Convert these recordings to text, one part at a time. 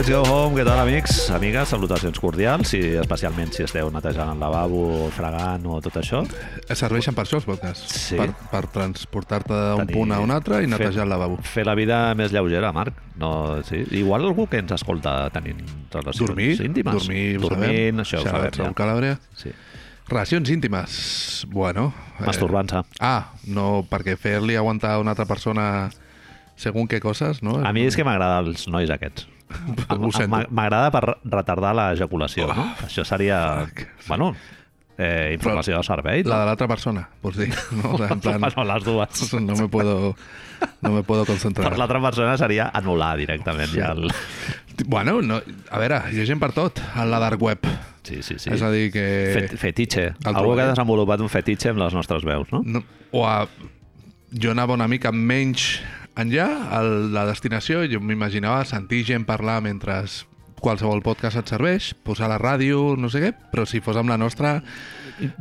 Let's go home, què tal amics? Amigues, salutacions cordials i especialment si esteu netejant el lavabo, fregant o tot això. Serveixen per això els podcasts, Sí. per, per transportar-te d'un punt a un altre i fer- netejar el lavabo. Fer la vida més lleugera, Marc. No, sí. Igual algú que ens escolta tenint relacions Dormir, íntimes. dormir, sabem. això ho sabem. Ja. Calàbria. Sí. Relacions íntimes, bueno... eh, Masturbant-se. Ah, no, perquè fer-li aguantar a una altra persona segon què coses, no? A mi és que m'agrada els nois aquests. M'a- M'agrada per retardar l'ejaculació, no? Això seria... Bueno, eh, informació de servei. La de l'altra persona, vols dir? No? En plan, Bueno, les dues. no me puedo, no me puedo concentrar. Per l'altra persona seria anul·lar directament ja el... Bueno, no, a veure, hi ha gent per tot a la dark web. Sí, sí, sí. És a dir que... Fet, fetitxe. el Algú que ha desenvolupat un fetitxe amb les nostres veus, no? no, o a, jo anava una mica menys enllà a la destinació, jo m'imaginava sentir gent parlar mentre qualsevol podcast et serveix, posar la ràdio, no sé què, però si fos amb la nostra...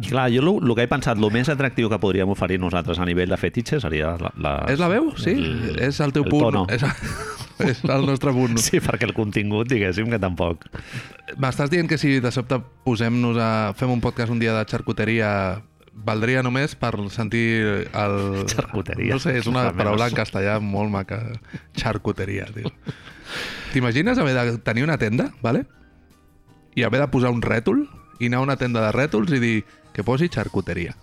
Clar, jo el que he pensat, el més atractiu que podríem oferir nosaltres a nivell de fetitxe seria la... la És la veu? Sí? El, és el teu el punt? tono. És, és el nostre punt. Sí, perquè el contingut, diguéssim, que tampoc. M'estàs dient que si de sobte posem-nos a... fem un podcast un dia de xarcuteria valdria només per sentir el... Xarcuteria. No sé, és una paraula en castellà molt maca. Xarcuteria, tio. T'imagines haver de tenir una tenda, vale? i haver de posar un rètol i anar a una tenda de rètols i dir que posi xarcuteria.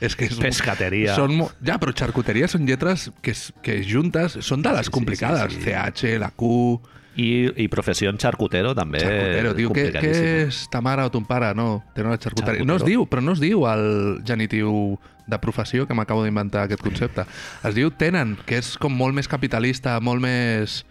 És que és, Pescateria. Són, mo- ja, però xarcuteria són lletres que, que juntes són de les Sí, sí, complicades. sí, sí. CH, la Q... I, i professió en xarcutero també Xarcutero, tio, què, què és ta mare o ton pare? No, tenen una. Xarcutero. No es diu, però no es diu el genitiu de professió, que m'acabo d'inventar aquest concepte. Es diu tenen, que és com molt més capitalista, molt més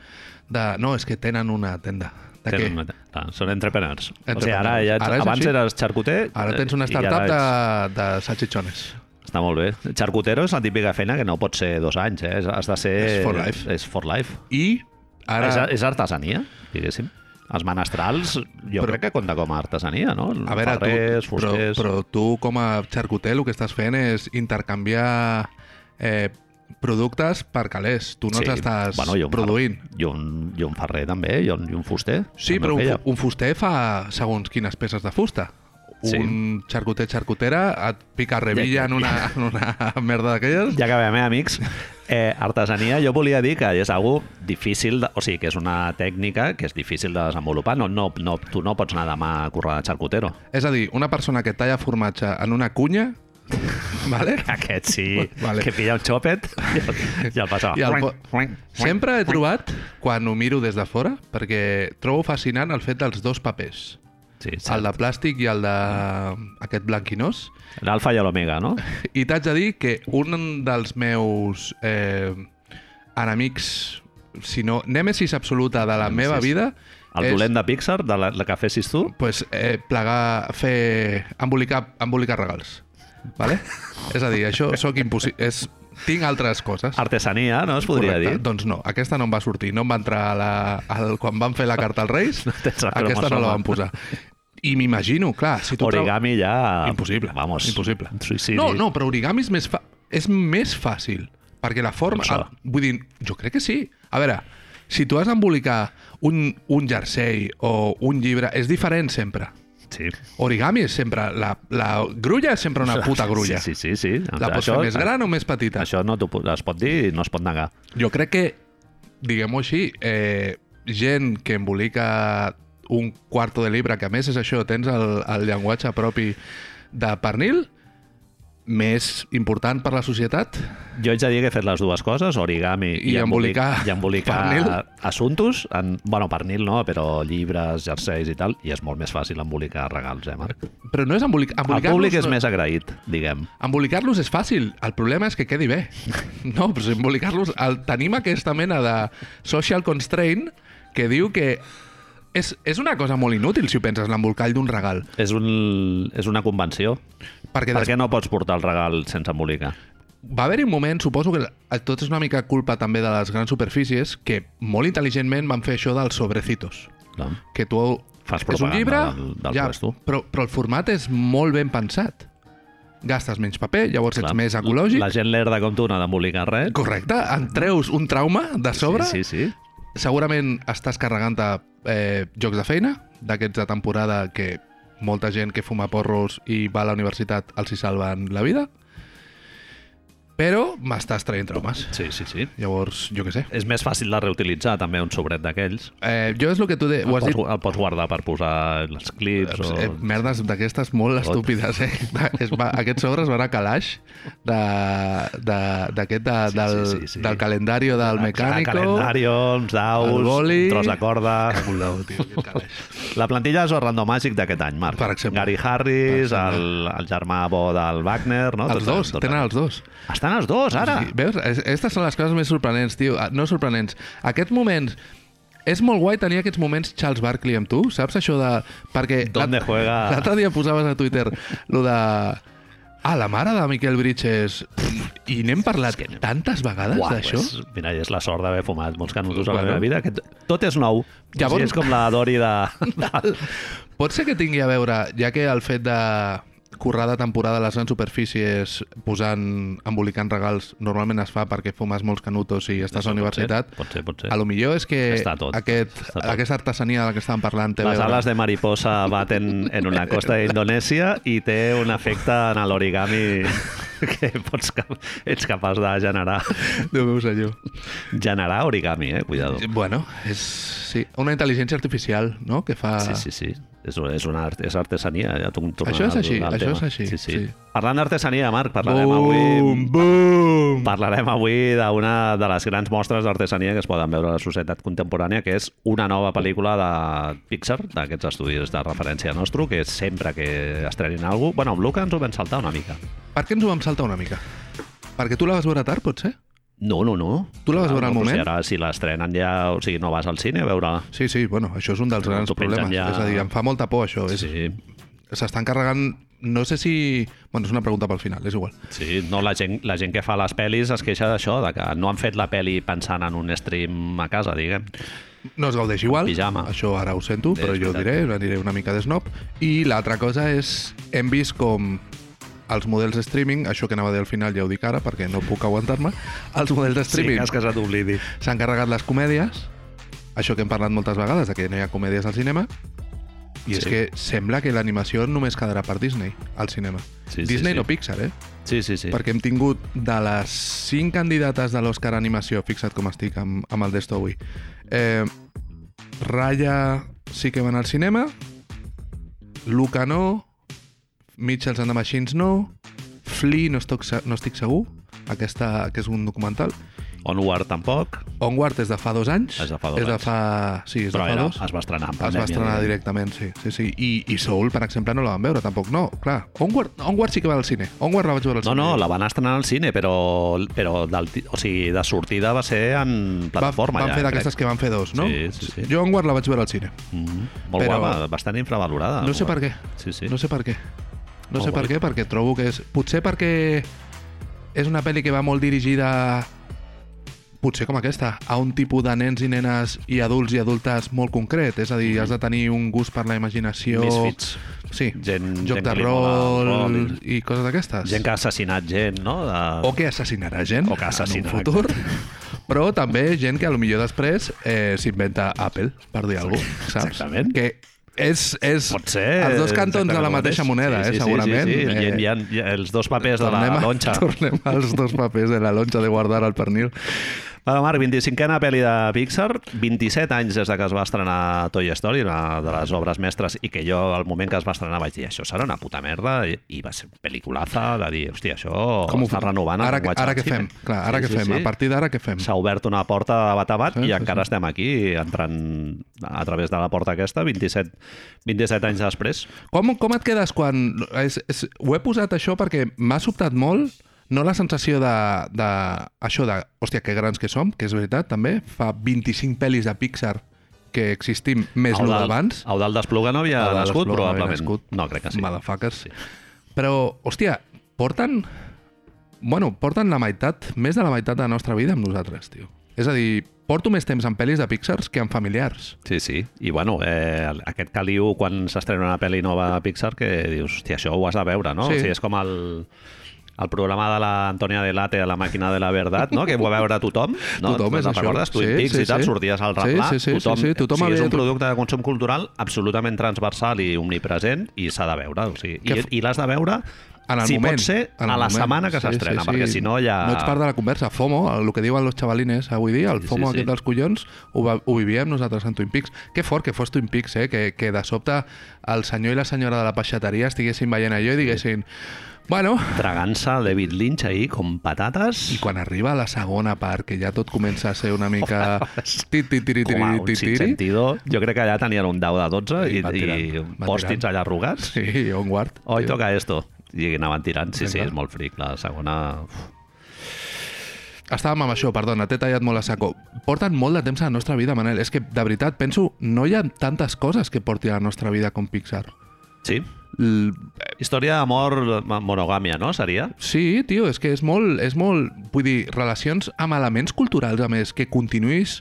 de... No, és que tenen una tenda. De què? Tenen una- clar, són entrepreneurs. O sigui, Entrepreneurs. ara, ja, Ara abans així. eres xarcuter... Ara tens una startup de, ets- de salchichones. Està molt bé. Xarcutero és la típica feina que no pot ser dos anys, eh? Has de ser... És for life. És for life. I ara... És, és artesania, diguéssim. Els menestrals, jo Però- però, crec que compta com a artesania, no? A veure, Ferrers, tu, però, fusters... però tu com a xarcuter el que estàs fent és intercanviar eh, productes per calés. Tu no els estàs bueno, un produint. Ferrer, i, un, I un ferrer també, i un, i un fuster. Sí, però un, feia. un fuster fa segons quines peces de fusta. Sí. Un xarcuter xarcutera et pica revilla en una, en una merda d'aquelles. Ja acabem, eh, amics? Eh, artesania, jo volia dir que és algo difícil, de, o sigui, que és una tècnica que és difícil de desenvolupar. No, no, no, tu no pots anar demà a currar de xarcutero. És a dir, una persona que talla formatge en una cunya, vale? Aquest sí, Vale. que pilla un xòpet i el, i el passa. I el po- Sempre he trobat, quan ho miro des de fora, perquè trobo fascinant el fet dels dos papers. Sí, sí. El de plàstic i el de aquest blanquinós. L'alfa i l'omega, no? I t'haig de dir que un dels meus eh, enemics, si no, nèmesis absoluta de la meva vida El és dolent de Pixar, de la, la que fessis tu. pues, eh, plegar, fer, embolicar, embolicar regals. Vale? és a dir, això sóc impossible. És, tinc altres coses. Artesania, no es podria Correcte. dir? Doncs no, aquesta no em va sortir. No em va entrar a la, al, quan van fer la carta als Reis, la aquesta no la van posar. I m'imagino, clar, si tu trau- Origami ja... Impossible. Vamos. Impossible. Suïcidi. No, no, però origami és més, fa... és més fàcil. Perquè la forma... Això? Ah, vull dir, jo crec que sí. A veure, si tu has d'embolicar un, un jersei o un llibre, és diferent sempre. Sí. Origami és sempre... La, la grulla és sempre una puta grulla. Sí, sí, sí. sí. La pots fer més gran o més petita? Això no es pot dir i no es pot negar. Jo crec que, diguem-ho així, eh, gent que embolica un quarto de llibre, que a més és això, tens el, el llenguatge propi de pernil, més important per la societat, Jo haig de dir que he fet les dues coses, origami i, I embolicar i embolicar pernil. assuntos, en, bueno, pernil no, però llibres, jerseis i tal, i és molt més fàcil embolicar regals, eh, Marc? però no és embolic El embolicar-los... públic és no, més agraït, diguem. Embolicar-los és fàcil, el problema és que quedi bé. No, però si embolicar-los... El, tenim aquesta mena de social constraint que diu que és, és una cosa molt inútil si ho penses, l'embolcall d'un regal. És, un, és una convenció. Perquè Per des... què no pots portar el regal sense embolicar? va haver-hi un moment, suposo que tot és una mica culpa també de les grans superfícies, que molt intel·ligentment van fer això dels sobrecitos. No? Que tu... Fas és un llibre, del- del ja, puesto. però, però el format és molt ben pensat. Gastes menys paper, llavors Clar. ets més ecològic. La gent lerda com tu no ha d'embolicar res. Correcte, en treus un trauma de sobre Sí, sí, sí. segurament estàs carregant eh, jocs de feina, d'aquests de temporada que molta gent que fuma porros i va a la universitat els hi salven la vida, però m'estàs traient traumes. Sí, sí, sí. Llavors, jo què sé. És més fàcil de reutilitzar també un sobret d'aquells. Eh, jo és el que tu de... El, pots, dit... el pots guardar per posar els clips o... Eh, merdes d'aquestes molt Tot. estúpides, eh? Es va, aquests sobres van a calaix d'aquest de, de, de, del, sí, sí, sí. del calendari del mecànico. Calendario, uns daus, boli. un tros de corda... Tio. La plantilla és el random màgic d'aquest any, Marc. Per exemple. Gary Harris, el, el germà bo del Wagner... No? Els dos, tenen els dos. Estan els dos, ara! Sí, veus? Es- Aquestes són les coses més sorprenents, tio. Ah, No sorprenents. Aquests moments... És molt guai tenir aquests moments Charles Barkley amb tu, saps això de... Perquè... ¿Dónde juega? L'altre dia posaves a Twitter lo de... Ah, la mare de Miquel Bridges... I n'hem parlat És que- tantes vegades d'això. Pues, mira, és la sort d'haver fumat molts canutos a la meva vida. Que tot és nou. Llavors- Llavors... és com la Dori de... Pot ser que tingui a veure, ja que el fet de currar de temporada a les grans superfícies posant, embolicant regals, normalment es fa perquè fumes molts canutos i estàs a la universitat, Pot ser, pot ser. a lo millor és que Està tot. Aquest, Està tot. aquesta artesania de la que estàvem parlant té Les veure... ales de mariposa baten en una costa d'Indonèsia i té un efecte en l'origami que pots, ets capaç de generar. Déu meu senyor. Generar origami, eh? Cuidado. Bueno, és sí, una intel·ligència artificial, no?, que fa... Sí, sí, sí. És, és, una art, és artesania. Ja Això és així, això tema. és així, Sí, sí. sí. Parlant d'artesania, Marc, parlarem Boom, avui... boom! Parlarem avui d'una de les grans mostres d'artesania que es poden veure a la societat contemporània, que és una nova pel·lícula de Pixar, d'aquests estudis de referència nostre, que sempre que estrenin alguna cosa... Bueno, amb Luca ens ho vam saltar una mica. Per què ens ho vam saltar una mica? Perquè tu la vas veure tard, potser? No, no, no. Tu la vas veure al no, moment? Si ara, si l'estrenen ja... O sigui, no vas al cine a veure... Sí, sí, bueno, això és un dels grans problemes. ja- És a dir, em fa molta por això. És, Sí, S'estan carregant... No sé si... Bueno, és una pregunta pel final, és igual. sí. No, la gent, la gent que fa les pel·lis es queixa d'això, de que no han fet la pel·li pensant en un stream a casa, diguem. No es gaudeix igual, Pijama. això ara ho sento, És però jo ho veritat. diré, aniré una mica de snob. I l'altra cosa és, hem vist com els models de streaming, això que anava a dir al final ja ho dic ara perquè no puc aguantar-me, els models de streaming que se t'oblidi. s'han carregat les comèdies, això que hem parlat moltes vegades, de que no hi ha comèdies al cinema, i és Sí. que sembla que l'animació només quedarà per Disney al cinema. Sí, sí, Disney sí. no Pixar, eh? Sí, sí, sí. Perquè hem tingut de les cinc candidates de l'Oscar Animació, fixa't com estic amb, amb el d'esto avui, eh, Raya sí que van al cinema, Luca no, Mitchells and the Machines no, Flea no estic, no estic segur, aquesta, que és un documental, Onward tampoc, Onward és de fa dos anys. És de fa dos és de anys. fa... Sí, és però de fa era, dos. es va estrenar en Es pandèmia. va estrenar directament, sí. sí, sí. I, I Soul, per exemple, no la van veure, tampoc. No, clar. Onward, Onward sí que va al cine. Onward la vaig veure al No, cine. no, la van estrenar al cine, però, però del, o sigui, de sortida va ser en plataforma. van ja, fer d'aquestes que van fer dos, no? Sí, sí, sí. Jo Onward la vaig veure al cine. Mm, molt Però- guapa, bastant infravalorada. No sé per què. Sí, sí. No sé per què. No Molt sé per què, perquè trobo que és... Potser perquè és una pel·li que va molt dirigida potser com aquesta, a un tipus de nens i nenes i adults i adultes molt concret. És a dir, has de tenir un gust per la imaginació... Misfits. Sí, Gent, joc gent de mola rol rol i coses d'aquestes. Gent que ha assassinat gent, no? De... O que assassinarà gent O que assassinarà, en un futur. Però també gent que a lo millor després eh, s'inventa Apple, per dir alguna cosa, saps? exactament. Que és, és Pot ser. els dos cantons de la el mateixa mateix. moneda, sí, eh, sí, segurament. Sí, sí, sí. Eh, Hi, ha, hi ha els dos papers de la lonxa. Tornem als dos papers de la lonxa de guardar al pernil. Va, Marc, 25a pel·li de Pixar, 27 anys des de que es va estrenar Toy Story, una de les obres mestres, i que jo, al moment que es va estrenar, vaig dir, això serà una puta merda, i, i va ser pel·liculaza de dir, hòstia, això Com està renovant Ara, llenguatge ara què fem? Clar, ara Sí, què sí, fem? sí. A partir d'ara què fem? S'ha obert una porta de bat a bat Sí, i sí, encara sí. estem aquí, entrant a través de la porta aquesta, 27, 27 anys després. Com, com et quedes quan... És, és, ho he posat això perquè m'ha sobtat molt no la sensació de, de això de, hòstia, que grans que som, que és veritat, també. Fa 25 pel·lis de Pixar que existim més no d'abans. Eudald d'Espluga no havia Eudald nascut, Espluga no havia probablement. nascut. No, crec que sí. Motherfuckers. Sí. Però, hòstia, porten... Bueno, porten la meitat, més de la meitat de la nostra vida amb nosaltres, tio. És a dir, porto més temps en pel·lis de Pixar que en familiars. Sí, sí. I bueno, eh, aquest caliu quan s'estrena una pel·li nova a Pixar que dius, hòstia, això ho has de veure, no? Sí. O sigui, és com el... el programa de l'Antònia de Late a la màquina de la veritat, no? que ho va veure tothom. No? Tothom és Te'n això. recordes? Twin Sí, Peaks sí, i tal, sí. sorties al Sí, replà. sí, sí, sí, tothom, sí, tothom o sigui, és un producte de consum cultural absolutament transversal i omnipresent i s'ha de veure. O sigui, i, I l'has de veure En el si moment. pot ser en a la moment. setmana que Sí, s'estrena, sí, perquè sí. si no ja... No ets part de la conversa. FOMO, el que diuen los chavalines avui dia, el Sí, sí, FOMO sí. aquest dels collons, ho, va, ho vivíem nosaltres en Twin Peaks. Que fort que fos Twin Peaks, eh? Que, que de sobte el senyor i la senyora de la peixateria estiguessin veient allò i diguessin bueno, Tragant-se David Lynch ahí com patates. i quan arriba la segona part, que ja tot comença a ser una mica... Ti, ti, tiri, a tiri, un tiri. sentido. Jo crec que allà tenien un dau de 12 I i, pòstits allà arrugats. Sí, Onward. Hoy Sí. toca esto. I anaven tirant. Sí, sí, és molt fric. La segona... Uf. Estàvem amb això, perdona, t'he tallat molt a saco. Porten molt de temps a la nostra vida, Manel. És que, de veritat, penso, no hi ha tantes coses que porti a la nostra vida com Pixar. Sí. L Història d'amor monogàmia, no? Seria? Sí, tio, és que és molt, és molt... Vull dir, relacions amb elements culturals, a més, que continuïs...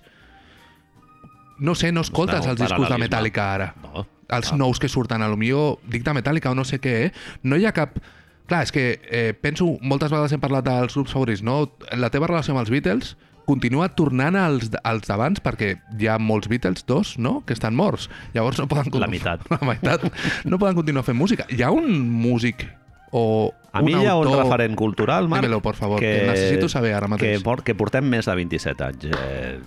No sé, no escoltes No, els discos de. Metallica ara. No. Els Ah. nous que surten, a lo millor dic de Metallica o no sé què, eh? No hi ha cap... Clar, és que eh, penso, moltes vegades hem parlat dels grups favorits, no? La teva relació amb els Beatles continua tornant als, als d'abans perquè hi ha molts Beatles, dos, no?, que estan morts. Llavors no poden... La meitat. La meitat. No poden continuar fent música. Hi ha un músic o A mi hi ha un referent cultural, Marc, Dímelo, por favor, que necessito saber ara mateix. Que, por, que portem més de 27 anys eh,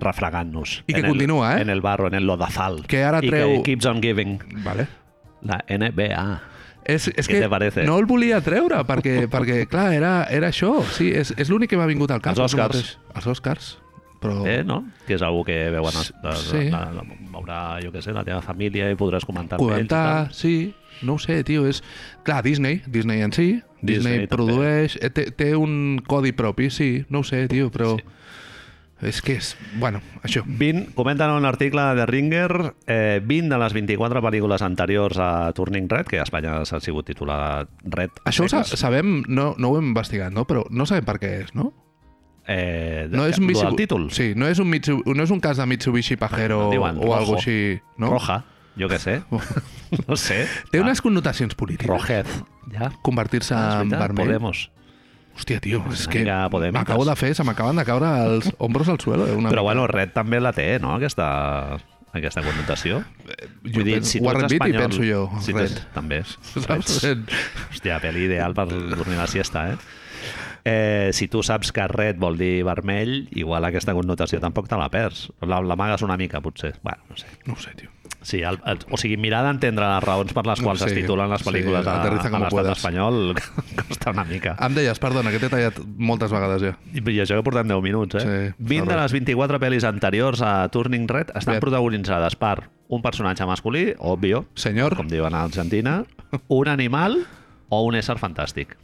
refregant-nos. I que en continua, el, eh? En el barro, en el lodazal. Que ara I treu- que keeps on giving. Vale. La NBA. És, és Què que te parece? no el volia treure, perquè, perquè clar, era, era això. Sí, és, és l'únic que m'ha vingut al cap. Els Oscars. Els Oscars. Però... Eh, no? Que és algú que veuen... Oh. Sí. la, la, veurà, jo què sé, la teva família i podràs comentar amb ells i Comentar, sí, no ho sé, tio, és... Clar, Disney, Disney en si, Disney, Disney produeix, eh, té, té un codi propi, sí, no ho sé, tio, però... Sí. És que és... Bueno, això. 20, comenten en un article de Ringer eh, 20 de les 24 pel·lícules anteriors a Turning Red, que a Espanya s'ha sigut titulat Red. Això ho sa sabem, no, no ho hem investigat, no? Però no sabem per què és, no? Eh, No és un lo Mitsubishi... títol. Sí, no és un, Mitsu... no és un cas de Mitsubishi Pajero No diuen o rojo. algo així, no? Roja, jo què sé. no sé. Té Ah, unes connotacions polítiques. Rojez. Ja. Convertir-se Ah, és en vermell. Podemos. Hòstia, tio, és que podemites. m'acabo de fer, se m'acaben de caure els ombros al suelo. eh, Una Però mica. bueno, Red també la té, no?, aquesta, aquesta connotació. jo penso, Warren Beatty penso jo, Si Red. tu, també. Saps? Hòstia, pel·li ideal per dormir la siesta, eh? Eh, si tu saps que red vol dir vermell, igual aquesta connotació tampoc te la perds. La- L'amagues una mica, potser. Bueno, no sé. No ho sé, tio. Sí, el, el, o sigui, mirar d'entendre les raons per les quals sé, es titulen les sí, pel·lícules a, aterriza a como l'estat espanyol costa una mica. Em deies, perdona, que t'he tallat moltes vegades ja. I, I això que portem 10 minuts, eh? Sí, 20 de les 24 pel·lis anteriors a Turning Red estan Bé. protagonitzades per un personatge masculí, òbvio, Senyor, com diuen a Argentina, un animal o un ésser fantàstic.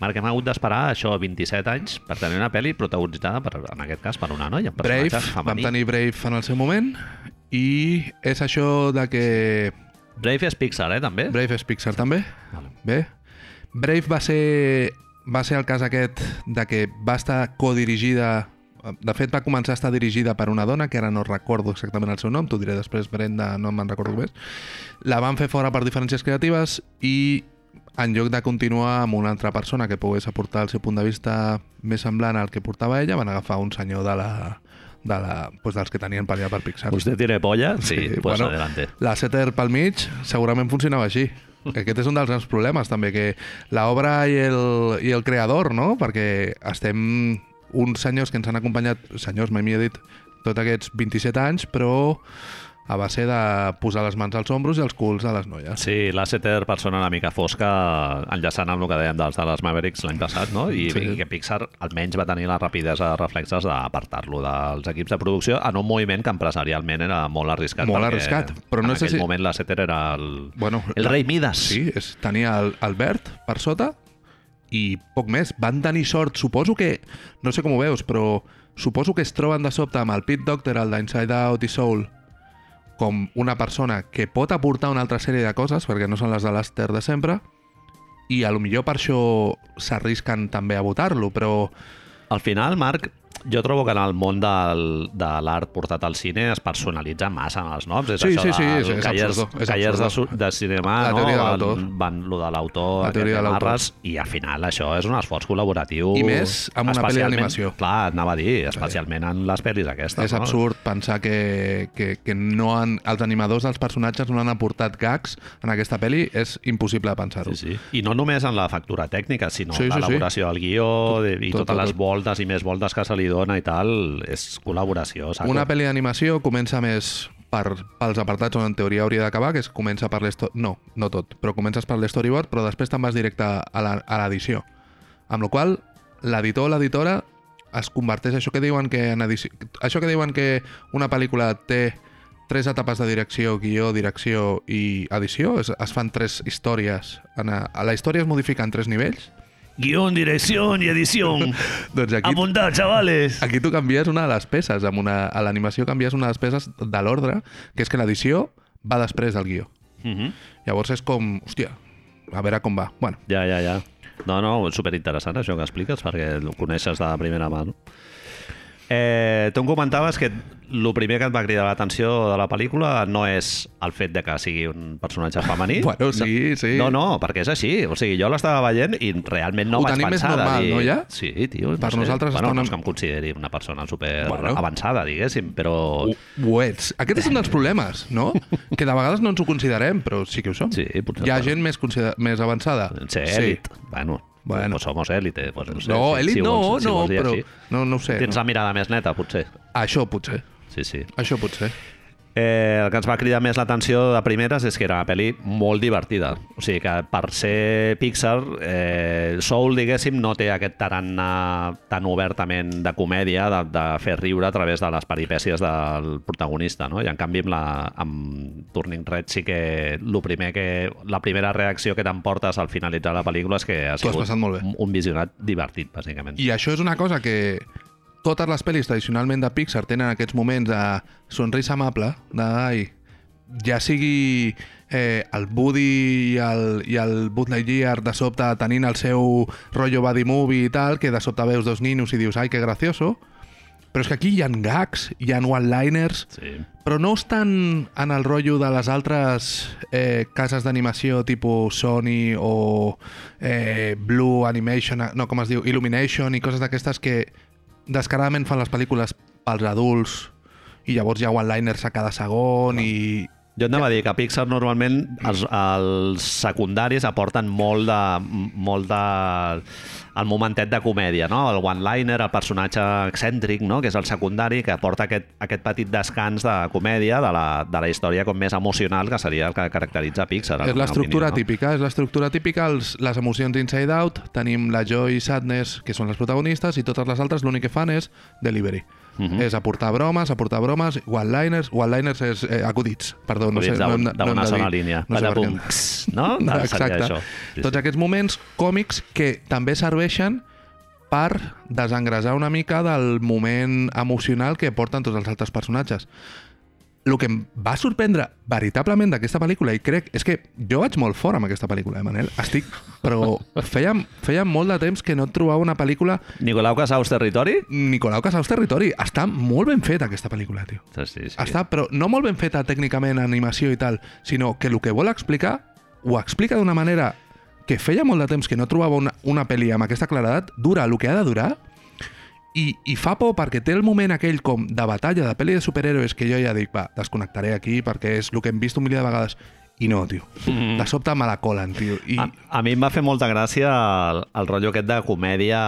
Marc, hem hagut d'esperar això 27 anys per tenir una pel·li protagonitzada, per, en aquest cas, per una noia, un Brave, personatge vam femení. tenir Brave en el seu moment, i és això de que Brave és Pixar, eh, també? Brave és Pixar també. Vale. Bé. Brave va ser, va ser el cas aquest de que va estar codirigida... De fet, va començar a estar dirigida per una dona, que ara no recordo exactament el seu nom, t'ho diré després, Brenda, no me'n recordo més. La van fer fora per diferències creatives i en lloc de continuar amb una altra persona que pogués aportar el seu punt de vista més semblant al que portava ella, van agafar un senyor de la, de la, pues dels que tenien per allà per Pixar. Vostè tiene polla? Sí, Sí, pues bueno. adelante. La Setter pel mig segurament funcionava així. Aquest és un dels grans problemes, també, que l'obra i, el, i el creador, no? Perquè estem uns senyors que ens han acompanyat, senyors, mai millor dit, tots aquests 27 anys, però a base de posar les mans als ombros i els culs a les noies. Sí, Lasseter, persona una mica fosca, enllaçant amb el que dèiem dels Dallas Mavericks l'any passat, no? I, Sí. i que Pixar almenys va tenir la rapidesa de reflexes d'apartar-lo dels equips de producció en un moviment que empresarialment era molt arriscat. Molt arriscat, però no en aquell si- moment Lasseter era el, Bueno, el rei Midas. Sí, és, tenia el, el verd per sota i poc més. Van tenir sort. Suposo que, no sé com ho veus, però suposo que es troben de sobte amb el Pete Doctor, el d'Inside Out i Soul, com una persona que pot aportar una altra sèrie de coses, perquè no són les de l'Aster de sempre, i a lo millor per això s'arrisquen també a votar-lo, però Al final, Marc, jo trobo que en el món del, de l'art portat al cine es personalitza massa en els noms. És Sí, això sí, sí, del és- és callers, absurdo, és callers de, absurdo. su- de cinema, La no? teoria de l'autor. van lo de l'autor, La teoria de l'autor. i al final això és un esforç col·laboratiu. I més amb una pel·li d'animació. Clar, anava a dir, especialment en les pel·lis aquestes. És no? absurd pensar que, que, que no han, els animadors dels personatges no han aportat gags en aquesta pel·li. És impossible de pensar-ho. Sí, sí. I no només en la factura tècnica, sinó Sí, sí, sí, sí. l'elaboració del guió de- i tot, totes tot, les tot. voltes i més voltes que se li dona i tal, és col·laboració. Saco. Una pel·li d'animació comença més per, pels apartats on en teoria hauria d'acabar, que és comença per l'story... No, no tot, però comences per l'storyboard, però després te'n vas directe a l'edició. Amb la qual l'editor o l'editora es converteix això que diuen que en edició, això que diuen que una pel·lícula té tres etapes de direcció, guió, direcció i edició, es, es fan tres històries. En a, a la història es modifica en tres nivells. Guión, dirección y edición. Doncs aquí, Apuntar, chavales. Aquí tu canvies una de les peces. Amb una, a l'animació canvies una de les peces de l'ordre, que és que l'edició va després del guió. Uh -huh. Llavors és com, hòstia, a veure com va. Bueno, Ja, ja, ja. No, no, superinteressant això que expliques, perquè ho coneixes de primera mà. No? Eh, tu em comentaves que el primer que et va cridar l'atenció de la pel·lícula no és el fet de que sigui un personatge femení. Bueno, sí, sí. No, no, perquè és així. O sigui, jo l'estava veient i realment no Ho vaig tenim més pensar de normal, dir... no, ja? Sí, tio. Per no sé. nosaltres bueno, està una- no és que em consideri una persona super Bueno. avançada, diguéssim, però... ho, ho ets. Aquest és un dels problemes, no? Que de vegades no ens ho considerem, però sí que ho som. Sí, potser, Hi ha gent més, consider... més avançada? Ser èlit. Bueno, Bueno. pues somos élite. Pues no, sé, No, si- èlit si no, vols- si no, vols dir però... així. No, no ho sé. Tens No. la mirada més neta, potser. Això potser. Sí, sí. Això potser. Eh, el que ens va cridar més l'atenció de primeres és que era una pel·li molt divertida. O sigui que per ser Pixar, eh, Soul, diguéssim, no té aquest tarannà tan obertament de comèdia, de, de fer riure a través de les peripècies del protagonista, no? I en canvi amb, la, amb Turning Red sí que, lo primer que la primera reacció que t'emportes al finalitzar la pel·lícula és que has sigut molt bé. un, un visionat divertit, bàsicament. I això és una cosa que totes les pel·lis tradicionalment de Pixar tenen aquests moments de sonrisa amable, de ai, ja sigui eh, el Woody i el, i el Buzz Lightyear de sobte tenint el seu rotllo buddy movie i tal, que de sobte veus dos ninos i dius, ai, que gracioso, però és que aquí hi ha gags, hi ha one-liners, Sí. però no estan en el rotllo de les altres eh, cases d'animació tipus Sony o eh, Blue Animation, no, com es diu, Illumination i coses d'aquestes que descaradament fan les pel·lícules pels adults i llavors hi ha one-liners a cada segon i... Jo et anava a dir que Pixar normalment els, els secundaris aporten molt de, molt de el momentet de comèdia, no? El one-liner, el personatge excèntric, no? que és el secundari, que aporta aquest, aquest petit descans de comèdia de la, de la història com més emocional, que seria el que caracteritza Pixar. És la l'estructura no? típica, és l'estructura típica, els, les emocions inside out, tenim la joy i sadness, que són les protagonistes, i totes les altres l'únic que fan és delivery. Mhm. És aportar bromes, aportar bromes, one-liners, one-liners és eh, acudits, perdó, no sé, no hem, de- no hem de dir. línia. No sé bum, què. cs, no? No, Exacte. això. Sí, Tots sí. aquests moments còmics que també serveixen per desengrasar una mica del moment emocional que porten tots els altres personatges. El que em va sorprendre veritablement d'aquesta pel·lícula, i crec, és que jo vaig molt fort amb aquesta pel·lícula, eh, Manel? Estic... Però feia, feia molt de temps que no trobava una pel·lícula Nicolau Casaus Territori? Nicolau Casaus Territori. Està molt ben feta, aquesta pel·lícula, tio. Sí, sí, sí. Està, però no molt ben feta tècnicament, animació i tal, sinó que el que vol explicar ho explica d'una manera que feia molt de temps que no trobava una, una pel·li amb aquesta claredat, dura el que ha de durar i, i fa por perquè té el moment aquell com de batalla, de pel·li de superhéroes que jo ja dic, va, desconnectaré aquí perquè és el que hem vist un milió de vegades i no, tio. Mm. De sobte me la colen, tio. I, A, a mi em va fer molta gràcia el, el rotllo aquest de comèdia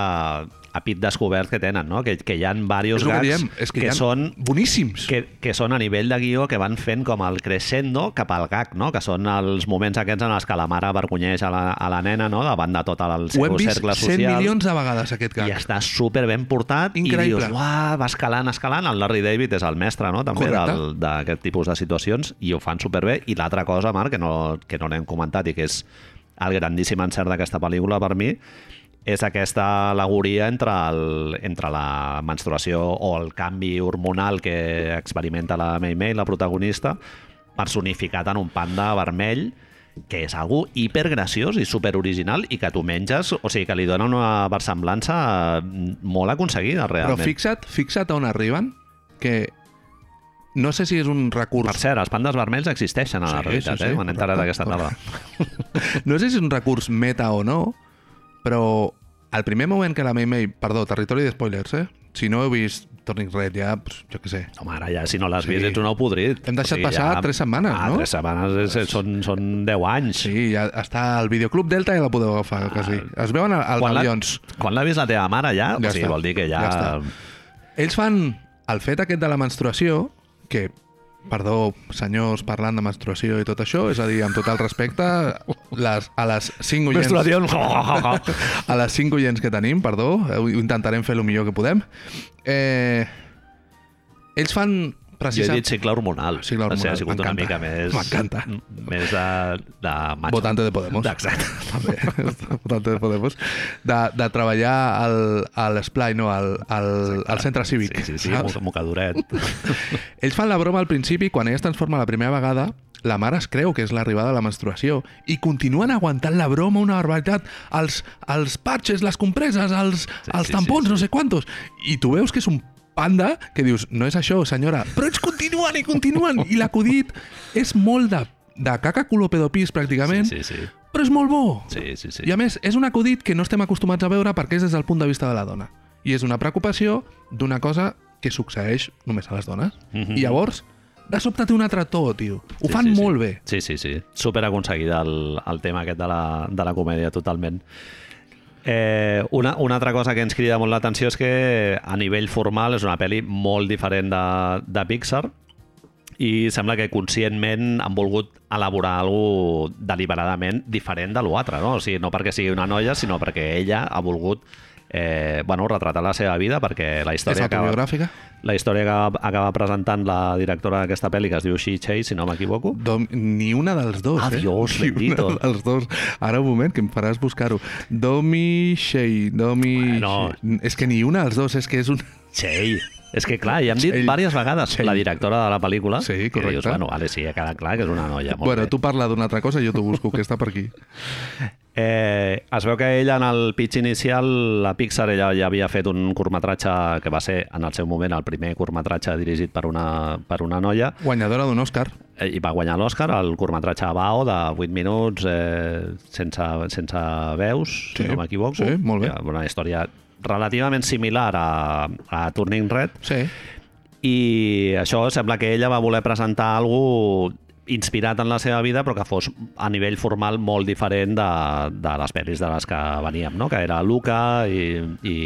a pit descobert que tenen, no? Que, que hi ha diversos que gags diem, és que, que són boníssims. que, que són a nivell de guió que van fent com el crescendo cap al gag, no? que són els moments aquests en els que la mare vergonyeix a la, a la nena no? davant de tot el Ho seu hem vist cercle 100 social. milions de vegades, aquest i gag. està super ben portat Increïble. i dius, uah, va escalant, escalant. El Larry David és el mestre, no?, també d'aquest tipus de situacions i ho fan superbé. I l'altra cosa, Marc, que no, que no l'hem comentat i que és el grandíssim encert d'aquesta pel·lícula per mi, és aquesta alegoria entre, el, entre la menstruació o el canvi hormonal que experimenta la Mei Mei, la protagonista, personificat en un panda vermell que és algo hipergraciós i superoriginal i que tu menges, o sigui, que li dona una versemblança molt aconseguida, Però realment. fixa't, fixa't on arriben, que no sé si és un recurs... Per cert, els pandes vermells existeixen a la Sí, realitat, sí, sí, eh? M'han enterat aquesta tarda. No sé si és un recurs meta o no, però al primer moment que la Mei Mei... Perdó, territori de spoilers, eh? Si no heu vist Turning Red ja, pues, jo què sé. Home, ara ja, si no l'has Sí. vist, ets un ou podrit. Hem deixat passar tres setmanes, ah, no? tres setmanes és, és, són, són 10 anys. Sí, ja està al videoclub Delta i la podeu agafar, ah, quasi. Es veuen al, al Quan l'ha avions. quan l'ha vist la teva mare ja, Ja o sigui, està. vol dir que ja... Ja està. Ells fan el fet aquest de la menstruació, que, perdó, senyors parlant de menstruació i tot això, és a dir, amb tot el respecte, les, a les 5 oients... Menstruació. a les 5 oients que tenim, perdó, ho intentarem fer el millor que podem. Eh, ells fan Jo he precisament... dit cicle hormonal. Cicle hormonal, O sigui, ha sigut una mica més... M'encanta. Més de, de macho. Votante de Podemos. Exacte. també, votante de Podemos, de, de treballar al, a l'Esplai, no, al, al, al centre cívic. Sí, sí, sí, saps? moca- mocaduret. Ells fan la broma al principi, quan ella es transforma la primera vegada, la mare es creu que és l'arribada de la menstruació i continuen aguantant la broma, una barbaritat, els, els patches, les compreses, els, Sí, els sí, tampons, sí, sí. no sé quantos. I tu veus que és un panda que dius, no és això, senyora, però ells continuen i continuen. I l'acudit és molt de, de caca culo pedopis, pràcticament, Sí, sí, sí. però és molt bo. Sí, sí, sí. I a més, és un acudit que no estem acostumats a veure perquè és des del punt de vista de la dona. I és una preocupació d'una cosa que succeeix només a les dones. Mhm. I llavors, de sobte té un altre to, tio. Ho Sí, fan sí, sí. molt bé. Sí, sí, sí. Super aconseguida el, el tema aquest de la, de la comèdia, totalment. Eh, una, una altra cosa que ens crida molt l'atenció és que a nivell formal és una pel·li molt diferent de, de Pixar i sembla que conscientment han volgut elaborar alguna deliberadament diferent de l'altre, no? O sigui, no perquè sigui una noia, sinó perquè ella ha volgut eh, bueno, retratar la seva vida perquè la És història acaba, autobiogràfica. la història que acaba presentant la directora d'aquesta pel·li, que es diu Shi Chei, si no m'equivoco, ni una dels dos, Ah, eh? Dios ni bendito. una dels dos. Ara un moment, que em faràs buscar-ho. Domi Shea, Domi... Bueno. Shea. És que ni una dels dos, és que és un... Chei. És que, clar, ja hem dit Chei. diverses vegades Chei. la directora de la pel·lícula Sí, que dius, correcte. bueno, vale, sí, ha quedat clar que és una noia. Molt bueno, bé. tu parla d'una altra cosa i jo t'ho busco, que està per aquí. Eh, es veu que ella en el pitch inicial, la Pixar, ella ja havia fet un curtmetratge que va ser en el seu moment el primer curtmetratge dirigit per una, per una noia Guanyadora d'un Òscar. eh, i va guanyar l'Oscar, el curtmetratge Bao de 8 minuts eh, sense, sense veus, Sí, si no m'equivoco. sí, molt bé. Una història relativament similar a, a Turning Red, Sí. i això sembla que ella va voler presentar algú inspirat en la seva vida però que fos a nivell formal molt diferent de, de les pel·lis de les que veníem, no? que era Luca i, i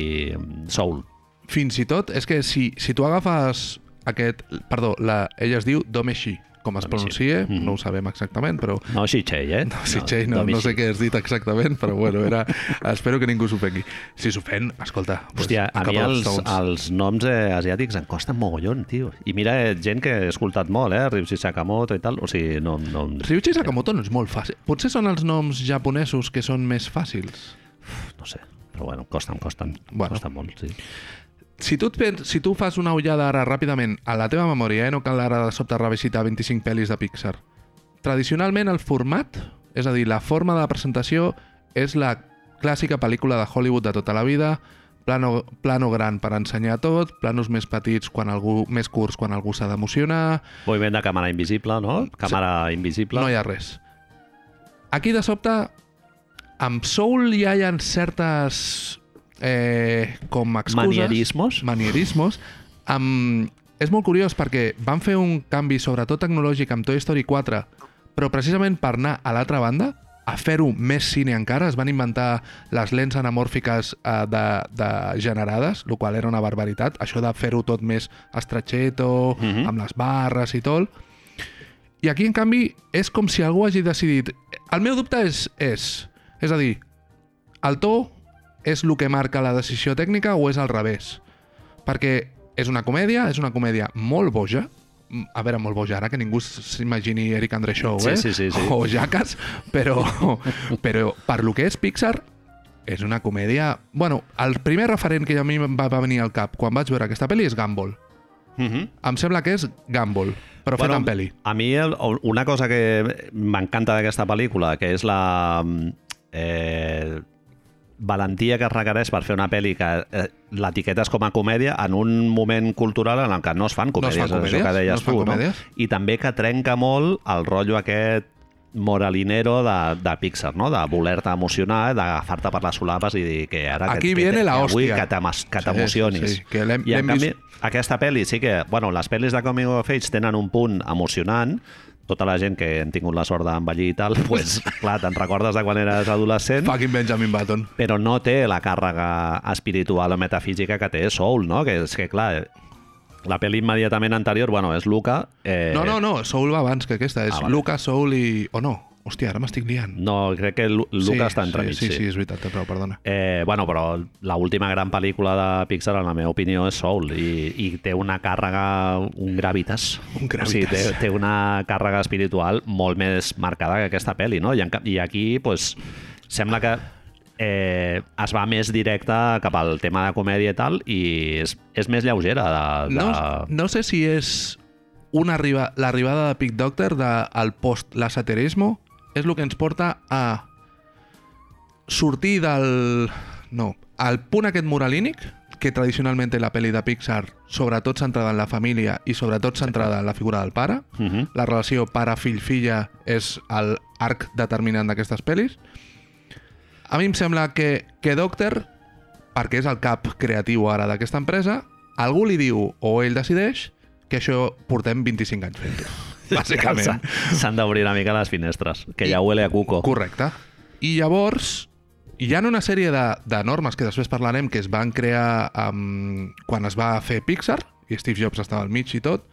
Soul. Fins i tot, és que si, si tu agafes aquest... Perdó, la, ella es diu Domeshi, com es pronuncia, Mhm. no ho sabem exactament, però... No Shichei, eh? No, si no, no, no sé què has dit exactament, però bueno, era... espero que ningú s'ofengui. Si s'ofèn, escolta... pues, Hòstia, a mi els, Stones. els noms eh, asiàtics em costen mogollon, tio. I mira, eh, gent que he escoltat molt, eh? Ryuichi Sakamoto i tal. O sigui, no... no... Ryuichi Sakamoto no és molt fàcil. Potser són els noms japonesos que són més fàcils. No sé. Però bueno, costen, costen. Bueno. Costen molt, sí. Si tu, et si tu fas una ullada ara ràpidament a la teva memòria, eh? no cal ara de sobte revisitar 25 pel·lis de Pixar. Tradicionalment el format, és a dir, la forma de la presentació és la clàssica pel·lícula de Hollywood de tota la vida, plano, plano gran per ensenyar tot, planos més petits quan algú, més curts quan algú s'ha d'emocionar, Moviment de càmera invisible, no? Càmera invisible. no hi ha res. Aquí, de sobte, amb Soul ja hi ha certes eh, com excuses... Manierismos. manierismos. Amb... És molt curiós perquè van fer un canvi, sobretot tecnològic, amb Toy Story 4, però precisament per anar a l'altra banda, a fer-ho més cine encara, es van inventar les lents anamòrfiques eh, de, de generades, el qual era una barbaritat, això de fer-ho tot més estretxeto, Mhm. amb les barres i tot. I aquí, en canvi, és com si algú hagi decidit... El meu dubte és, és, és a dir, el to és el que marca la decisió tècnica o és al revés? Perquè és una comèdia, és una comèdia molt boja, Mm, a veure, molt boja, ara que ningú s'imagini Eric Andre Show, Sí, eh? sí, sí, sí. O Jackass, però, però per lo que és Pixar, és una comèdia... Bueno, el primer referent que a mi em va va venir al cap quan vaig veure aquesta pel·li és Gumball. Mhm. Em sembla que és Gumball. Però fet en peli. A mi el, una cosa que m'encanta d'aquesta pel·lícula, que és la eh, valentia que es requereix per fer una pel·li que eh, l'etiquetes com a comèdia en un moment cultural en el que no es fan comèdies, No es fan és això que comèdies, deies no es fan tu, no? comèdies. I també que trenca molt el rotllo aquest moralinero de, de Pixar, no? de voler-te emocionar, d'agafar-te per les solapes i dir que ara Aquí que, viene que, la hòstia. que que Sí, t'emocionis. sí, sí, que I en canvi, vist- aquesta pel·li sí que... Bueno, les pel·lis de Coming of Age tenen un punt emocionant, tota la gent que hem tingut la sort d'envellir i tal, pues, clar, te'n recordes de quan eres adolescent, Fucking Benjamin Button. però no té la càrrega espiritual o metafísica que té Soul, no? Que és que, clar, la pel·li immediatament anterior, bueno, és Luca... Eh, No, no, no, Soul va abans que aquesta. És Ah, vale. Lucas, Soul i... O no? Hòstia, ara m'estic liant. No, crec que Lu- Luca sí, està entremig, sí, sí, sí, és veritat, té prou, perdona. Eh, bueno, però l'última gran pel·lícula de Pixar, en la meva opinió, és Soul i, i té una càrrega, un gravitas. Un gravitas. O sigui, té, té una càrrega espiritual molt més marcada que aquesta pel·li, no? I, en, i aquí, pues, sembla que eh, es va més directe cap al tema de comèdia i tal i és, és més lleugera de, de... No, no sé si és una arriba, l'arribada de Pic Doctor de, al post-lasaterismo és el que ens porta a sortir del... No, al punt aquest moralínic que tradicionalment té la pel·li de Pixar, sobretot centrada en la família i sobretot centrada en la figura del pare. Uh -huh. La relació pare-fill-filla és el arc determinant d'aquestes pel·lis. A mi em sembla que, que Doctor, perquè és el cap creatiu ara d'aquesta empresa, algú li diu, o ell decideix, que això portem 25 anys fent-ho. Bàsicament. S'han- d'obrir una mica les finestres, que ja huele a cuco. Correcte. I llavors, hi ha una sèrie de, de normes que després parlarem que es van crear um, quan es va fer Pixar, i Steve Jobs estava al mig i tot,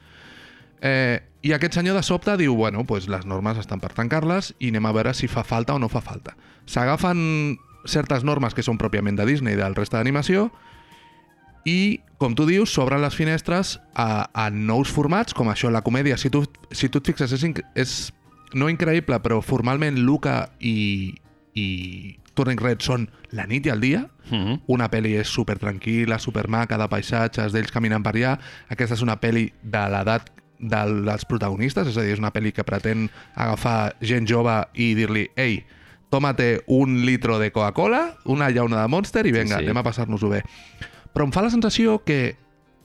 eh, i aquest senyor de sobte diu, bueno, pues les normes estan per tancar-les i anem a veure si fa falta o no fa falta. S'agafen certes normes que són pròpiament de Disney i del resta d'animació i, com tu dius, s'obren les finestres a, a nous formats, com això, la comèdia. Si tu, si tu et fixes, és, és no increïble, però formalment Luca i, i Turning Red són la nit i el dia. Uh -huh. Una pel·li és super tranquil·la, super maca, de paisatges, d'ells caminant per allà. Aquesta és una pel·li de l'edat del, dels protagonistes, és a dir, és una pel·li que pretén agafar gent jove i dir-li «Ei, tómate un litro de Coca-Cola, una llauna de Monster i vinga, Sí, sí. anem a passar-nos-ho bé». Però em fa la sensació que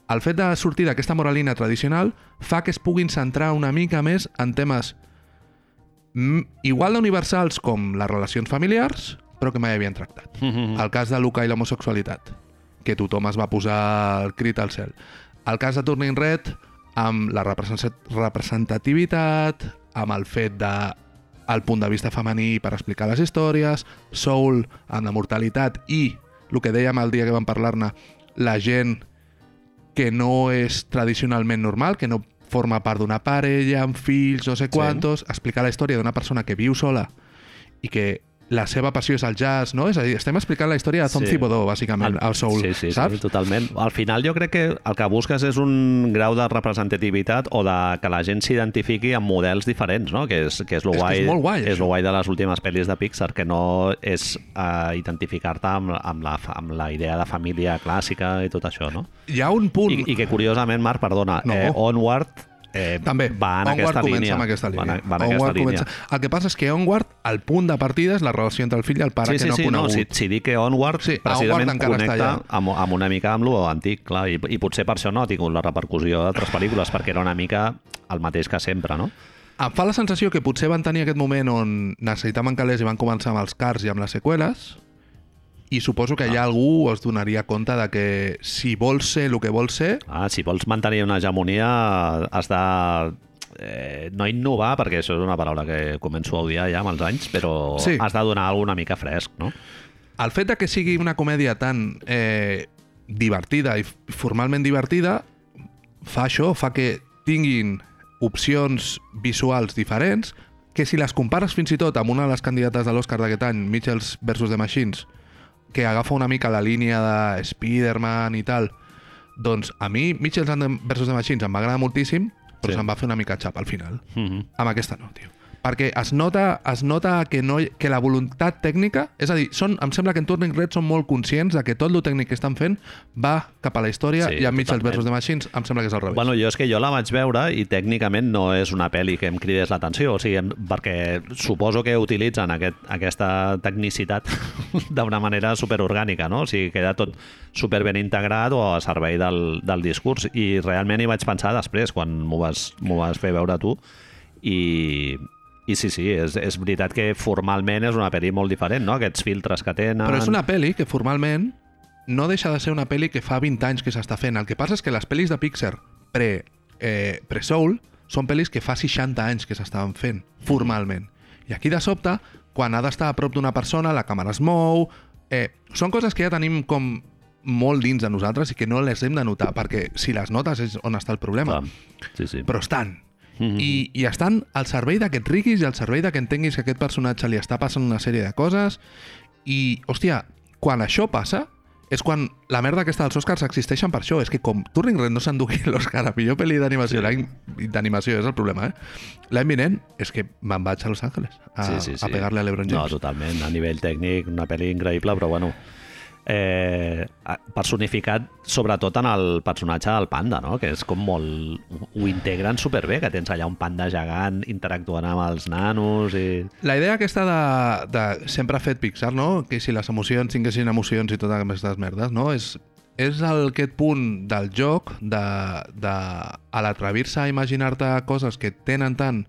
el fet de sortir d'aquesta moralina tradicional fa que es puguin centrar una mica més en temes mm, igual d'universals com les relacions familiars, però que mai havien tractat. Uh -huh. El cas de Luca i l'homosexualitat, que tothom es va posar el crit al cel. El cas de Turning Red, amb la represent- representativitat, amb el fet de el punt de vista femení per explicar les històries, Soul amb la mortalitat i el que dèiem el dia que vam parlar-ne, la gent que no és tradicionalment normal, que no forma part d'una parella, amb fills, no sé quantos, explicar la història d'una persona que viu sola i que la seva passió és el jazz, no? És a dir, estem explicant la història de Tom Sí. Thibodeau, bàsicament, al Soul, sí, sí, saps? Sí, totalment. Al final jo crec que el que busques és un grau de representativitat o de que la gent s'identifiqui amb models diferents, no? Que és, que és lo És que guai, és molt guai, és això. lo guai de les últimes pel·lis de Pixar, que no és uh, identificar-te amb, amb, la, amb la idea de família clàssica i tot això, no? Hi ha un punt... I, I que curiosament, Marc, perdona, No. eh, Onward eh, També, va en Onward aquesta comença línia. amb aquesta Va línia. en, va en aquesta línia. comença- El que passa és que Onward, el punt de partida és la relació entre el fill i el pare Sí, que sí, no ha sí, no, conegut. si, si dic que Onward Sí, precisament Onward connecta amb, amb una mica amb lo antic, clar, i, i potser per això no ha tingut la repercussió d'altres pel·lícules, perquè era una mica el mateix que sempre, no? Em fa la sensació que potser van tenir aquest moment on necessitaven calés i van començar amb els cars i amb les seqüeles i suposo que allà algú es donaria compte de que si vols ser el que vols ser, Ah, si vols mantenir una hegemonia has de eh, no innovar, perquè això és una paraula que començo a odiar ja amb els anys, però Sí. has de donar alguna mica fresc, no? el fet de que sigui una comèdia tan eh, divertida i formalment divertida fa això, fa que tinguin opcions visuals diferents que si les compares fins i tot amb una de les candidates de l'Oscar d'aquest any, Mitchells versus The Machines, que agafa una mica la línia de Spider-Man i tal, doncs a mi the- versus The Machines em va agradar moltíssim, però Sí. sí. se'm va fer una mica xap al final. Mm -hmm. Amb aquesta no, tio. Perquè es nota, es nota que, no, que la voluntat tècnica... És a dir, són, em sembla que en Turning Red són molt conscients de que tot el tècnic que estan fent va cap a la història Sí, i enmig dels versos de Machines em sembla que és al revés. Bueno, jo és que jo la vaig veure i tècnicament no és una pel·li que em cridés l'atenció, o sigui, perquè suposo que utilitzen aquest, aquesta tecnicitat d'una manera superorgànica, no? O sigui, queda tot super ben integrat o a servei del, del discurs i realment hi vaig pensar després quan m'ho vas, vas fer veure tu i, i sí, sí, és, és veritat que formalment és una pel·li molt diferent, no? Aquests filtres que tenen... Però és una pel·li que formalment no deixa de ser una pel·li que fa 20 anys que s'està fent. El que passa és que les pel·lis de Pixar pre, eh, pre-Soul són pel·lis que fa 60 anys que s'estaven fent, formalment. I aquí de sobte, quan ha d'estar a prop d'una persona, la càmera es mou... Eh, són coses que ja tenim com molt dins de nosaltres i que no les hem de notar, perquè si les notes és on està el problema. Clar. Sí, sí. Però estan. Mhm. I, I estan al servei d'aquests riquis i al servei de que entenguis que aquest personatge li està passant una sèrie de coses i, hòstia, quan això passa és quan la merda aquesta dels Oscars existeixen per això. És que com Turning Red no s'endugui l'Oscar a millor pel·li d'animació, l'any d'animació és el problema, eh? L'any vinent és que me'n vaig a Los Angeles a, sí, sí, sí. a pegar-li a l'Ebron No, James. totalment. A nivell tècnic, una pel·li increïble, però bueno, eh, personificat sobretot en el personatge del panda, no? que és com molt... ho integren superbé, que tens allà un panda gegant interactuant amb els nanos i... La idea aquesta de, de sempre ha fet Pixar, no? Que si les emocions tinguessin emocions i totes aquestes merdes, no? És, és el, aquest punt del joc de, de a l'atrevir-se a imaginar-te coses que tenen tant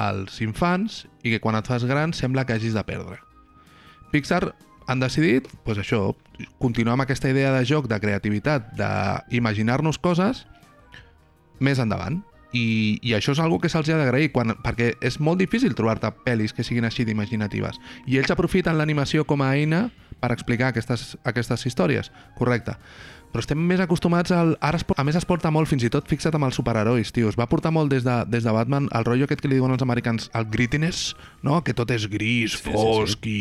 els infants i que quan et fas gran sembla que hagis de perdre. Pixar han decidit, pues això, continuar amb aquesta idea de joc, de creativitat, d'imaginar-nos coses més endavant. I, i això és algo que se'ls ha d'agrair, perquè és molt difícil trobar-te pel·lis que siguin així d'imaginatives. I ells aprofiten l'animació com a eina per explicar aquestes, aquestes històries. Correcte. Però estem més acostumats al... Ara, es, a més, es porta molt, fins i tot fixa't amb els superherois, tio. Es va portar molt des de, des de Batman el rotllo aquest que li diuen els americans, el grittiness, no? Que tot és gris, sí, fosc i...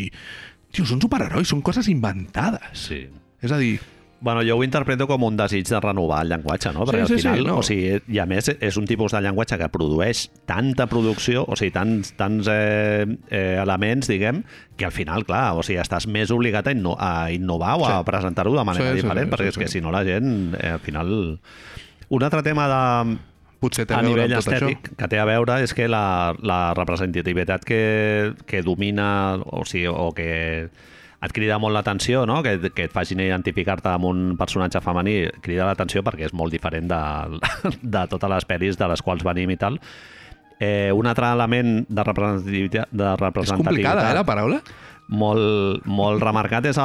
Tio, són superherois, són coses inventades. Sí. És a dir, Bueno, jo ho interpreto com un desig de renovar el llenguatge, no? Perquè Sí, sí, al final, sí, no. o sigui, i a més és un tipus de llenguatge que produeix tanta producció, o sigui, tants, tants eh, eh, elements, diguem, que al final, clar, o sigui, estàs més obligat a, inno a innovar o a Sí. presentar-ho de manera Sí, sí, diferent, sí, perquè sí, és que sí. si no la gent, eh, al final... Un altre tema de, potser té a a veure nivell amb tot estètic això. que té a veure és que la, la representativitat que, que domina o, sigui, o que et crida molt l'atenció, no? que, que et facin identificar-te amb un personatge femení, crida l'atenció perquè és molt diferent de, de totes les pel·lis de les quals venim i tal. Eh, un altre element de representativitat, de És representativitat complicada, eh, la paraula? molt, molt remarcat és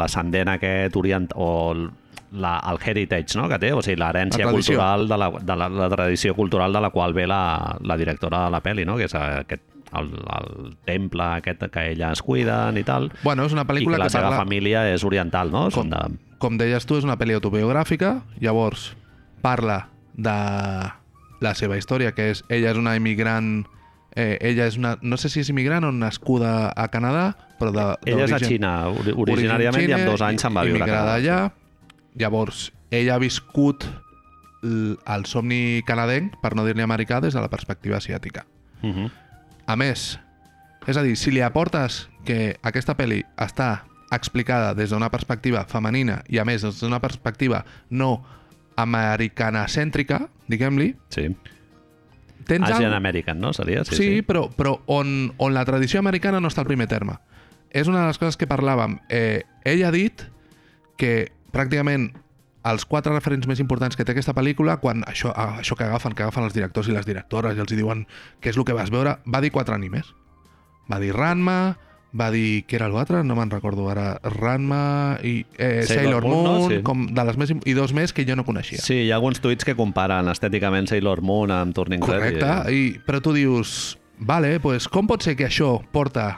l'ascendent aquest orient o la, el heritage no? que té, o sigui, l'herència La cultural de, la, de la, la tradició cultural de la qual ve la, la directora de la pel·li, no? que és aquest, el, el temple aquest que ella es cuiden i tal, Bueno, és una pel·lícula que la que seva parla... família és oriental, no? Com, Són de... com deies tu, és una pel·li autobiogràfica, llavors parla de la seva història, que és ella és una immigrant eh, ella és una, no sé si és immigrant o nascuda a Canadà, però de, Ella és a Xina, ori- originàriament, i amb dos anys se'n va viure a Canadà. allà. Llavors, ella ha viscut el somni canadenc, per no dir-li americà, des de la perspectiva asiàtica. Uh -huh. A més, és a dir, si li aportes que aquesta pel·li està explicada des d'una perspectiva femenina i a més des d'una perspectiva no americana-cèntrica, diguem-li, Sí. tens Asian American, no? Seria? Sí, sí, però, però on, on la tradició americana no està al primer terme. És una de les coses que parlàvem. Eh, ell ha dit que pràcticament els quatre referents més importants que té aquesta pel·lícula, quan això, això que agafen, que agafen els directors i les directores i els diuen què és el que vas veure, va dir quatre animes. Va dir Ranma, va dir... Què era l'altre? No me'n recordo ara. Ranma i eh, Sailor Sailor, Moon, Moon, no? Sí. com de les més, i dos més que jo no coneixia. Sí, hi ha alguns tuits que comparen estèticament Sailor Moon amb Turning Red. Correcte, i, però tu dius, vale, pues, com pot ser que això porta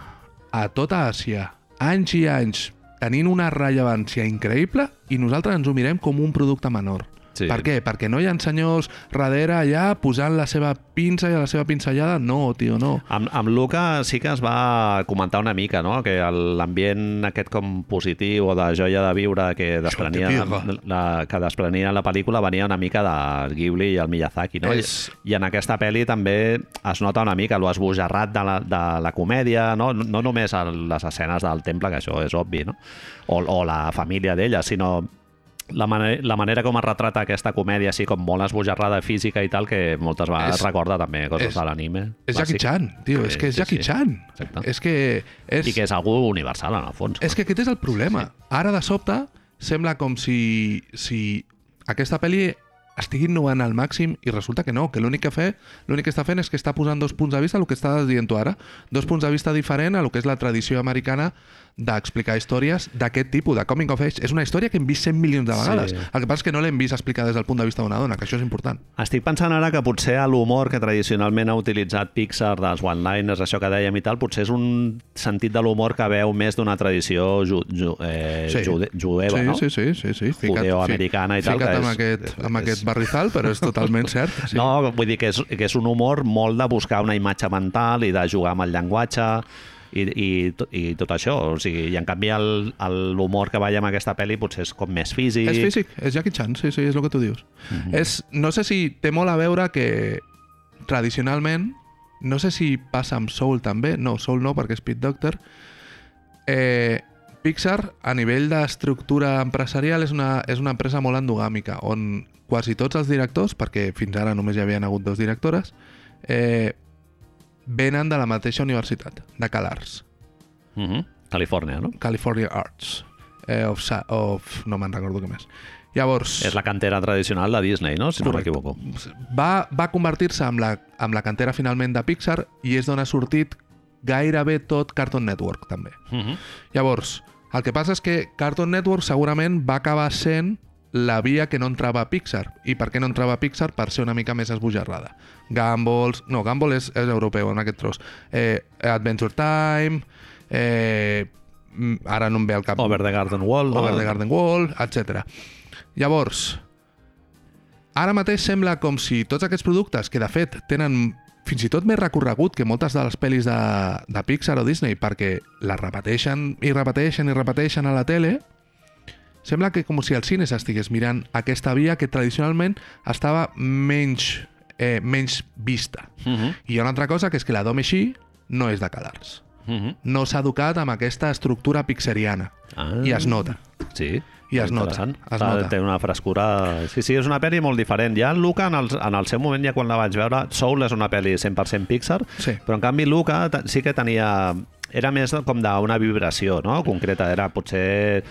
a tota Àsia anys i anys tenint una rellevància increïble i nosaltres ens ho mirem com un producte menor? Sí. Per què? Perquè no hi ha senyors darrere allà posant la seva pinça i la seva pinzellada? No, tio, no. Amb, amb Luca sí que es va comentar una mica, no? que l'ambient aquest com positiu o de joia de viure que desprenia, Joia. la, que desprenia la pel·lícula venia una mica de Ghibli i el Miyazaki. No? És- I, I en aquesta pel·li també es nota una mica l'esbojarrat de, la, de la comèdia, no, no només les escenes del temple, que això és obvi, no? o, o la família d'ella, sinó la, mane la manera com es retrata aquesta comèdia així com molt esbojarrada física i tal, que moltes vegades És- recorda també coses és- de l'anime. És Jackie. Chan, tio, és Sí, que és sí, Jackie sí. Chan. Exacte. És que... És, I que és algú universal, en el fons. És que aquest és el problema. Ara, de sobte, sembla com si, si aquesta pel·li estigui innovant al màxim i resulta que no, que l'únic que fe, l'únic que està fent és que està posant dos punts de vista, el que estàs dient tu ara, dos punts de vista diferent a lo que és la tradició americana d'explicar històries d'aquest tipus, de coming of age. És una història que hem vist 100 milions de vegades. Sí. El que passa és que no l'hem vist explicar des del punt de vista d'una dona, que això és important. Estic pensant ara que potser l'humor que tradicionalment ha utilitzat Pixar dels one-liners, això que dèiem i tal, potser és un sentit de l'humor que veu més d'una tradició ju, ju, eh, Sí. jude, jueva, sí, no? sí, sí, sí, sí. Judeoamericana i tal, Fica't amb, és- aquest, amb és- aquest barrizal, però és totalment cert. Sí. No, vull dir que és, que és un humor molt de buscar una imatge mental i de jugar amb el llenguatge i, i, i tot això. O sigui, I en canvi l'humor que veiem en aquesta pel·li potser és com més físic. És físic, és Jackie Chan, sí, sí, és el que tu dius. Mhm. és, no sé si té molt a veure que tradicionalment, no sé si passa amb Soul també, no, Soul no, perquè és Pete Doctor, eh, Pixar, a nivell d'estructura empresarial, és una, és una empresa molt endogàmica, on quasi tots els directors, perquè fins ara només hi havien hagut dos directores, eh, venen de la mateixa universitat, de CalArts. Uh -huh. Califòrnia, no? California Arts eh, of, of... no me'n recordo què més. Llavors, És la cantera tradicional de Disney, no? Si Correcte. no m'equivoco. va, va convertir-se amb la, amb la cantera finalment de Pixar i és d'on ha sortit gairebé tot Cartoon Network, també. Uh -huh. Llavors, el que passa és que Cartoon Network segurament va acabar sent la via que no entrava a Pixar. I per què no entrava a Pixar? Per ser una mica més esbojarrada. Gumball... No, Gumball és, és europeu en aquest tros. Eh, Adventure Time... Eh, mm, ara no em ve al cap... Over the Garden Wall. no? Over the Garden Wall, etc. Llavors, ara mateix sembla com si tots aquests productes, que de fet tenen fins i tot més recorregut que moltes de les pel·lis de, de Pixar o Disney, perquè les repeteixen i repeteixen i repeteixen a la tele, sembla que com si el cine s'estigués mirant aquesta via que tradicionalment estava menys, eh, menys vista. Uh -huh. I hi ha una altra cosa, que és que la Dome Shi no és de Calars. Uh -huh. No s'ha educat amb aquesta estructura pixeriana. Ah. I es nota. Sí. I es nota, es nota. Té una frescura... Sí, sí, és una pel·li molt diferent. Ja Luca, en el, en el seu moment, ja quan la vaig veure, Soul és una pel·li 100% Pixar, Sí. però en canvi Luca sí que tenia... Era més com d'una vibració, no? Concreta. Era potser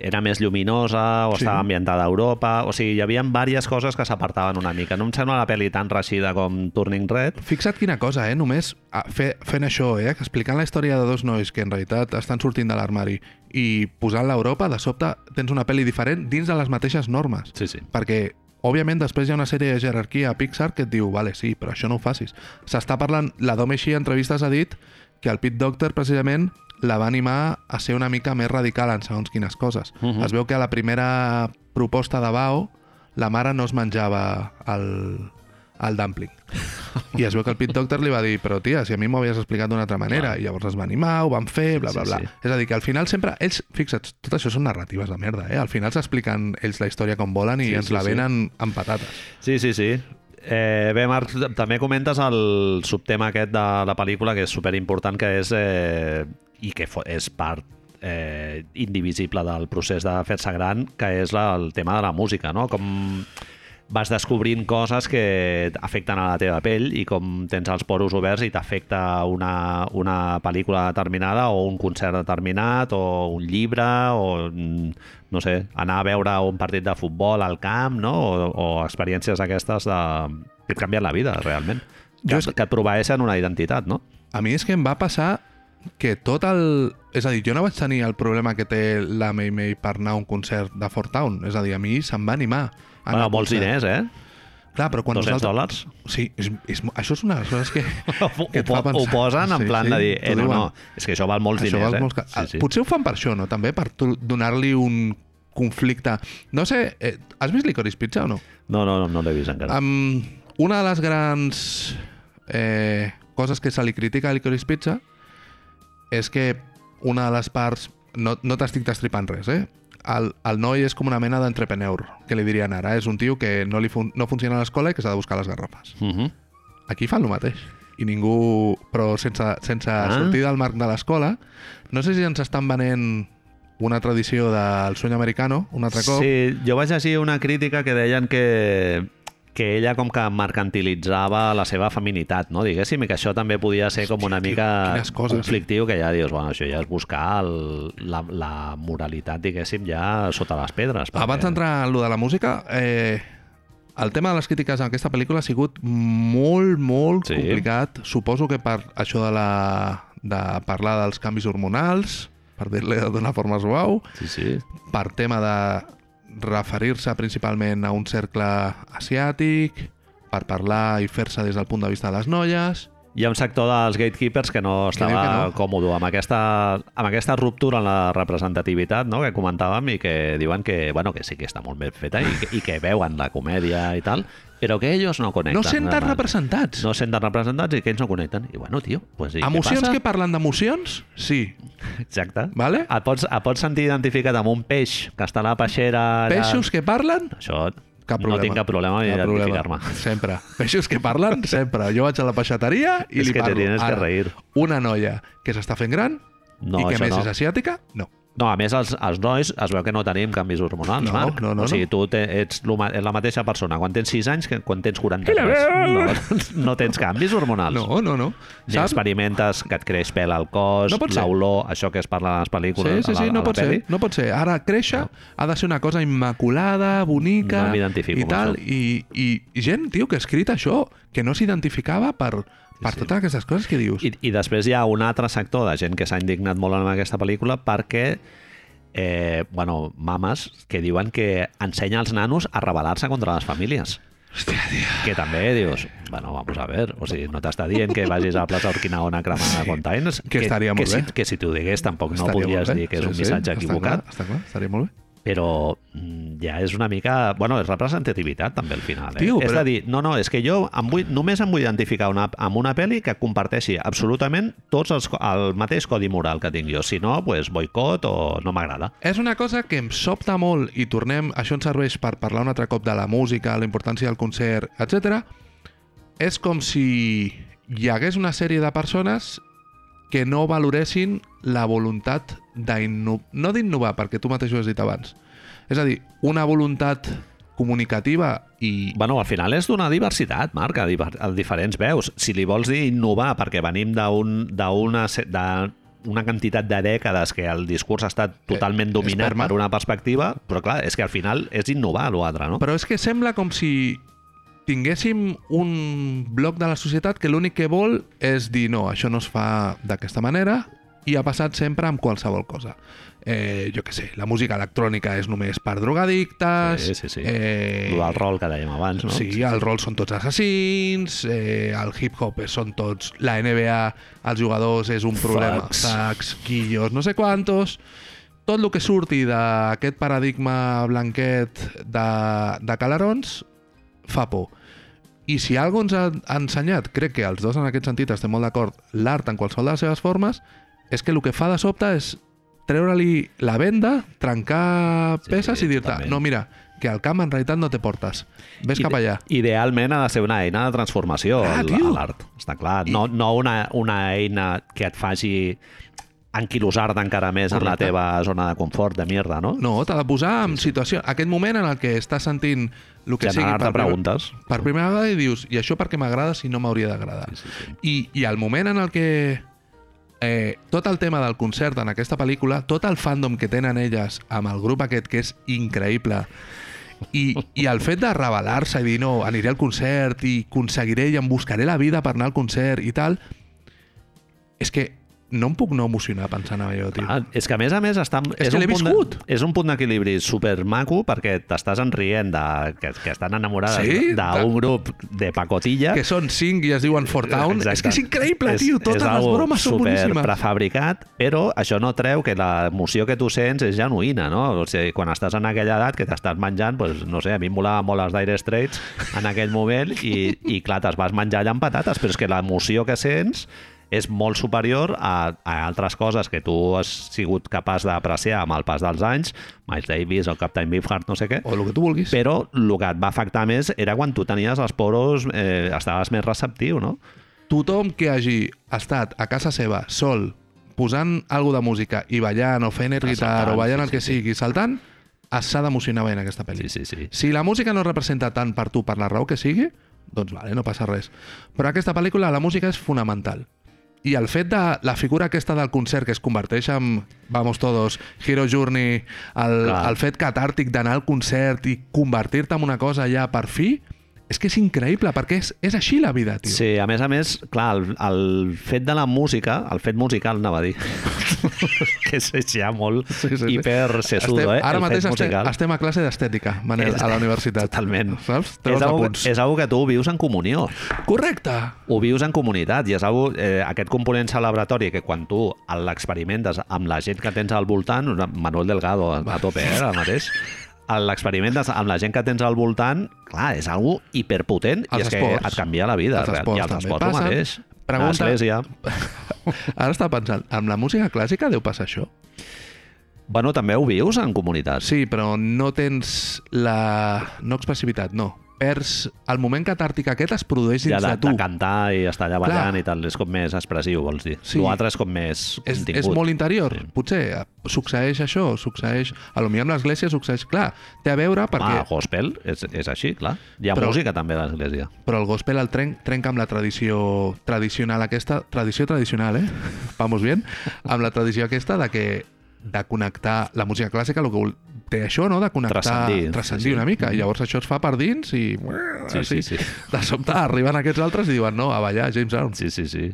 era més lluminosa o Sí. estava ambientada a Europa, o sigui, hi havia diverses coses que s'apartaven una mica. No em sembla una pel·li tan reixida com Turning Red, Fixa't quina cosa, eh? Només ah, fe, fent això, eh? Explicant la història de dos nois que en realitat estan sortint de l'armari i posant-la a Europa, de sobte tens una pel·li diferent dins de les mateixes normes. Sí, sí. Perquè, òbviament, després hi ha una sèrie de jerarquia a Pixar que et diu, vale, sí, però això no ho facis. S'està parlant... La Dome entrevistes ha dit que el Pete Doctor, precisament, la va animar a ser una mica més radical en segons quines coses. Mhm. Es veu que a la primera proposta de Bao la mare no es menjava el, el dumpling. I es veu que el Pete Doctor li va dir però tia, si a mi m'ho havies explicat d'una altra manera Clar. i llavors es va animar, ho van fer, bla, bla, Sí, bla. sí. És a dir, que al final sempre... Ells, fixa't, tot això són narratives de merda, eh? Al final s'expliquen ells la història com volen i Sí, ens sí, la sí. venen amb patates. Sí, sí, sí. Eh, bé, Marc, també comentes el subtema aquest de la pel·lícula, que és superimportant, que és... Eh, i que és part eh, indivisible del procés de fer-se gran, que és la, el tema de la música, no? Com vas descobrint coses que afecten a la teva pell i com tens els poros oberts i t'afecta una, una pel·lícula determinada o un concert determinat o un llibre o no sé, anar a veure un partit de futbol al camp no? o, o experiències aquestes de... que et canvien la vida realment Jo que, és- que et proveeixen una identitat no? A mi és que em va passar que tot el... És a dir, jo no vaig tenir el problema que té la Mei Mei per anar a un concert de Fort Town. És a dir, a mi se'm va animar. a bueno, molts diners, eh? Clar, però quan 200 nosaltres... dòlars Sí, és, és, això és una de les coses que, que ho, ho posen en Sí, plan sí, de dir eh, no, no, és que això val molts això diners val eh? molts sí, sí. Potser ho fan per això, no? També per donar-li un conflicte. No sé, eh, has vist Licorice Pizza o no? No, no, no, no l'he vist encara. Um, una de les grans eh, coses que se li critica a Licorice Pizza és que una de les parts... No, no t'estic destripant res, eh? El, el noi és com una mena d'entrepreneur, que li dirien ara. És un tio que no, li fun no funciona a l'escola i que s'ha de buscar les garrafes. Uh -huh. Aquí fan el mateix. I ningú... Però sense, sense ah. sortir del marc de l'escola. No sé si ens estan venent una tradició del sueño americano, un altre cop. Sí, jo vaig llegir una crítica que deien que que ella com que mercantilitzava la seva feminitat, no? diguéssim, i que això també podia ser com una mica coses, conflictiu, que ja dius, bueno, això ja és buscar el, la, la moralitat, diguéssim, ja sota les pedres. Perquè... Abans d'entrar en lo de la música, eh, el tema de les crítiques en aquesta pel·lícula ha sigut molt, molt sí. complicat. Suposo que per això de, la, de parlar dels canvis hormonals, per dir-li d'una forma suau, Sí, sí. per tema de referir-se principalment a un cercle asiàtic, per parlar i fer-se des del punt de vista de les noies... Hi ha un sector dels gatekeepers que no estava que no. còmode amb aquesta, amb aquesta ruptura en la representativitat no? que comentàvem i que diuen que, bueno, que sí que està molt ben feta i que, i que veuen la comèdia i tal, però que ells no connecten. No senten representats. No senten representats i que ells no connecten. I bueno, tio, pues, i Emocions que parlen d'emocions? Sí. Exacte. Vale? Et pots, et pots sentir identificat amb un peix que està a la peixera... Peixos que parlen? Això Cap no problema. tinc cap problema en identificar-me. Sempre. Peixos que parlen, sempre. Jo vaig a la peixateria i És li que te parlo. tienes que reír. Una noia que s'està fent gran No, i que més no. és asiàtica, no. No, a més, els, els nois es veu que no tenim canvis hormonals, No, Marc. no, no, o sigui, no. tu te, ets la mateixa persona quan tens 6 anys que quan tens 40 I la veu! no, no tens canvis hormonals. No, no, no. Ni Saps? experimentes que et creix pèl al cos, No pot l'olor, això que es parla a les Sí, pel·lícules, sí, la, sí, no a la pot pel·li. ser, no pot ser. Ara, créixer ha de ser una cosa immaculada, bonica No m'identifico i tal. I, i, I gent, tio, que ha escrit això, que no s'identificava per, per sí. totes aquestes coses que dius. I, I després hi ha un altre sector de gent que s'ha indignat molt en aquesta pel·lícula perquè eh, bueno, mames que diuen que ensenya als nanos a rebel·lar-se contra les famílies. Hòstia, tio. Que també dius, bueno, vamos a ver, o sigui, no t'està dient que vagis a la plaça Urquinaona a cremar containers, Que estaria molt que, bé. Si, que si t'ho digués tampoc no Estaria podries molt bé. dir que és Sí, un sí, missatge està equivocat, Clar, està clar, estaria molt bé. Però mm, ja és una mica... Bueno, és representativitat també al final. Eh? Tio, És però- a dir, no, no, és que jo em vull, només em vull identificar una, amb una pel·li que comparteixi absolutament tots els, el mateix codi moral que tinc jo. Si no, pues, boicot o no m'agrada. És una cosa que em sobta molt i tornem, això ens serveix per parlar un altre cop de la música, la importància del concert, etc. És com si hi hagués una sèrie de persones que no valoressin la voluntat no d'innovar, perquè tu mateix ho has dit abans. És a dir, una voluntat comunicativa i... Bueno, al final és donar diversitat, Marc, a, diver- a diferents veus. Si li vols dir innovar perquè venim d'un- d'una de una quantitat de dècades que el discurs ha estat totalment dominat per una perspectiva, però clar, és que al final és innovar l'altre, no? Però és que sembla com si tinguéssim un bloc de la societat que l'únic que vol és dir no, això no es fa d'aquesta manera i ha passat sempre amb qualsevol cosa. Eh, jo què sé, la música electrònica és només per drogadictes... Sí, sí, sí. Eh, del rol que dèiem abans, no? Sí, el rol són tots assassins, eh, el hip-hop són tots... La NBA, els jugadors, és un problema. Fax. Sacs, quillos, no sé quantos... Tot el que surti d'aquest paradigma blanquet de, de calarons fa por. I si algú ens ha ensenyat, crec que els dos en aquest sentit estem molt d'acord, l'art en qualsevol de les seves formes, és que el que fa de sobte és treure-li la venda, trencar Sí, peces i dir-te, no, mira, que al camp en realitat no te portes. Ves cap allà. Idealment ha de ser una eina de transformació, Ah, l'art. Està clar. No, no una, una eina que et faci anquilosar-te encara més en la Correcte. teva zona de confort, de mierda, no? No, t'ha de posar en situació... Aquest moment en el que estàs sentint el que sigui primer- preguntes. per primera vegada i dius, i això perquè m'agrada si no m'hauria d'agradar. Sí, sí, sí. I, I el moment en el que eh, tot el tema del concert en aquesta pel·lícula, tot el fandom que tenen elles amb el grup aquest, que és increïble, i, i el fet de rebel·lar-se i dir no, aniré al concert i aconseguiré i em buscaré la vida per anar al concert i tal, és que no em puc no emocionar pensant en allò, tio. Ah, és que a més a més està, És que un punt. De, és un punt d'equilibri super maco perquè t'estàs enrient de, que, que estan enamorades Sí, d'un de- grup de pacotilla que són cinc i es diuen Fort Town. És que és increïble, tio. Totes les bromes són super boníssimes. prefabricat, però això no treu que l'emoció que tu sents és genuïna, no? O sigui, quan estàs en aquella edat que t'estàs menjant, doncs, no sé, a mi em molava molt els Dire Straits en aquell moment i, i clar, te'ls vas menjar allà amb patates, però és que l'emoció que sents és molt superior a, a altres coses que tu has sigut capaç d'apreciar amb el pas dels anys, Miles Davis, el Captain Beefheart, no sé què, O el que tu vulguis. però el que et va afectar més era quan tu tenies els poros, eh, estaves més receptiu, no? tothom que hagi estat a casa seva, sol, posant alguna de música i ballant o fent air guitar saltant, o ballant sí, el que sí, sí. sigui, saltant, s'ha d'emocionar veient aquesta pel·li. Sí, sí, sí. Si la música no representa tant per tu per la raó que sigui, doncs vale, no passa res. Però aquesta pel·lícula, la música és fonamental. I el fet de la figura aquesta del concert que es converteix en Vamos Todos, Hero Journey, el, Clar. el fet catàrtic d'anar al concert i convertir-te en una cosa ja per fi, és que és increïble, perquè és, és així la vida, tio. Sí, a més a més, clar, el, el fet de la música, el fet musical, anava a dir, que és ja molt Sí, sí, sí. hiper sesudo, Estem- eh? Ara el mateix estem, estem a classe d'estètica, Manel, És- a la universitat. Totalment. Saps? És Treus algo, apunts. és algo que tu vius en comunió. Correcte! Ho vius en comunitat i és algo, eh, aquest component celebratori que quan tu l'experimentes amb la gent que tens al voltant, Manuel Delgado a tope, eh, ara mateix, l'experimentes amb la gent que tens al voltant, clar, és algo hiperpotent i Els és que esports. et canvia la vida. Els esports I els esports el passen. mateix. Pregunta- l'església. Ara està pensant, amb la música clàssica deu passar això? Bueno, també ho vius en comunitat. Sí, però no tens la... no expressivitat, no. Perds... El moment catàrtic aquest es produeix ja dins de, de tu. de cantar i estar allà Clar. ballant i tal, és com més expressiu, vols dir. Sí. L'altre és com més És, contingut. és molt interior. Sí. Potser succeeix això, succeeix... A lo millor amb l'església succeeix... Clar, té a veure perquè... Ah, gospel és, és així, clar. Hi ha Però- música també a l'església. Però el gospel el tren, trenca amb la tradició tradicional aquesta, tradició tradicional, eh? Vamos bien, amb la tradició aquesta de que de connectar la música clàssica, el que té això, no?, de connectar, Transcendir, transcendir sí, sí. una mica, i llavors això es fa per dins i... Sí, sí, sí. De sobte arriben aquests altres i diuen, no, a ballar, James Brown. Sí, sí, sí.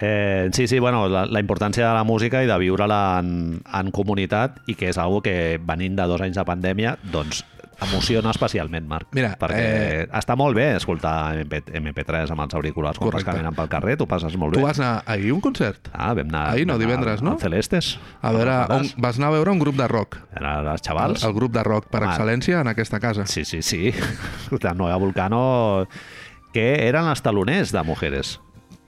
Eh, sí, sí, bueno, la, la importància de la música i de viure-la en, en comunitat i que és algo que venint de dos anys de pandèmia, doncs emociona especialment, Marc. Mira, perquè eh, està molt bé escoltar MP, MP3 amb els auriculars quan vas Correcte. caminant pel carrer, tu passes molt Tu bé. vas anar ahir a un concert? Ah, vam anar... Ahir no, divendres, al- no? al Celestes. A veure, on, Aleshores, vas anar a veure un grup de rock. Eren els El, xavals. el grup de rock per Ah. excel·lència en aquesta casa. Sí, sí, sí. La Noia Volcano que eren els taloners de Mujeres.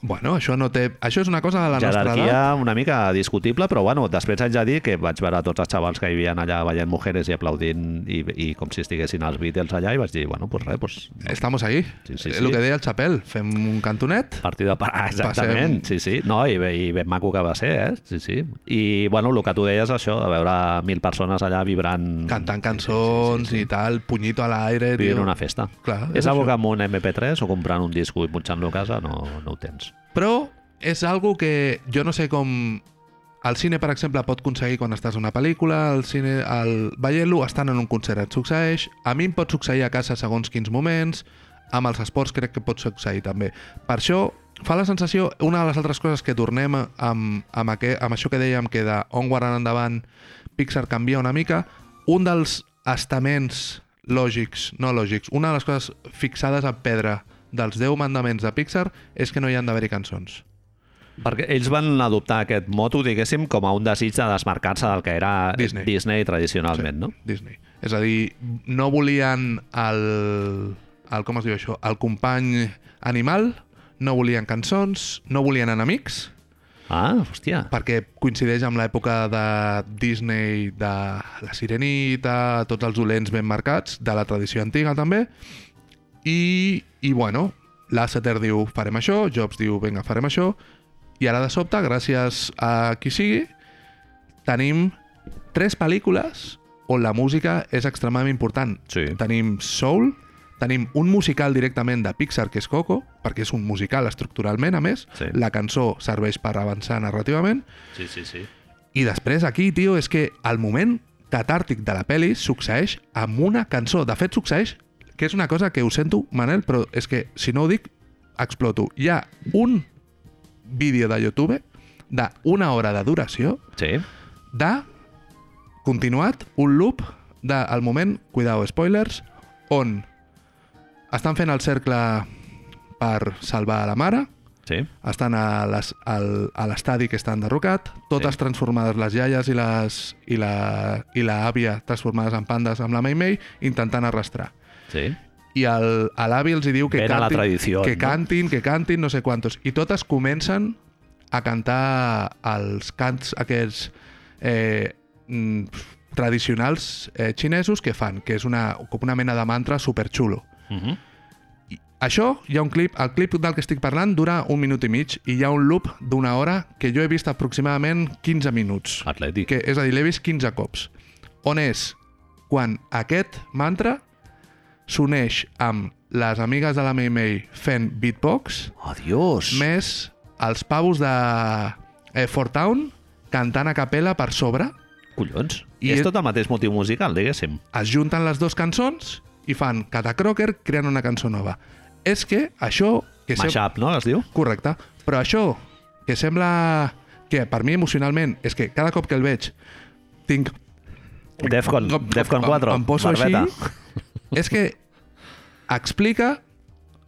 Bueno, això no té... Això és una cosa de la nostra edat. Jerarquia una mica discutible, però bueno, després haig de dir que vaig veure tots els xavals que hi havia allà veient mujeres i aplaudint i, i com si estiguessin els Beatles allà i vaig dir, bueno, pues res, pues, Estamos ahí. Sí, sí, Eh, sí. El que deia el Chapel, fem un cantonet, partit de parar, exactament. Passem- Sí, sí. No, i, i ben maco que va ser, eh? Sí, sí. I, bueno, el que tu deies, això, de veure mil persones allà vibrant... cantant cançons i tal, punyito a l'aire... Vivint una festa. Clar, és és algo que amb un MP3 o comprant un disc i punxant-lo a casa no, no ho tens. Però és algo que jo no sé com... El cine, per exemple, pot aconseguir quan estàs a una pel·lícula, el cine, el... veient-lo en un concert et succeeix, a mi em pot succeir a casa segons quins moments, amb els esports crec que pot succeir també. Per això fa la sensació, una de les altres coses que tornem amb, amb, aquest, amb això que dèiem que de Onward en endavant Pixar canvia una mica, un dels estaments lògics, no lògics, una de les coses fixades a pedra dels 10 mandaments de Pixar és que no hi han d'haver-hi cançons. Perquè ells van adoptar aquest moto, diguéssim, com a un desig de desmarcar-se del que era Disney. Disney tradicionalment, no? Disney. És a dir, no volien el, el com es diu això, el company animal, no volien cançons, no volien enemics, Ah, hòstia. perquè coincideix amb l'època de Disney, de la Sirenita, tots els dolents ben marcats, de la tradició antiga també, i, i bueno, Lasseter diu farem això, Jobs diu vinga farem això, i ara de sobte, gràcies a qui sigui, tenim tres pel·lícules on la música és extremadament important. Sí. Tenim Soul, tenim un musical directament de Pixar, que és Coco, perquè és un musical estructuralment, a més. Sí. La cançó serveix per avançar narrativament. Sí, sí, sí. I després aquí, tio, és que el moment catàrtic de la pel·li succeeix amb una cançó. De fet, succeeix, que és una cosa que ho sento, Manel, però és que si no ho dic, exploto. Hi ha un vídeo de YouTube d'una hora de duració Sí. de continuat un loop del moment, cuidao, spoilers, on estan fent el cercle per salvar la mare, Sí. estan a a l'estadi que està enderrocat, totes Sí. transformades, les iaies i les i la, i la àvia transformades en pandes amb la Mei Mei, intentant arrastrar. Sí. I el, a l'avi els hi diu que la cantin, tradició, que no? cantin, que cantin, no sé quantos. I totes comencen a cantar els cants aquests eh, mm, tradicionals eh, xinesos que fan, que és una, com una mena de mantra superxulo. Uh -huh. I això, hi ha un clip, el clip del que estic parlant dura un minut i mig i hi ha un loop d'una hora que jo he vist aproximadament 15 minuts. Atlètic. Que, és a dir, l'he vist 15 cops. On és quan aquest mantra s'uneix amb les amigues de la Mei Mei fent beatbox, Adiós. més els pavos de eh, Fort Town cantant a capella per sobre, Collons. I és és- tot el mateix motiu musical, diguéssim. es junten les dues cançons i fan Catacroker creant una cançó nova. És que això... Que sem- Mashup, no, es diu? Correcte. Però això, que sembla que per mi emocionalment és que cada cop que el veig tinc... Defcon, Em- Defcon em- 4, em poso barbeta. així. És que explica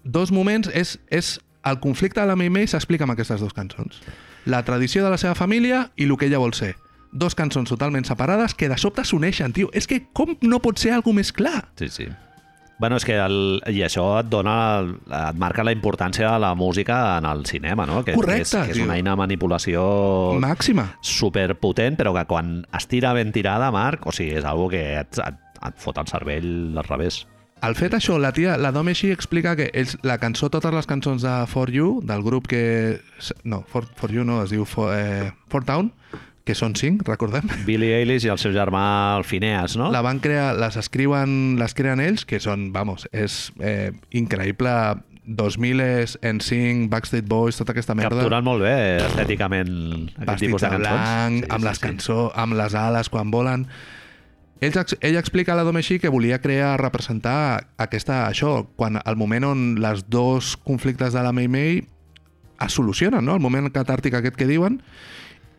dos moments, és, és el conflicte de la Mei Mei s'explica amb aquestes dues cançons. La tradició de la seva família i el que ella vol ser. Dos cançons totalment separades que de sobte s'uneixen, tio. És que com no pot ser alguna més clar? Sí, sí. Bueno, és que el, i això et dona, et marca la importància de la música en el cinema, no? Que, Correcte, que és, que és una eina de manipulació Màxima. superpotent, però que quan es tira ben tirada, Marc, o sigui, és algo que et, et, et fot el cervell al revés. Al fet això, la tia, la Domeshi explica que ells, la cançó, totes les cançons de For You, del grup que... No, For, For You no, es diu For, eh, For Town, que són cinc, recordem. Billie Eilish i el seu germà el Phineas, no? La van crear, les escriuen, les creen ells, que són, vamos, és eh, increïble 2000 és NSYNC, Backstreet Boys, tota aquesta merda. Capturen molt bé estèticament aquest Vestits tipus de cançons. blanc, amb les cançons, amb les ales quan volen. Ells, ex- ella explica a la Domeshi que volia crear, representar aquesta, això, quan el moment on les dos conflictes de la Mei Mei es solucionen, no? el moment catàrtic aquest que diuen,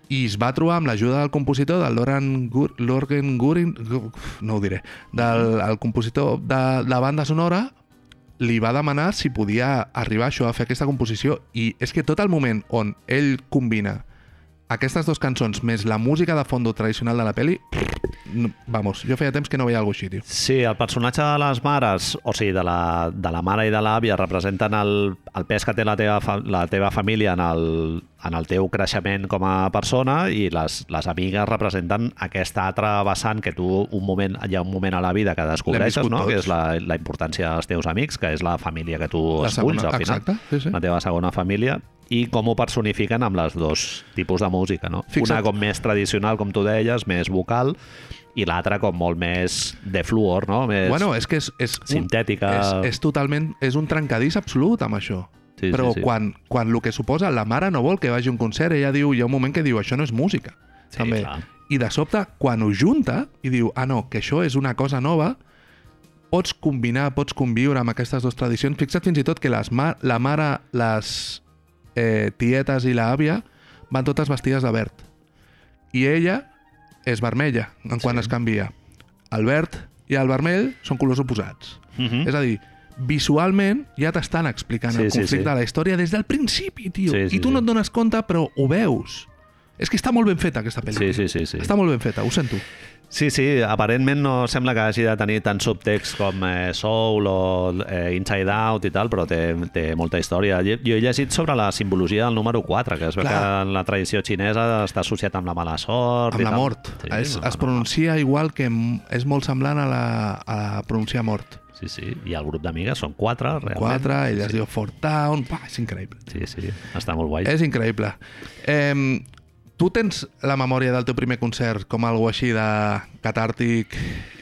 i es va trobar amb l'ajuda del compositor, del Loran Gur, Lorgen Gurin, gu- no ho diré, del el compositor de la banda sonora, li va demanar si podia arribar això, a fer aquesta composició, i és que tot el moment on ell combina aquestes dues cançons més la música de fondo tradicional de la peli, vamos, jo feia temps que no veia alguna així, tio. Sí, el personatge de les mares, o sigui, de la, de la mare i de l'àvia, representen el, el pes que té la teva, fa, la teva família en el, en el teu creixement com a persona i les, les amigues representen aquesta altra vessant que tu un moment, hi ha un moment a la vida que descobreixes, no? tots. que és la, la importància dels teus amics, que és la família que tu La esculls segona, al final, exacte, sí, sí. la teva segona família, i com ho personifiquen amb les dos tipus de música, no? Fixa't. Una com més tradicional, com tu deies, més vocal, i l'altra com molt més de fluor, no? Més... Bueno, és que és... és un- Sintètica. És, és totalment... És un trencadís absolut amb això. Sí, Però sí, sí. Quan, quan el que suposa la mare no vol que vagi a un concert, ella diu, hi ha un moment que diu, això no és música. Sí, també. clar. I de sobte, quan ho junta i diu, ah no, que això és una cosa nova, pots combinar, pots conviure amb aquestes dues tradicions. Fixa't fins i tot que les ma la mare, les eh, tietes i l'àvia van totes vestides de verd. I ella és vermella, en quan Sí. es canvia. El verd i el vermell són colors oposats. Mhm. És a dir, visualment ja t'estan explicant Sí, el sí, conflicte sí. de la història des del principi, tio. Sí, sí, I tu sí. no et dones compte, però ho veus. És que està molt ben feta, aquesta pel·lícula. Sí, sí, sí, sí. Està molt ben feta, ho sento. Sí, sí, aparentment no sembla que hagi de tenir tant subtext com eh, Soul o eh, Inside Out i tal, però té, té molta història. Jo he llegit sobre la simbologia del número 4, que es veu Clar. que en la tradició xinesa està associat amb la mala sort. Amb i la tal. mort. Sí, es, la es pronuncia igual que és molt semblant a la, a la pronunciar mort. Sí, sí, i el grup d'amigues són quatre, realment. Quatre, ella es sí, diu Fort Town, pa, és increïble. Sí, sí, està molt guai. És increïble. Eh, tu tens la memòria del teu primer concert com algo així de catàrtic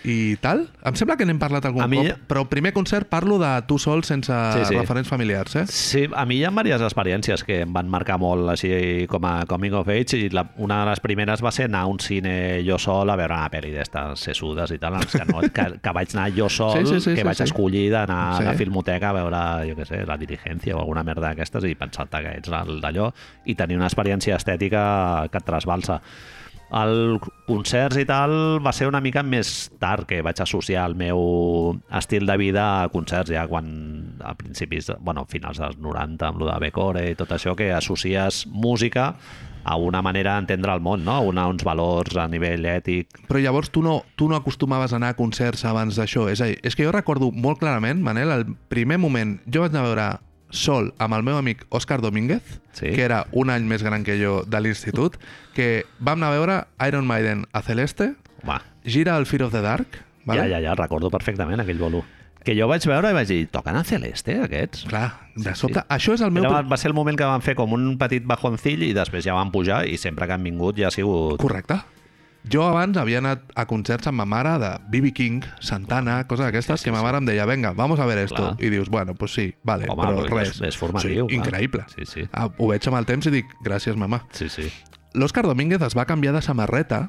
i tal. Em sembla que n'hem parlat algun A mi- cop, però el primer concert parlo de tu sol sense Sí, sí. referents familiars, eh? Sí, a mi hi ha diverses experiències que em van marcar molt així com a coming of age i la, una de les primeres va ser anar a un cine jo sol a veure una pel·li d'estes sessudes i tal, que, no, que, que vaig anar jo sol, Sí, sí, sí, que sí, vaig sí. escollir d'anar Sí. a la filmoteca a veure, jo què sé, la dirigència o alguna merda d'aquestes i pensar-te que ets d'allò i tenir una experiència estètica que et trasbalsa. El concerts i tal va ser una mica més tard que vaig associar el meu estil de vida a concerts, ja quan a principis, bueno, finals dels 90 amb lo de Becore i tot això, que associes música a una manera d'entendre el món, no? a una, uns valors a nivell ètic. Però llavors tu no, tu no acostumaves a anar a concerts abans d'això. És a dir, és que jo recordo molt clarament, Manel, el primer moment... Jo vaig anar a veure sol amb el meu amic Òscar Domínguez, Sí. que era un any més gran que jo de l'institut, que vam anar a veure Iron Maiden a Celeste, Va, gira el Fear of the Dark, vale? ja, ja, ja, recordo perfectament aquell bolo. Que jo vaig veure i vaig dir, toquen a Celeste, aquests? Clar, de Sí, sobte... sí. Això és el meu... Era, va ser el moment que van fer com un petit bajoncill i després ja van pujar i sempre que han vingut ja ha sigut... Correcte. Jo abans havia anat a concerts amb ma mare de B.B. King, Santana, coses d'aquestes, que ma mare em deia, venga, vamos a ver esto. Clar. I dius, bueno, pues sí, vale, Home, però res. és formatiu, Sí, increïble. Sí, sí. Ah, ho veig amb el temps i dic, gràcies, mama. Sí, sí. L'Òscar Domínguez es va canviar de samarreta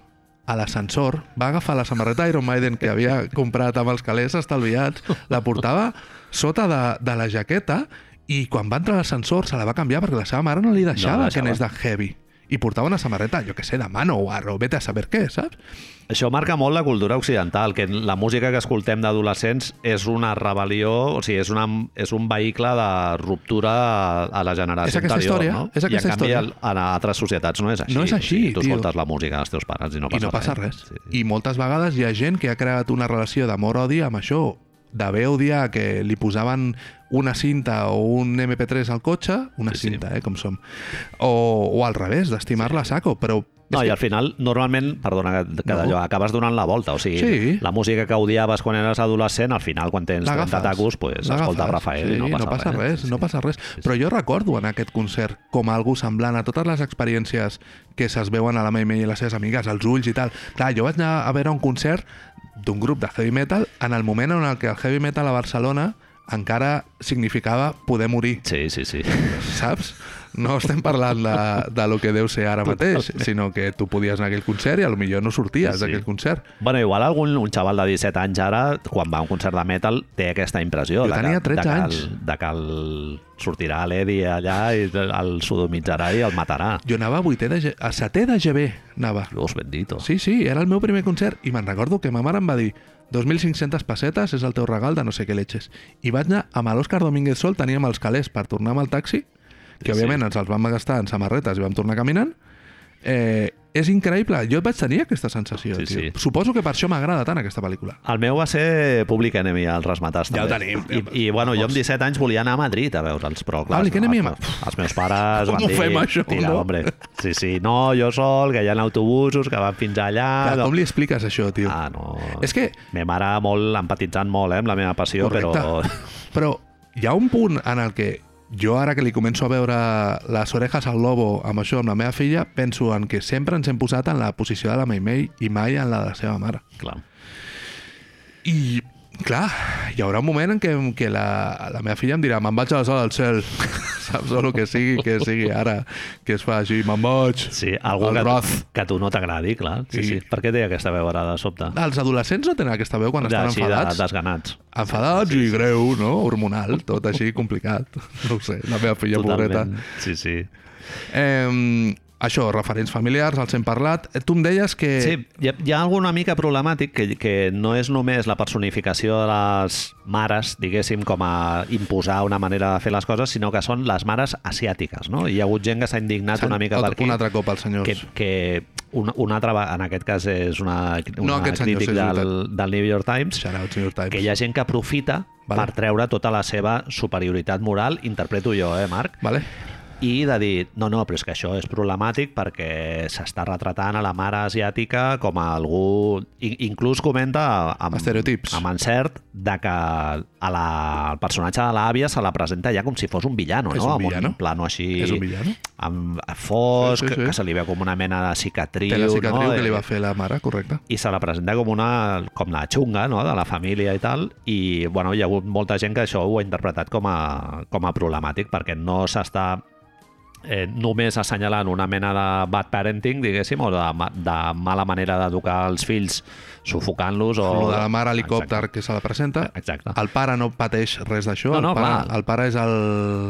a l'ascensor, va agafar la samarreta Iron Maiden que havia comprat amb els calés estalviats, la portava sota de, de la jaqueta i quan va entrar a l'ascensor se la va canviar perquè la seva mare no li deixava, No la que deixava. anés de heavy. I portava una samarreta, jo que sé, de Manowar o vete a saber què, saps? Això marca molt la cultura occidental, que la música que escoltem d'adolescents és una rebel·lió, o sigui, és, una, és un vehicle de ruptura a, la generació És aquesta anterior, història, no? és aquesta I en canvi, història. en altres societats no és així. No és O així, sigui, tu tio. escoltes la música dels teus pares i no I passa, no passa res. Sí. I moltes vegades hi ha gent que ha creat una relació d'amor-odi amb això, d'haver odiar que li posaven una cinta o un MP3 al cotxe, una Sí, sí. cinta, eh, com som, o, o al revés, d'estimar-la a saco, però No, i al final, normalment, perdona que, que No. acabes donant la volta. O sigui, Sí. la música que odiaves quan eres adolescent, al final, quan tens 30 L'agafes, tacos, pues, escolta Rafael sí, i no passa, no passa res. Sí, no sí. passa res. Sí, sí. Però jo recordo en aquest concert com algú semblant a totes les experiències que se'ls veuen a la Maimei i les seves amigues, als ulls i tal. Clar, jo vaig anar a veure un concert d'un grup de heavy metal en el moment en el que el heavy metal a Barcelona encara significava poder morir, Sí, sí, sí. saps? No estem parlant de, de lo que deu ser ara mateix, sinó que tu podies anar a aquell concert i a lo millor no sorties Sí, d'aquell concert. Bueno, igual algun, un xaval de 17 anys ara, quan va a un concert de metal, té aquesta impressió. Jo de tenia que, 13 de que anys. El, de que el, sortirà l'Edi allà i el sodomitzarà i el matarà. Jo anava a, 8è de, a 7è de GB, anava. Dios bendito. Sí, sí, era el meu primer concert i me'n recordo que ma mare em va dir 2.500 pessetes és el teu regal de no sé què letxes. I vaig anar amb l'Òscar Domínguez Sol, teníem els calés per tornar amb el taxi, que Sí, òbviament ens els vam gastar en samarretes i vam tornar caminant. Eh, és increïble, jo vaig tenir aquesta sensació. Sí, tio. sí. Suposo que per això m'agrada tant aquesta pel·lícula. El meu va ser Public Enemy, els resmatars. Ja ho també. tenim. I, I, bueno, jo amb 17 anys volia anar a Madrid a veure'ls, però clar... Public Enemy, els, home. els meus pares Com van ho dir... fem, això, Tira, no?" hombre. Sí, sí, no, jo sol, que hi ha autobusos que van fins allà... Clar, com li expliques això, tio? Ah, no... És que Me mare molt empatitzant molt eh, amb la meva passió, Correcte. però... Però hi ha un punt en el que jo ara que li començo a veure les orejas al lobo amb això, amb la meva filla, penso en que sempre ens hem posat en la posició de la Maimei i mai en la de la seva mare. Clar. I, clar, hi haurà un moment en què, en què la, la meva filla em dirà me'n vaig a la sala del cel, saps? O el que sigui, que sigui ara, que es fa així, me'n vaig, Sí, algú que, Roth. que a tu no t'agradi, clar. Sí, Sí. sí. Per què té aquesta veu ara de sobte? Els adolescents no tenen aquesta veu quan estan Així, de, enfadats. desganats. Enfadats i greu, no? Hormonal, tot així complicat. No ho sé, la meva filla pobreta. Sí, sí. Eh, això, referents familiars, els hem parlat. Eh, Tu em deies que... Sí, hi ha, hi ha alguna mica problemàtic que, que no és només la personificació de les mares, diguéssim, com a imposar una manera de fer les coses, sinó que són les mares asiàtiques, no? Hi ha hagut gent que s'ha indignat una mica per aquí. Un altre cop, els senyors. que, que una altra, va- en aquest cas és una, una No, senyor, crític és del, del New York Times, Shout out, New York Times. que hi ha gent que aprofita Vale. per treure tota la seva superioritat moral, interpreto jo, eh, Marc? Vale? I de dir, no, no, però és que això és problemàtic perquè s'està retratant a la mare asiàtica com a algú... I, inclús comenta amb, Estereotips. amb encert de que a la, el personatge de l'àvia se la presenta ja com si fos un villano, És no? un Amb villano? un plano així... És un villano? Amb fosc, Sí, sí, sí. que se li veu com una mena de cicatriu, Té la cicatriu no? que li va Eh, fer la mare, correcte. i se la presenta com una com la xunga no? de la família i tal i bueno, hi ha hagut molta gent que això ho ha interpretat com a, com a problemàtic perquè no s'està eh, només assenyalant una mena de bad parenting, diguéssim, o de, de mala manera d'educar els fills sufocant-los o... O de la mare helicòpter que se la presenta. Exacte. El pare no pateix res d'això. No, no, el, pare, clar. el pare és el...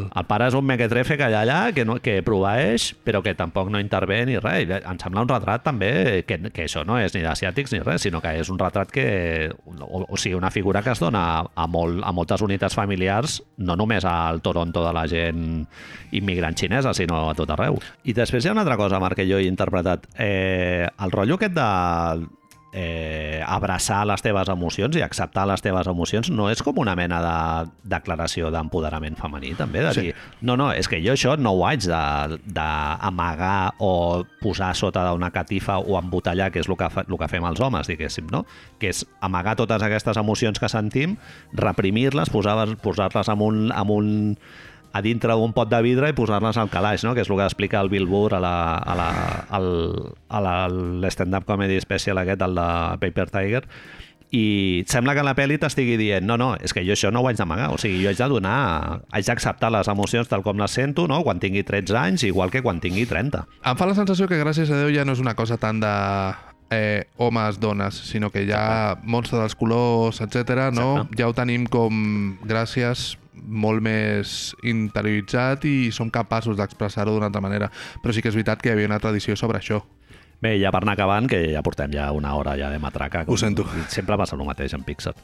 El pare és un mequetrefe que ha allà, que, no, que proveeix, però que tampoc no intervé ni res. Em sembla un retrat també que, que això no és ni d'asiàtics ni res, sinó que és un retrat que... O, o sigui, una figura que es dona a, a, molt, a moltes unitats familiars, no només al Toronto de la gent immigrant xinesa, sinó a tot arreu. I després hi ha una altra cosa, Marc, que jo he interpretat. Eh, el rotllo aquest de eh, abraçar les teves emocions i acceptar les teves emocions no és com una mena de declaració d'empoderament femení, també, de Sí. dir, no, no, és que jo això no ho haig d'amagar o posar sota d'una catifa o embotellar, que és el que, fa, el que fem els homes, diguéssim, no? Que és amagar totes aquestes emocions que sentim, reprimir-les, posar-les posar en un, en un a dintre d'un pot de vidre i posar-les al calaix, no? que és el que explica el Bill Burr a la, a la, al, a l'stand-up comedy special aquest, el de Paper Tiger, i sembla que en la pel·li t'estigui dient no, no, és que jo això no ho haig d'amagar, o sigui, jo haig de donar, haig d'acceptar les emocions tal com les sento, no? quan tingui 13 anys, igual que quan tingui 30. Em fa la sensació que gràcies a Déu ja no és una cosa tant de eh, homes, dones, sinó que ja monstre dels colors, etc. no? Exacte. Ja ho tenim com, gràcies, molt més interioritzat i som capaços d'expressar-ho d'una altra manera. Però sí que és veritat que hi havia una tradició sobre això. Bé, ja per anar acabant, que ja portem ja una hora ja de matraca. Ho sento. Sempre passa el mateix en Pixar.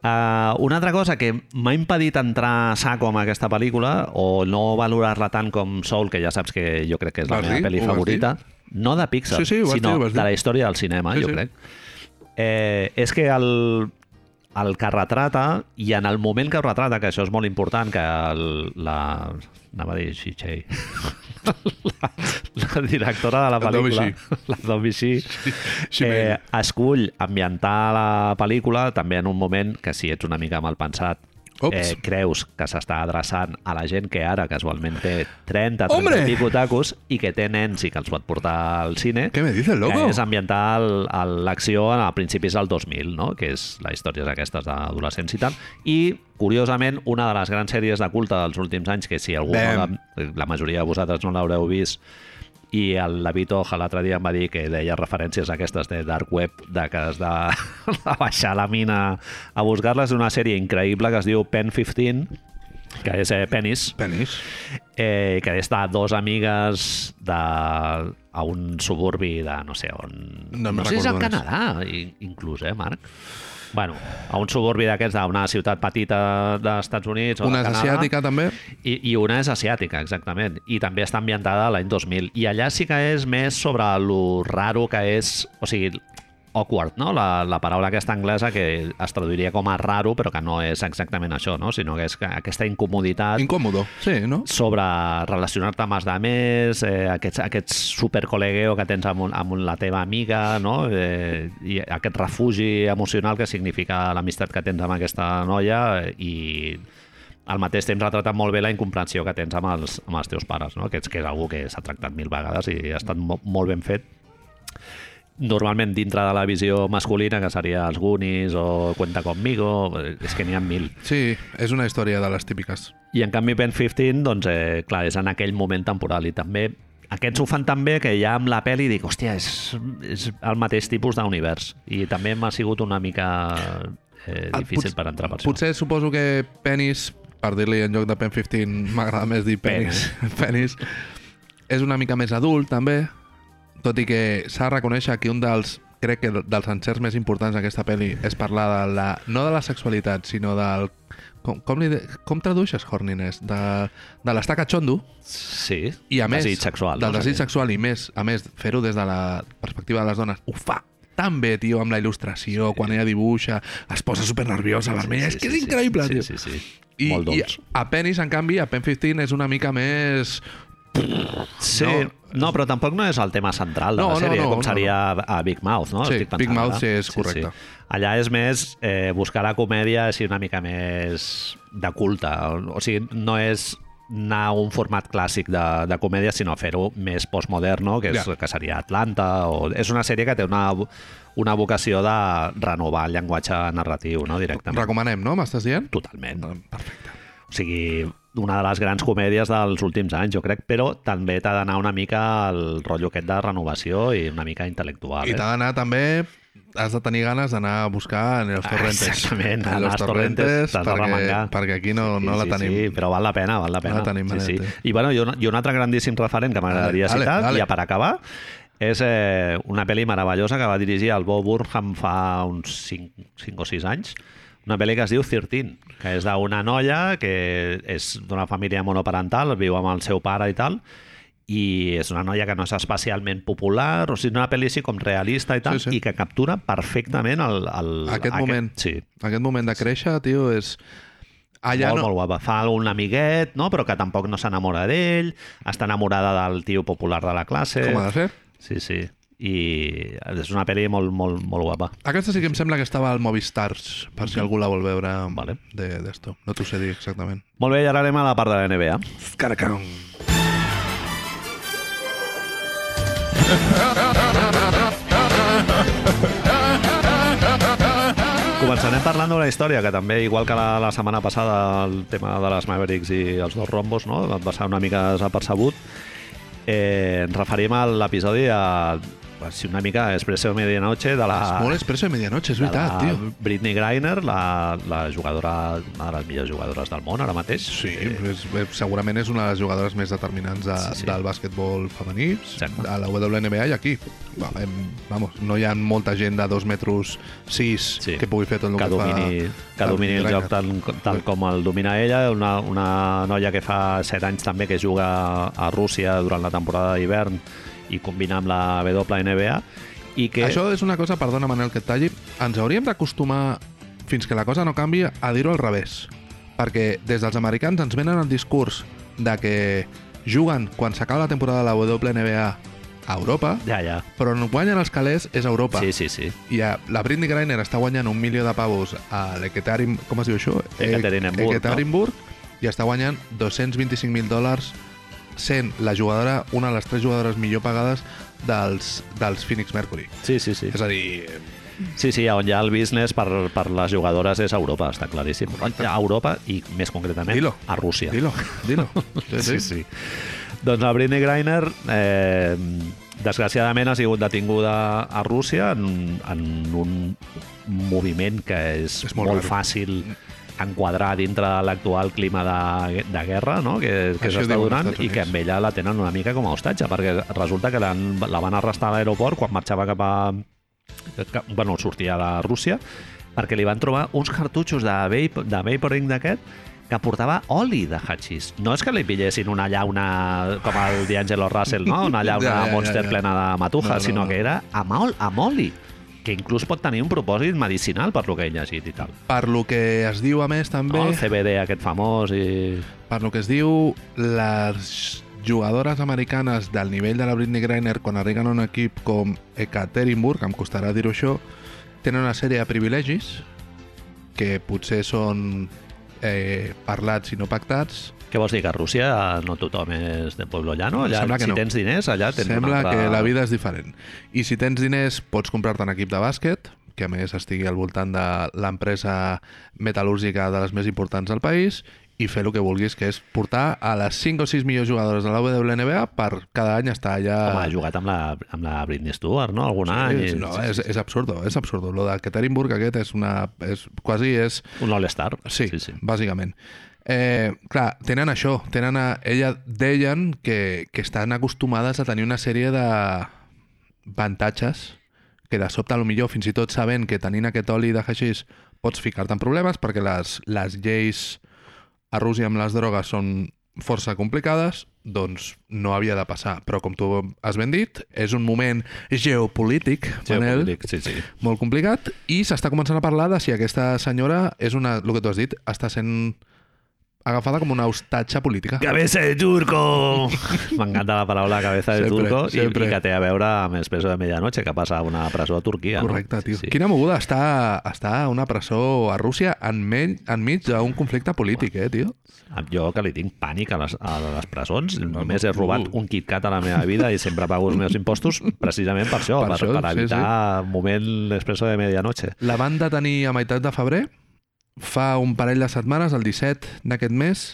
Uh, una altra cosa que m'ha impedit entrar a saco amb aquesta pel·lícula o no valorar-la tant com Soul, que ja saps que jo crec que és la Vas meva dir? pel·li favorita, no de Pixar, Sí, sí, sinó dir. de la història del cinema, Sí, jo sí. crec. Eh, és que el, el que retrata, i en el moment que ho retrata, que això és molt important, que el, la... anava a dir Xixei, la, la directora de la La pel·lícula, la Domi Xi, eh, escull ambientar la pel·lícula també en un moment que si ets una mica mal pensat Ups. Eh, creus que s'està adreçant a la gent que ara casualment té 30, 30 Hombre! i pico tacos i que té nens i que els pot portar al cine Què me dices, loco? que és ambientar el- l'acció a principis del 2000, no? que és la història aquestes d'adolescents i tal. I, curiosament, una de les grans sèries de culte dels últims anys, que si algú, no la, la majoria de vosaltres no l'haureu vist, i el David Oja l'altre dia em va dir que deia referències a aquestes de Dark Web, de que has de, de baixar la mina a buscar-les, una sèrie increïble que es diu Pen 15, que és eh, Penis, Penis. eh, que està dos amigues de, a un suburbi de no sé on... No me'n sé si és al. Canadà, i- inclús, eh, Marc? Bueno, a un suburbi d'aquests d'una ciutat petita dels Estats Units o Una és asiàtica, també. I, I una és asiàtica, exactament. I també està ambientada l'any 2000. I allà sí que és més sobre lo raro que és... O sigui, awkward, no? La, la paraula aquesta anglesa que es traduiria com a raro, però que no és exactament això, no? Sinó que és que aquesta incomoditat Incòmodo, sí, no? sobre relacionar-te amb els altres, eh, aquests, aquests supercol·legueo que tens amb, un, amb la teva amiga, no? eh, i aquest refugi emocional que significa l'amistat que tens amb aquesta noia eh, i al mateix temps retrata molt bé la incomprensió que tens amb els, amb els teus pares, no? que, és, que és algú que s'ha tractat mil vegades i ha estat mo molt ben fet normalment dintre de la visió masculina, que seria els Goonies o Cuenta Conmigo, és que n'hi ha mil. Sí, és una història de les típiques. I en canvi Pen 15, doncs, eh, clar, és en aquell moment temporal i també aquests ho fan tan bé que ja amb la pel·li dic, hòstia, és, és el mateix tipus d'univers. I també m'ha sigut una mica eh, Ah, difícil pot- per entrar per això. Potser suposo que penis, per dir-li en lloc de pen 15, m'agrada més dir penis. penis. És una mica més adult, també, tot i que s'ha de reconèixer que un dels crec que dels encerts més importants d'aquesta pel·li és parlar de la, no de la sexualitat, sinó del... Com, com, li, de- com tradueixes horniness? De, de l'estar catxondo Sí, i a més... desig sexual. Del no? desig sexual i més, a més, fer-ho des de la perspectiva de les dones ho fa tan bé, tio, amb la il·lustració, sí. quan ella dibuixa, es posa super nerviosa, vermella, és que és increïble, sí, tio. Sí, sí, sí. I, Molt I dolç. a Penis, en canvi, a Pen 15 és una mica més... Sí, No. no, no, però tampoc no és el tema central de No, la no, sèrie, no, com no, seria a Big Mouth, no? Sí, Big Mouth sí, és correcte. Allà és més eh, buscar la comèdia així una mica més de culte. O sigui, no és anar a un format clàssic de, de comèdia, sinó fer-ho més postmoderno, que, és, Ja. que seria Atlanta. O... És una sèrie que té una, una vocació de renovar el llenguatge narratiu, no? directament. Recomanem, no? M'estàs dient? Totalment. Perfecte. O sigui, una de les grans comèdies dels últims anys, jo crec, però també t'ha d'anar una mica al rotllo aquest de renovació i una mica intel·lectual. I eh? t'ha d'anar també has de tenir ganes d'anar a buscar en els Ah, torrentes. exactament, en els torrentes t'has de perquè, remengar. perquè aquí no, no la sí, tenim. Sí, però val la pena, val la pena. la tenim, sí, sí. I, bueno, i, un, altre grandíssim referent que m'agradaria citar, dale. ja per acabar, és eh, una pel·li meravellosa que va dirigir el Bob Burnham fa uns 5, 5 o 6 anys, una pel·li que es diu 13, que és d'una noia que és d'una família monoparental, viu amb el seu pare i tal, i és una noia que no és especialment popular, o sigui, una pel·li així com realista i tal, Sí, sí. i que captura perfectament el... el Aquest moment. Sí, Aquest moment de créixer, tio, és... Allà molt, no... molt guapa. Fa un amiguet, no? però que tampoc no s'enamora d'ell, està enamorada del tio popular de la classe. Com ha de ser? Sí, sí. I és una pel·li molt, molt, molt guapa. Aquesta sí que em sembla que estava al Movistars, per si algú la vol veure Vale. de- d'esto. No t'ho sé dir exactament. Molt bé, i ara anem a la part de la NBA. Caracam. Començarem parlant d'una història que també, igual que la, la setmana passada, el tema de les Mavericks i els dos rombos, no? va passar una mica desapercebut. Eh, ens referim a l'episodi sí, una mica Expresso Medianoche de la... És molt expresso de medianoche, és de veritat, tio. Britney Griner, la, la jugadora, una de les millors jugadores del món ara mateix. Sí, és, és, segurament és una de les jugadores més determinants de, Sí, sí. del bàsquetbol femení, Exacte. a la WNBA i aquí. Va, em, vamos, no hi ha molta gent de dos metres sis Sí. que pugui fer tot el que que, domini, fa que domini el joc tal, tal com el domina ella, una, una noia que fa 7 anys també que juga a Rússia durant la temporada d'hivern i combina amb la WNBA i que... Això és una cosa, perdona Manel que et talli, ens hauríem d'acostumar fins que la cosa no canvi a dir-ho al revés. Perquè des dels americans ens venen el discurs de que juguen quan s'acaba la temporada de la WNBA a Europa, Ja, ja. però on guanyen els calés és a Europa. Sí, sí, sí. I a, la Britney Griner està guanyant un milió de pavos a l'Ekaterinburg, com es diu això? Ekaterinburg, Ekaterinburg, i està guanyant 225.000 dòlars sent la jugadora, una de les tres jugadores millor pagades dels, dels Phoenix Mercury. Sí, sí, sí. És a dir, Sí, sí, on hi ha el business per, per les jugadores és Europa, està claríssim. A Europa i, més concretament, Dilo. a Rússia. dilo, dilo. Sí, sí. Doncs la Britney Griner, eh, desgraciadament, ha sigut detinguda a Rússia en, en un moviment que és, És molt molt, raro. fàcil enquadrar dintre de l'actual clima de, de guerra no? que, que s'està donant i que amb ella la tenen una mica com a hostatge perquè resulta que la van arrestar a l'aeroport quan marxava cap a... Que, bueno, sortia de Rússia perquè li van trobar uns cartutxos de, vape, de vaporing d'aquest que portava oli de hachís. No és que li pillessin una llauna com el D'Angelo Russell, no? Una llauna Ja, ja, ja, monster ja. plena de matuja, No, no, sinó no. que era amb, ol, amb oli que inclús pot tenir un propòsit medicinal per lo que he llegit i tal. Per lo que es diu, a més, també, No? El CBD aquest famós i... per lo que es diu, les jugadores americanes del nivell de la Britney Griner, quan arriben a un equip com Ekaterinburg, em costarà dir-ho això, tenen una sèrie de privilegis que potser són eh, parlats i no pactats. Què vols dir, que a Rússia no tothom és de pueblo llano? Allà, Sembla que si no. tens diners, allà tens Sembla altra... que la vida és diferent. I si tens diners, pots comprar-te un equip de bàsquet, que a més estigui al voltant de l'empresa metal·lúrgica de les més importants del país, i fer el que vulguis, que és portar a les 5 o 6 millors jugadores de la WNBA per cada any estar allà... Com ha jugat amb la, amb la Britney Stewart, no? Algun any. és, no, és, és absurdo, és absurdo. Lo de Katerinburg aquest és una... És, quasi és... Un all-star. Sí, sí, sí. bàsicament. Eh, clar, tenen això, tenen a, ella deien que, que estan acostumades a tenir una sèrie de avantatges que de sobte, a lo millor, fins i tot sabent que tenint aquest oli de haixís pots ficar-te en problemes perquè les, les lleis a Rússia amb les drogues són força complicades, doncs no havia de passar. Però com tu has ben dit, és un moment geopolític, Manel, Geopolític, sí, sí. molt complicat, i s'està començant a parlar de si aquesta senyora és una, el que tu has dit, està sent agafada com una hostatge política. Cabeza de turco! M'encanta la paraula cabeza de Sempre, turco i, sempre. i que té a veure amb Expreso de Medianoche, que passa a una presó a Turquia. Correcte, no? tio. Sí, sí. Quina moguda està, està una presó a Rússia enmig, enmig d'un conflicte polític, eh, tio? Jo que li tinc pànic a les, a les presons, No, només no, he robat un KitKat a la meva vida i sempre pago els meus impostos precisament per això, Per per, això, per sí, evitar un moment Expreso de Medianoche. La van detenir a meitat de febrer. Fa un parell de setmanes, el 17 d'aquest mes,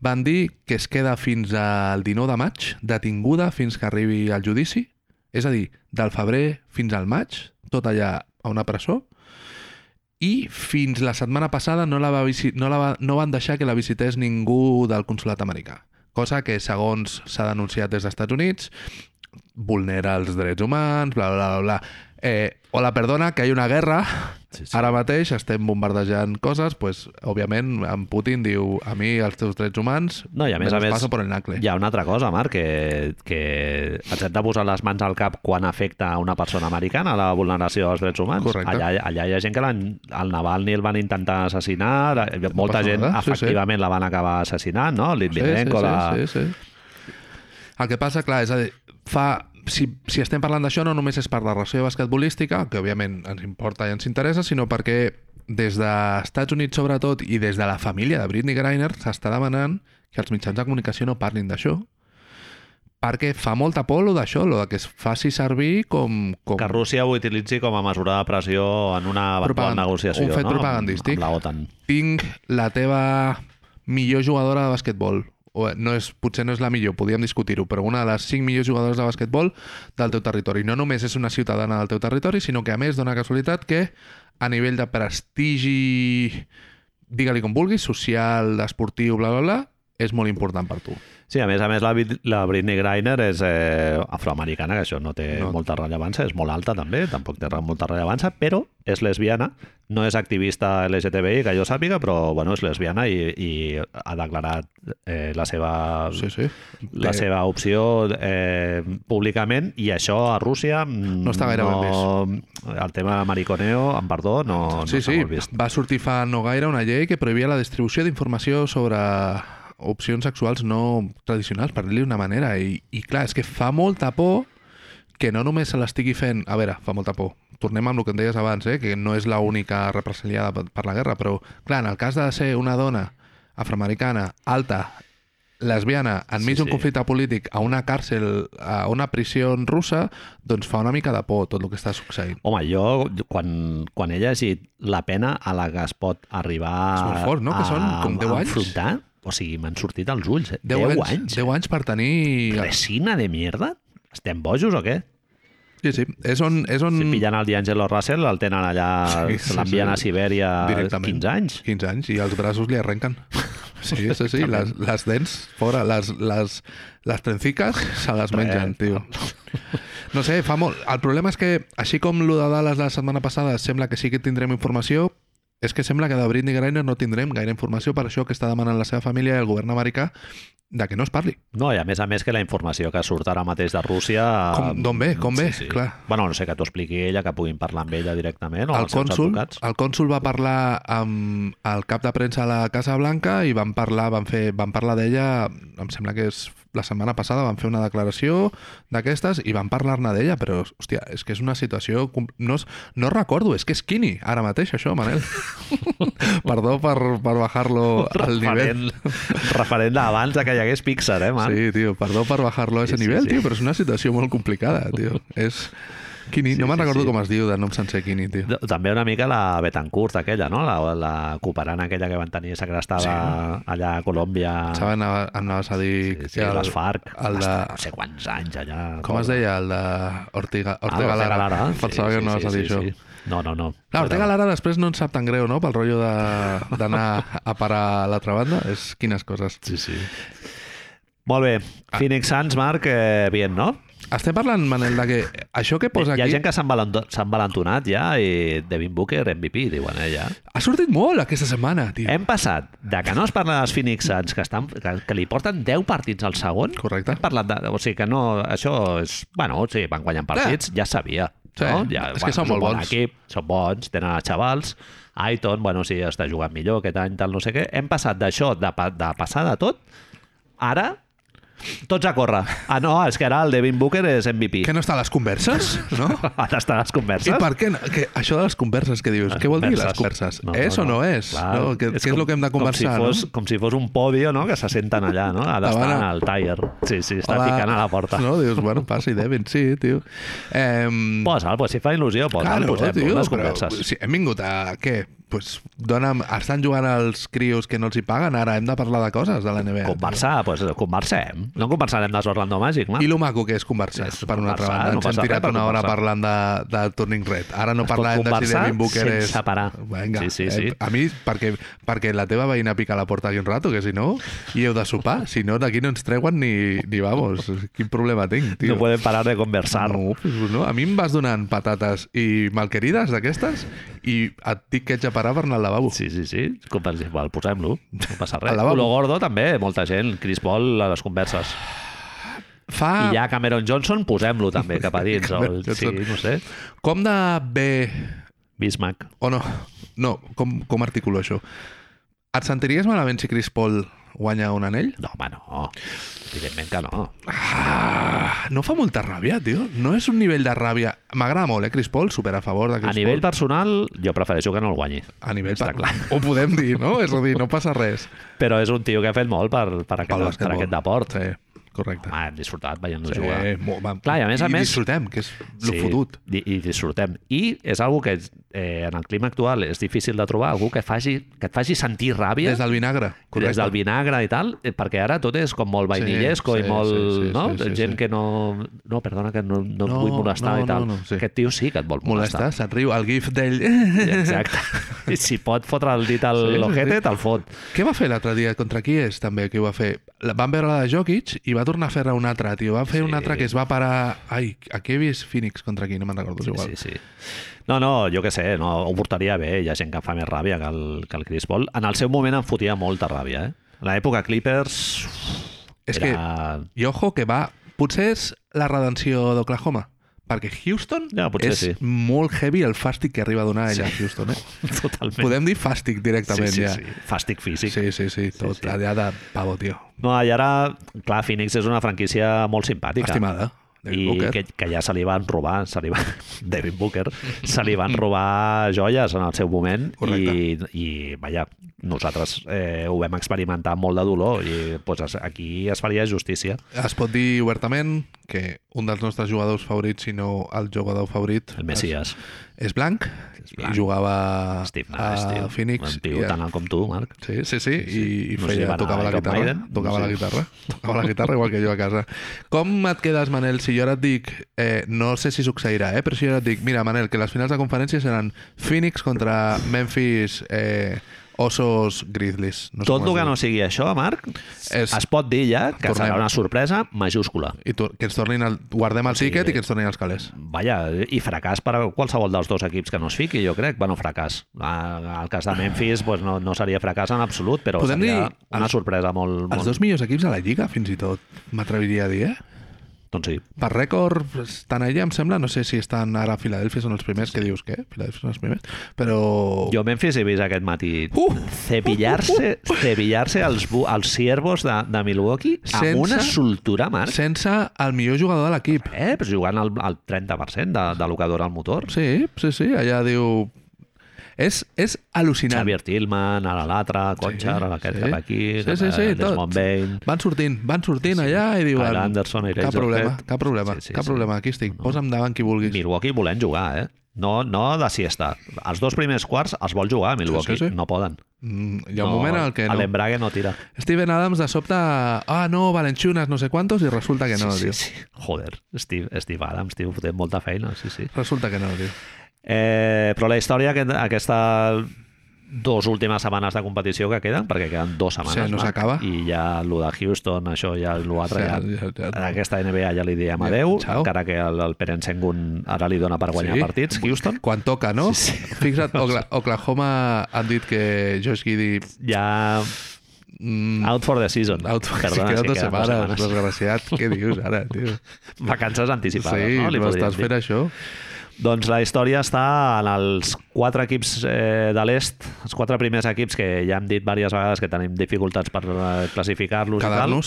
van dir que es queda fins al 19 de maig, detinguda fins que arribi al judici. És a dir, del febrer fins al maig, tot allà a una presó. I fins la setmana passada no, la va no, la va no van deixar que la visités ningú del consulat americà. Cosa que, segons s'ha denunciat des dels Estats Units, vulnera els drets humans, bla, bla, bla, bla. Eh, hola, perdona, que hi ha una guerra. Sí, sí. Ara mateix estem bombardejant coses, pues, òbviament, en Putin diu a mi els teus drets humans No, i a més a més, paso por el nacle. hi ha una altra cosa, Marc, que, que ens hem de posar les mans al cap quan afecta a una persona americana la vulneració dels drets humans. Correcte. Allà, allà hi ha gent que el Navalny el van intentar assassinar, la- molta passa gent nada, sí, sí. efectivament la van acabar assassinant, no? Litvinenko, sí, la... sí, sí, sí. El que passa, clar, és a dir, fa... Si, si estem parlant d'això, no només és per la ració basquetbolística, que òbviament ens importa i ens interessa, sinó perquè des dels Estats Units, sobretot, i des de la família de Britney Griner, s'està demanant que els mitjans de comunicació no parlin d'això, perquè fa molta por lo d'això, lo que es faci servir com... com... que Rússia ho utilitzi com a mesura de pressió en una eventual Propaganda- negociació un fet no? propagandístic. amb, amb la OTAN. tinc la teva millor jugadora de basquetbol o no és, potser no és la millor, podríem discutir-ho, però una de les cinc millors jugadores de basquetbol del teu territori. No només és una ciutadana del teu territori, sinó que a més dona casualitat que a nivell de prestigi, digue-li com vulguis, social, esportiu, bla, bla, bla, és molt important per tu. Sí, a més a més la, la Britney Griner és eh, afroamericana, que això no té No. no. molta rellevància, és molt alta també, tampoc té molta rellevància, però és lesbiana, no és activista LGTBI, que jo sàpiga, però bueno, és lesbiana i, i ha declarat eh, la seva Sí, sí. la Té- seva opció eh, públicament i això a Rússia mm, No està gaire no, el tema mariconeo, amb perdó, no, Sí, no sí, molt vist. va sortir fa no gaire una llei que prohibia la distribució d'informació sobre opcions sexuals no tradicionals, per dir-li una manera. I, I clar, és que fa molta por que no només se l'estigui fent... A veure, fa molta por. Tornem amb el que em deies abans, eh? que no és l'única represaliada per, la guerra, però clar, en el cas de ser una dona afroamericana, alta, lesbiana, enmig Sí, d'un sí. conflicte polític, a una càrcel, a una prisió russa, doncs fa una mica de por tot el que està succeint. Home, jo, quan, quan he llegit la pena a la que es pot arribar És molt fort, no? Que són com 10 a anys. enfrontar, o sigui, m'han sortit els ulls. Eh? 10, 10, anys, anys. 10 anys per tenir... Resina de mierda? Estem bojos o què? Sí, sí. És on... És on... Si pillen el D'Angelo Russell, el tenen allà, Sí, sí, l'envien sí. a Sibèria Directament. 15 anys. 15 anys i els braços li arrenquen. Sí, sí, sí. Les, les dents fora, les, les, les trenciques se les mengen, tio. No sé, fa molt... El problema és que, així com lo de Dallas la setmana passada sembla que sí que tindrem informació, és que sembla que de Britney Griner no tindrem gaire informació per això que està demanant la seva família i el govern americà de que no es parli. No, i a més a més que la informació que surt ara mateix de Rússia... Com- d'on ve, com ve, clar. Bueno, no sé, que t'ho expliqui ella, que puguin parlar amb ella directament, o el cònsul, el cònsul va parlar amb el cap de premsa a la Casa Blanca i van parlar, van fer, van parlar d'ella, em sembla que és la setmana passada van fer una declaració d'aquestes i van parlar-ne d'ella, però, hòstia, és que és una situació... No, no recordo, és que és Kini, ara mateix, això, Manel. Perdó per, per bajar-lo al nivell. Referent, d'abans que hi hagués Pixar, eh, man? Sí, tio, perdó per bajar-lo a ese Sí, sí, nivell, sí. tio, però és una situació molt complicada, tio. És... Kini, Sí, no me'n sí, recordo sí. com es diu de nom sencer Kini, tio. També una mica la Betancourt aquella, no? La, la cooperant aquella que van tenir segrestada Sí. allà a Colòmbia. Saben, anaves a dir... Sí, sí, que el- les FARC. El de... No sé quants anys allà. Com es deia? El de Ortega, Ah, Ortega l'Ortega Lara. Lara. Pensava que no anaves a dir això. No, no, no. Clar, Ortega Lara després no ens sap tan greu, no? Pel rotllo de- d'anar a parar a l'altra banda. És quines coses. Sí, sí. Molt bé. Phoenix Suns, Marc, eh, bien, no? Estem parlant, Manel, de que això que posa Hi ha aquí... gent que s'han valento- s'han valentonat ja i Devin Booker MVP, diuen eh, ja. Ha sortit molt aquesta setmana, tio. Hem passat de que no es parla dels Phoenix Suns, que, estan, que, que li porten 10 partits al segon, Correcte. hem parlat de... O sigui que no... Això és... Bueno, sí, van guanyant partits, ja es sabia. Sí, no? ja, és que són molt bon bons. Equip, són bons, tenen els xavals. Aiton, bueno, sí, està jugant millor aquest any, tal, no sé què. Hem passat d'això, de, de passar de tot, ara tots a córrer. Ah, no, és que ara el Devin Booker és MVP. Que no està a les converses, no? Ara està a les I converses. per què? no? Que això de les converses que dius, què vol dir les converses? és o no és? no? Què, què és el que hem de conversar? Com si, fos, no? com si fos un podio, no?, que se senten allà, no? Ha d'estar en el tire. Sí, sí, està Hola. picant a la porta. No, dius, bueno, passi, Devin, sí, tio. Eh, Posa'l, pues, si fa il·lusió, posa'l, Claro, posem tio, unes però converses. si hem vingut a... Què? Pues, dona'm, estan jugant els crios que no els hi paguen, ara hem de parlar de coses de la NBA. Conversar, pues, conversem. No conversarem dels Orlando Magic, no? I lo maco que és conversar, És per una altra banda. no Ens hem tirat una hora parlant de, de Turning Red. Ara no Es parlem de si Devin Booker és... sense parar. Vinga, Sí, sí, sí. Eh, a mi, perquè, perquè la teva veïna pica a la porta aquí un rato, que si no, hi heu de sopar. Si no, d'aquí no ens treuen ni, ni vamos. Quin problema tinc, tio. No podem parar de conversar. No, pues no, a mi em vas donant patates i malquerides d'aquestes i et dic que ets a parar per anar al lavabo. Sí, sí, sí. Com per exemple, posem-lo. No passa res. Culo Gordo també, molta gent. Chris Paul a les converses. Fa I ja Cameron Johnson, posem-lo també cap a dins. El, sí, no sé. com de bé Bismack. O no? No, com, com articulo això? Et sentiries malament si Chris Paul guanya un anell? No, home, no. Evidentment que no. Ah, no fa molta ràbia, tio. No és un nivell de ràbia... M'agrada molt, eh, Chris Paul, super a favor de Chris A nivell Paul. personal, jo prefereixo que no el guanyi. A nivell Està clar. Ho podem dir, no? És a dir, no passa res. Però és un tio que ha fet molt per, per, aquest, per aquest deport. Sí, correcte. Ah, hem disfrutat veient-lo Sí, jugar. molt, va. Clar, i a més a I més- disfrutem, que és lo fotut. I, i disfrutem. I és algo que eh, en el clima actual és difícil de trobar, algú que, faci, que et faci sentir ràbia Des del vinagre. des del vinagre i tal, eh, perquè ara tot és com molt vainillesco Sí, i molt... sí, sí, no? sí, sí, Gent sí. que no... No, perdona, que no, no, et No, vull molestar no, i tal. no, no, sí. Aquest tio sí que et vol molestar. Molesta, se't riu. El gif d'ell... Exacte. I si pot fotre el dit al Sí, sí, l'ojete, sí. te'l fot. Què va fer l'altre dia? Contra qui és, també, que ho va fer? Van veure la de Jokic i va tornar a fer-ne un altre, tio. Va fer Sí. un altre que es va parar... Ai, aquí he vist Phoenix contra qui? No me'n recordo, Sí, igual. sí, sí. No, no, jo què sé, no, ho portaria bé. Hi ha gent que fa més ràbia que el, que el Chris Paul. En el seu moment em fotia molta ràbia, eh? A l'època Clippers... És era... I ojo que va... Potser és la redenció d'Oklahoma. Perquè Houston Ja, és sí. molt heavy el fàstic que arriba a donar allà a Houston, eh? Totalment. Podem dir fàstic sí, directament sí, ja. sí. Fàstic físic. Sí, sí, sí, tot sí. allà de pavo, tio. No, i ara, clar, Phoenix és una franquícia molt simpàtica. Estimada. David I Booker. que, que ja se li van robar, se li van, David Booker, se li van robar joies en el seu moment i, Correcte. i, vaja, nosaltres eh, ho vam experimentar molt de dolor i pues, es- aquí es faria justícia. Es pot dir obertament que un dels nostres jugadors favorits, si no el jugador favorit, El Messias. és, és blanc, És blanc. i jugava Steve a Nash, tio. Phoenix. Un tio i- tan alt com tu, Marc. Sí, sí, sí, i, i No feia, tocava a la guitarra. Maiden, Tocava no la sé. guitarra. Tocava la guitarra igual que jo a casa. Com et quedes, Manel, si jo ara et dic, eh, no sé si succeirà, eh, però si jo ara et dic, mira, Manel, que les finals de conferència seran Phoenix contra Memphis eh, Osos Grizzlies. No sé Tot el es que no sigui això, Marc, És- es pot dir ja que Tornem. serà una sorpresa majúscula. I tu, que ens tornin el, guardem el tiquet i que ens tornin els calés. Vaja, i fracàs per a qualsevol dels dos equips que no es fiqui, jo crec. Bueno, fracàs. El cas de Memphis pues, no, no seria fracàs en absolut, però Podem seria una els- sorpresa molt... molt... Els dos millors equips a la Lliga, fins i tot, m'atreviria a dir, eh? Doncs sí. Per rècord, estan allà, em sembla, no sé si estan ara a Filadèlfia, són els primers, que dius, què? Filadèlfia són els primers? Però... Jo a Memphis he vist aquest matí Uh! cepillar-se cepillar-se els, els ciervos de, de Milwaukee Sense- amb una soltura, Marc. Sense el millor jugador de l'equip. Eh, però jugant al, al 30% de, de l'ocador al motor. Sí, sí, sí, allà diu... És, és al·lucinant. Xavier Tillman, ara l'altre, Concha, ara aquest sí. cap aquí, Sí, sí, sí, Desmond. Bain... Van sortint, van sortint allà i diuen... Kyle Anderson, Elijah cap problema, cap problema, Sí, sí, cap sí. problema. Aquí estic, posa'm davant qui vulguis. Milwaukee volent jugar, eh? No, no de siesta. Els dos primers quarts els vol jugar, Milwaukee. Sí, sí, sí. No poden. Mm, hi ha un moment en el que no. L'Embrague no tira. Steven Adams de sobte... Ah, no, Valenciunas, no sé quantos, i resulta que no, sí, tio. sí, sí. Joder, Steve, Steve Adams, tio, fotent molta feina, sí, sí. Resulta que no, tio. Eh, però la història, aquest, aquesta dos últimes setmanes de competició que queden, perquè queden dues setmanes. Sí, no s'acaba. I ja el de Houston, això ja l'altre, Sí, ja, ja- ja- aquesta NBA ja li diem Ja, adeu, ciao. encara que el, el Peren Sengun ara li dona per guanyar Sí. partits, Houston. Quan toca, no? Sí, sí. Fixa't, Okla- Oklahoma han dit que Josh Giddy... Ja Mm, out for the season. out, Perdona, queden sí, dos queden dues setmanes, setmanes. desgraciat. Què dius ara, tio? Vacances anticipades, Sí, no? Li no estàs dir. fent això? Doncs la història està en els quatre equips eh, de l'est, els quatre primers equips que ja hem dit diverses vegades que tenim dificultats per eh, classificar-los i tal,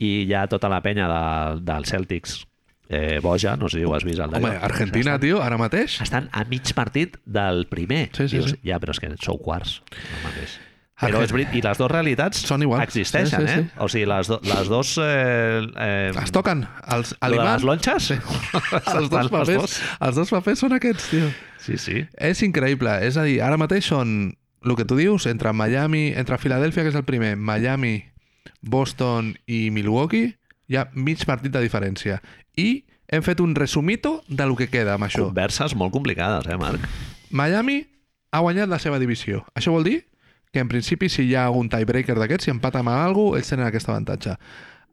i ja tota la penya de, del Celtics eh, boja, no sé si ho has vist el Home. Argentina, estan, tio, ara mateix? estan a mig partit del primer. Sí, sí, Dius, sí. Ja, però és que sou quarts. No mateix. Però és veritat, i les dues realitats Són iguals. existeixen, Sí, sí, eh? sí. O sigui, les, do, les dos... Eh, eh, Es toquen. Els aliments... les lonxes? Sí. els, dos papers, els dos papers són aquests, tio. Sí, sí. És increïble. És a dir, ara mateix són el que tu dius, entre Miami, entre Filadèlfia, que és el primer, Miami, Boston i Milwaukee, hi ha mig partit de diferència. I hem fet un resumito de lo que queda amb això. Converses molt complicades, eh, Marc? Miami ha guanyat la seva divisió. Això vol dir que, en principi, si hi ha un tiebreaker d'aquests, si empaten amb algú, ells tenen aquest avantatge.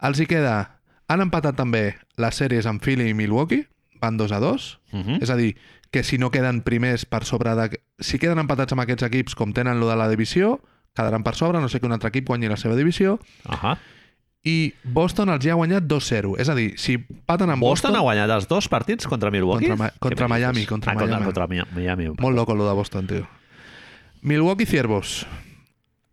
Els hi queda... Han empatat també les sèries amb Philly i Milwaukee, van 2 a 2, Uh -huh. és a dir, que si no queden primers per sobre de... Si queden empatats amb aquests equips, com tenen lo de la divisió, quedaran per sobre, no sé que un altre equip guanyi la seva divisió, Uh -huh. i Boston els hi ha guanyat 2-0. És a dir, si empaten amb Boston, Boston... ha guanyat els dos partits contra Milwaukee? Contra Ma- contra Miami, contra ah, Miami. Contra, contra Mi- Miami. Molt loco lo de Boston, tio. Milwaukee Ciervos.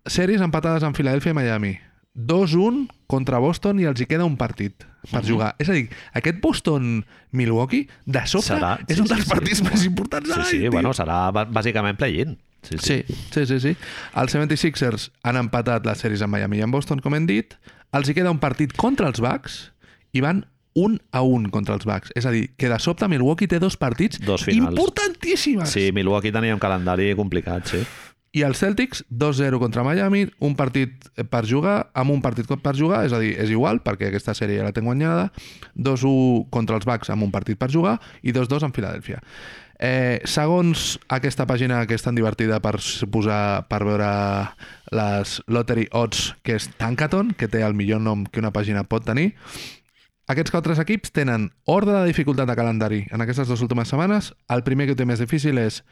Sèries empatades amb Filadèlfia i Miami. 2-1 contra Boston i els hi queda un partit per Mhm. jugar. És a dir, aquest Boston-Milwaukee, de sobte, Serà- és sí, un dels sí, sí. partits més importants de Sí, l'any, sí, tio. bueno, serà bà- bàsicament play-in. Sí, sí. Sí, sí, sí, sí. Els 76ers han empatat les sèries amb Miami i amb Boston, com hem dit. Els hi queda un partit contra els Bucks i van un a un contra els Bucks. És a dir, que de sobte Milwaukee té dos partits Dos finals. importantíssimes. Sí, Milwaukee tenia un calendari complicat, sí. I els Celtics, 2-0 contra Miami, un partit per jugar, amb un partit per jugar, és a dir, és igual, perquè aquesta sèrie ja la tengo guanyada, 2-1 contra els Bucks amb un partit per jugar i 2-2 amb Filadèlfia. Eh, segons aquesta pàgina que és tan divertida per posar, per veure les Lottery Odds, que és Tankaton, que té el millor nom que una pàgina pot tenir, aquests quatre equips tenen ordre de dificultat de calendari en aquestes dues últimes setmanes. El primer que té més difícil és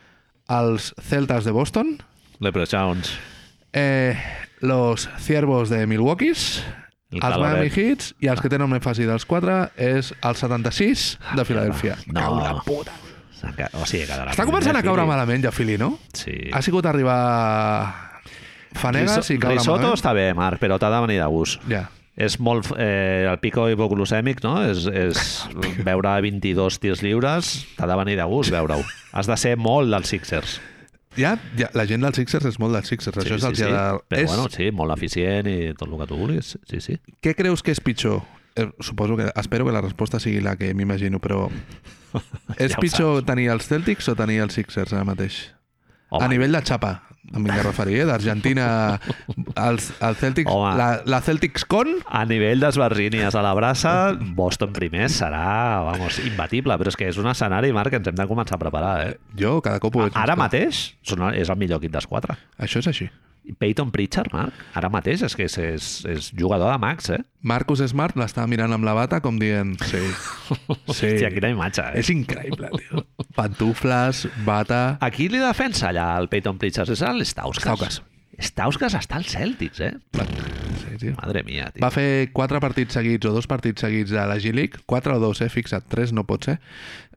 els Celtas de Boston, Leprechauns. eh, los Ciervos de Milwaukee, El els Miami. Heats i els que tenen més fàcil dels quatre és el 76 de Filadèlfia. No. Cau la puta. O sigui, quedarà... Està començant a caure malament ja Philly, no? Sí. Ha sigut arribar Fanegas i caure Risotto malament. està bé, Marc, però t'ha de venir de gust. Ja. És molt... Eh, el pico hipoglucèmic, no? És, és veure 22 tirs lliures, t'ha de venir de gust veure-ho. Has de ser molt dels Sixers. Ja, ja, la gent dels Sixers és molt dels Sixers. Això és el que sí. ha de... Però és... bueno, sí, molt eficient i tot el que tu vulguis. Sí, sí. Què creus que és pitjor? Eh, suposo que... Espero que la resposta sigui la que m'imagino, però... és Ja pitjor tenir els Celtics o tenir els Sixers ara mateix? Home, A nivell de xapa, em vinc a referir, eh? d'Argentina, els, el Celtics, Home. la, la Celtics con, A nivell d'esbarrínies a la brassa, Boston primer serà, vamos, imbatible, però és que és un escenari, Marc, que ens hem de començar a preparar, eh? jo cada cop ho veig. Ara mateix són- és el millor equip dels quatre. Això és així. Peyton Pritchard, Marc, ara mateix és que és, és, és jugador de max, eh? Marcus Smart l'estava mirant amb la bata com dient, sí, sí, Hòstia, quina imatge, eh? és increïble, tio. Pantufles, bata... A qui li defensa allà el Peyton Pritchard? És l'Stauskas. Stauskas. Stauskas està als Celtics, eh? Sí, tio. Madre mia, tio. Va fer quatre partits seguits o dos partits seguits de la G-League, quatre o dos, eh, fixa't, tres no pot ser,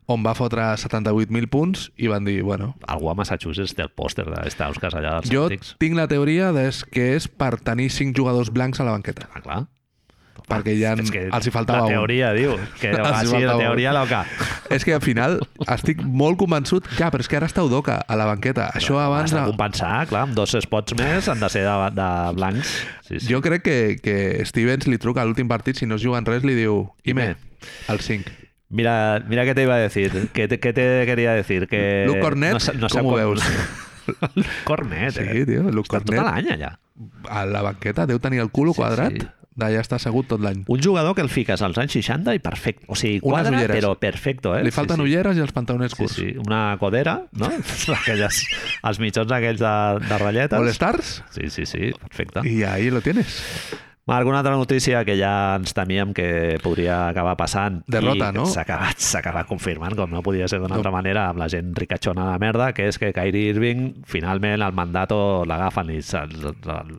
on va fotre 78.000 punts i van dir, bueno, Algú a Massachusetts té el pòster de Stauskas allà dels jo Celtics. tinc la teoria des que és per tenir cinc jugadors blancs a la banqueta, Ah, clar. perquè ja És que els hi faltava la un. teoria, diu. Que sí, la un. teoria loca. És que al final estic molt convençut, ja, però és que ara està Udoca a la banqueta. Això abans... Has de compensar, clar, amb dos spots més han de ser de, de blancs. Sí, sí. Jo crec que, que Stevens li truca a l'últim partit, si no es juguen res, li diu Ime, el 5. Mira, mira qué te iba a decir. ¿Qué te, qué te quería decir? Que Luke Cornet, sé- sé com ho veus? Luke Cornet, Sí, eh? tio, Luke Està tot Cornet. l'any allà. A la banqueta deu tenir el culo quadrat. sí. d'allà està assegut tot l'any. Un jugador que el fiques als anys 60 i perfecte. O sigui, Unes quadra, ulleres. però perfecto, eh? Li falten sí, sí. ulleres i els pantalons Sí, curts. sí, una codera, no? Aquelles, els mitjons aquells de, de ratlletes. All Stars Sí, sí, sí, perfecte. i ahí lo tienes. Marc, una altra notícia que ja ens temíem que podria acabar passant Derrota, i no? s'ha acabat, acabat confirmant, com no podia ser d'una altra manera, amb la gent ricachona de merda, que és que Kyrie Irving finalment el mandato l'agafen i se'l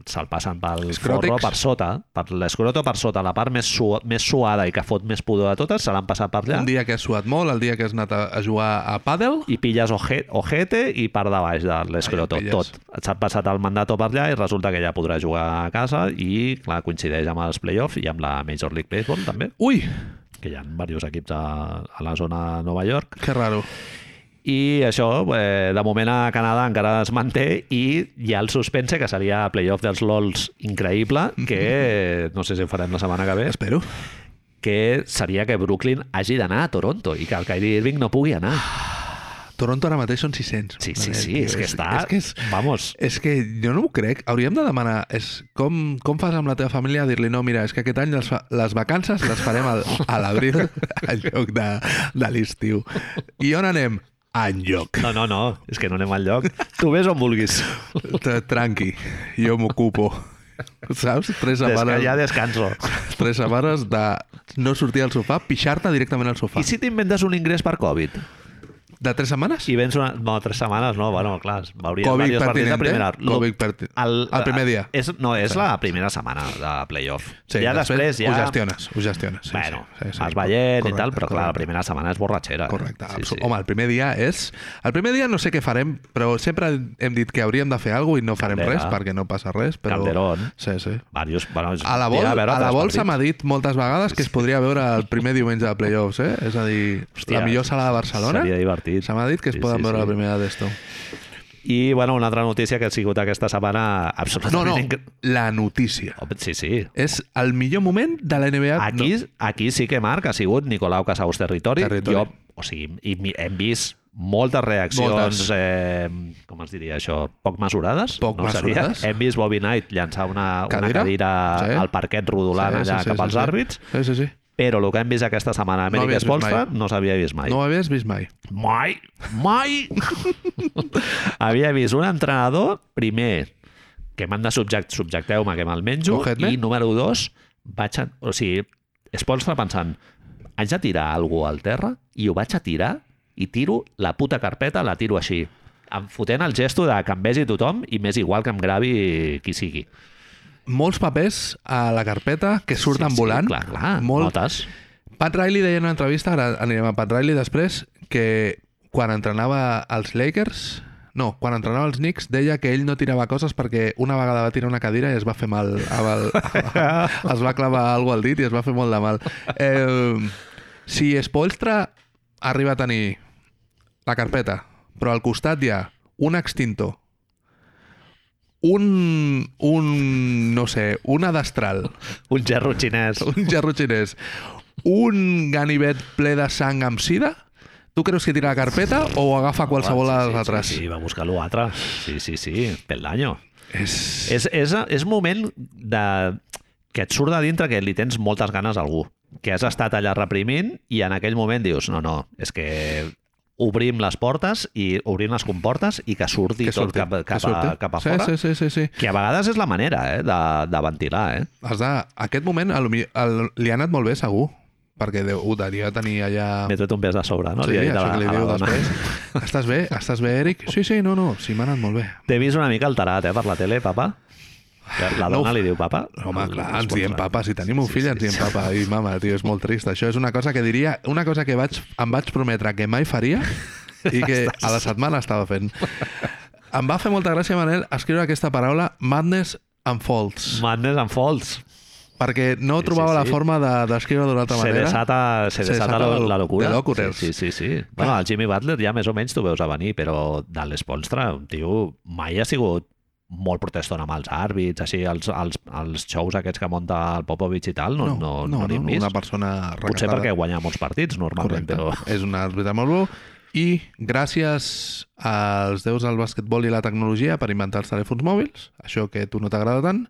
se passen pel Escròtics. forro per sota, per l'escroto per sota, la part més, su més suada i que fot més pudor de totes, se l'han passat per allà Un dia que has suat molt, el dia que has anat a, a jugar a pàdel, i pilles oje, ojete i part de baix de l'escroto, tot. S'ha passat el mandato per allà i resulta que ja podrà jugar a casa i, clar, coincideix amb els playoffs i amb la Major League Baseball també, ui, que hi ha diversos equips a, a la zona de Nova York. que raro. I això, eh, de moment a Canadà encara es manté i hi ha el suspense que seria playoff dels LOLs increïble, que no sé si ho farem la setmana que ve, Espero. que seria que Brooklyn hagi d'anar a Toronto i que el Kyrie Irving no pugui anar. Toronto ara mateix són 600. Sí, sí, sí, tio. és que està... És que és, Vamos, és que jo no m'ho crec. Hauríem de demanar és com, com fas amb la teva família dir-li no, mira, és que aquest any les, les vacances les farem al, a l'abril en lloc de, de l'estiu. I on anem? Enlloc. No, no, no, és que no anem al lloc. Tu ves on vulguis. Tranqui, jo m'ocupo. Saps? Tres Des que setmanes, ja descanso. tres setmanes de no sortir al sofà, pixar-te directament al sofà. I si t'inventes un ingrés per Covid? De tres setmanes? I vens una... No, tres setmanes no, bueno, clar, veuries Covid diversos partits de pertinente? primera. Covid perti- el primer dia. És, no, és la primera setmana de playoff. Sí, ja després, ja... Ho gestiones, ho gestiones. Sí, bueno, sí, sí, sí, vas veient correcte, i tal, però clar, la correcte. primera setmana és borratxera. eh? Correcte. Sí, sí. Home, el primer dia és... El primer dia no sé què farem, però sempre hem dit que hauríem de fer alguna cosa i no farem Caldera. res perquè no passa res. Però... Calderón. Sí, sí. Varios, bueno, A la, vol, veure a la bolsa partits. m'ha dit moltes vegades que es podria veure el primer diumenge de playoffs, eh? És a dir, Hòstia, la millor sala de Barcelona Seria divertit. Se m'ha dit que es Sí, poden sí, veure sí. la primera d'esto. I, bueno, una altra notícia que ha sigut aquesta setmana No, absolutament... no, incre- la notícia. Sí, sí. És el millor moment de la NBA. Aquí, aquí sí que Marc ha sigut Nicolau Casaus Territori. Territori. Jo, o sigui, hem vist moltes reaccions, Moltes. Eh, com es diria això, poc mesurades. Poc no seria? mesurades. Hem vist Bobby Knight llançar una Cadira. una cadira Sí. al parquet rodolant allà cap als àrbits, Sí, sí, sí. Però el que hem vist aquesta setmana a No Amèrica Spolstra mai. no s'havia vist mai. No ho havies vist mai. Mai, mai! Havia vist un entrenador, primer, que m'han de subject, subjecteu-me, que me'l menjo, i número dos, vaig a, o sigui, Spolstra pensant, haig de tirar alguna al terra, i ho vaig a tirar, i tiro la puta carpeta, la tiro així, em fotent el gesto de que em vegi tothom i m'és igual que em gravi qui sigui. Molts papers a la carpeta que surten sí, volant. Sí, clar, clar, Molt... notes. Pat Riley deia en una entrevista, ara anirem a Pat Riley després, que quan entrenava els Lakers, no, quan entrenava els Knicks, deia que ell no tirava coses perquè una vegada va tirar una cadira i es va fer mal. Amb el, es va clavar alguna al dit i es va fer molt de mal. Eh, si Spoelstra arriba a tenir la carpeta, però al costat hi ha un extintor, un, un no sé, una destral, Un gerro xinès. un gerro xinès, un ganivet ple de sang amb sida, tu creus que tira la carpeta o agafa qualsevol dels sí, altres? Sí, sí, va buscar l'altre. Sí, sí, sí, pel daño. És... És, és, és moment de... que et surt de dintre que li tens moltes ganes a algú, que has estat allà reprimint i en aquell moment dius, no, no, és que obrim les portes i obrim les comportes i que surti que tot surti, cap, cap, surti. a, cap a sí, fora. Sí, sí, sí, sí. Que a vegades és la manera eh, de, de ventilar. Eh? Has de... Aquest moment mi- el, li ha anat molt bé, segur, perquè deu, ho devia tenir allà... M'he tret un pes de sobre, no? Sí, Li això la- que li diu després. Estàs bé? Estàs bé, Eric? Sí, sí, no, no, sí, m'ha anat molt bé. T'he vist una mica alterat, eh, per la tele, papa. La, la No, dona li diu papa. Home, clar, ens diem sponsor. papa. Si tenim un Sí, fill, sí, ens diem sí. papa. I mama, tio, és molt trist. Això és una cosa que diria... Una cosa que vaig, em vaig prometre que mai faria i que a la setmana estava fent. Em va fer molta gràcia, Manel, escriure aquesta paraula Madness Unfolds. Madness and Falls. perquè no Sí, trobava sí, la sí. forma de descriure d'una altra Se manera. desata, se Se desata, desata la, la- la locura. de. Sí, sí, sí. sí. Bueno, el Jimmy Butler ja més o menys t'ho veus a venir, però de l'Esponstra, un tio mai ha sigut molt protestant amb els àrbits, així, els, els, els shows aquests que munta el Popovich i tal, no, no, no, no, no, no, vist. una persona Potser recatada. perquè guanya molts partits, normalment, Correcte. però... És un àrbitre molt bo. I gràcies als déus del basquetbol i la tecnologia per inventar els telèfons mòbils, això que a tu no t'agrada tant,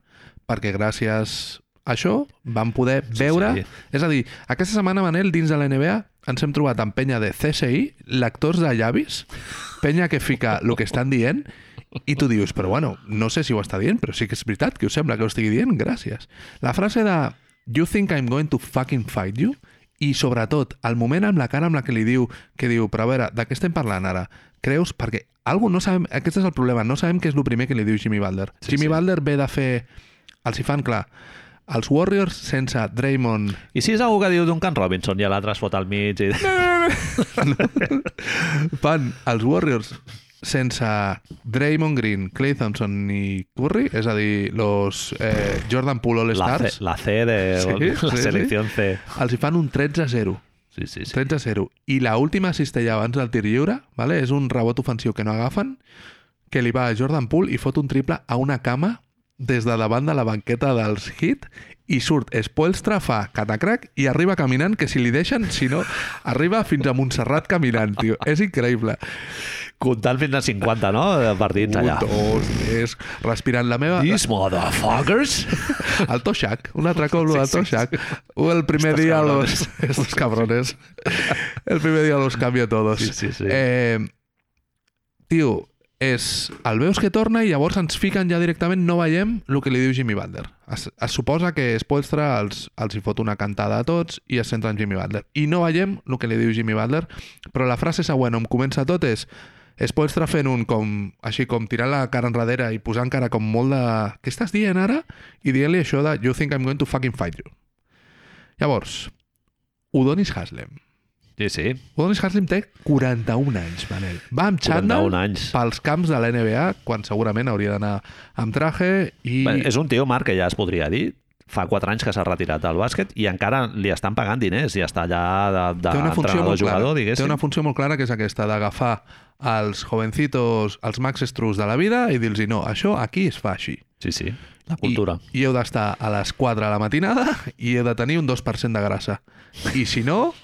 perquè gràcies això vam poder veure... sí. És a dir, aquesta setmana, Manel, dins de la NBA, ens hem trobat amb penya de CSI, lectors de llavis, penya que fica el que estan dient, i tu dius, però bueno, no sé si ho està dient, però sí que és veritat que us sembla que ho estigui dient, gràcies. La frase de You think I'm going to fucking fight you? I sobretot, el moment amb la cara amb la que li diu, que diu, però a veure, de què estem parlant ara? Creus? Perquè algú no sabem, aquest és el problema, no sabem què és el primer que li diu Jimmy Butler. Sí, Jimmy sí. Butler ve de fer, els hi fan clar, els Warriors sense Draymond I si és algú que diu Duncan Robinson i l'altre es fot al mig i... fan els Warriors sense Draymond Green, Clay Thompson i Curry, és a dir, los eh, Jordan Poole La All-Stars, C, la C de Sí, la sí, selecció C. els hi fan un 13-0. Sí, sí, sí. 13-0. I la última cistella abans del tir lliure, vale? és un rebot ofensiu que no agafen, que li va a Jordan Poole i fot un triple a una cama des de davant de la banqueta dels Heat i surt Spoelstra, fa catacrac i arriba caminant, que si li deixen, si no, arriba fins a Montserrat caminant, tio. És increïble. Comptant fins a 50, no? De partits allà. Un, dos, tres, respirant la meva... These motherfuckers! El Toshak, un altre cop, sí, el Toshak. El primer Estos día cabrones. los... Estos cabrones. El primer día los cambio todos. Sí, sí, sí. Eh, tio, és... El veus que torna i llavors ens fiquen ja directament, no veiem el que li diu Jimmy Butler. Es, es suposa que Spoelstra els, els hi fot una cantada a tots i es centra en Jimmy Butler. I no veiem el que li diu Jimmy Butler, però la frase següent on comença tot és Spoelstra fent un com, així com tirant la cara enrere i posant cara com molt de... Què estàs dient ara? I dient-li això de You think I'm going to fucking fight you. Llavors, Udonis Haslem. Sí, sí. Udonis Haslem té 41 anys, Manel. Va amb 41 xandall anys. pels camps de la NBA, quan segurament hauria d'anar amb traje i... Bé, és un tio, Marc, que ja es podria dir, fa 4 anys que s'ha retirat del bàsquet i encara li estan pagant diners i està allà de, té una funció molt clara. d'entrenador-jugador, Té diguéssim. una funció molt clara que és aquesta d'agafar els jovencitos, els Max Strus de la vida i dir-los no, això aquí es fa així. Sí, sí, la cultura. I, i heu d'estar a les 4 de la matinada i heu de tenir un 2% de grasa. I si no,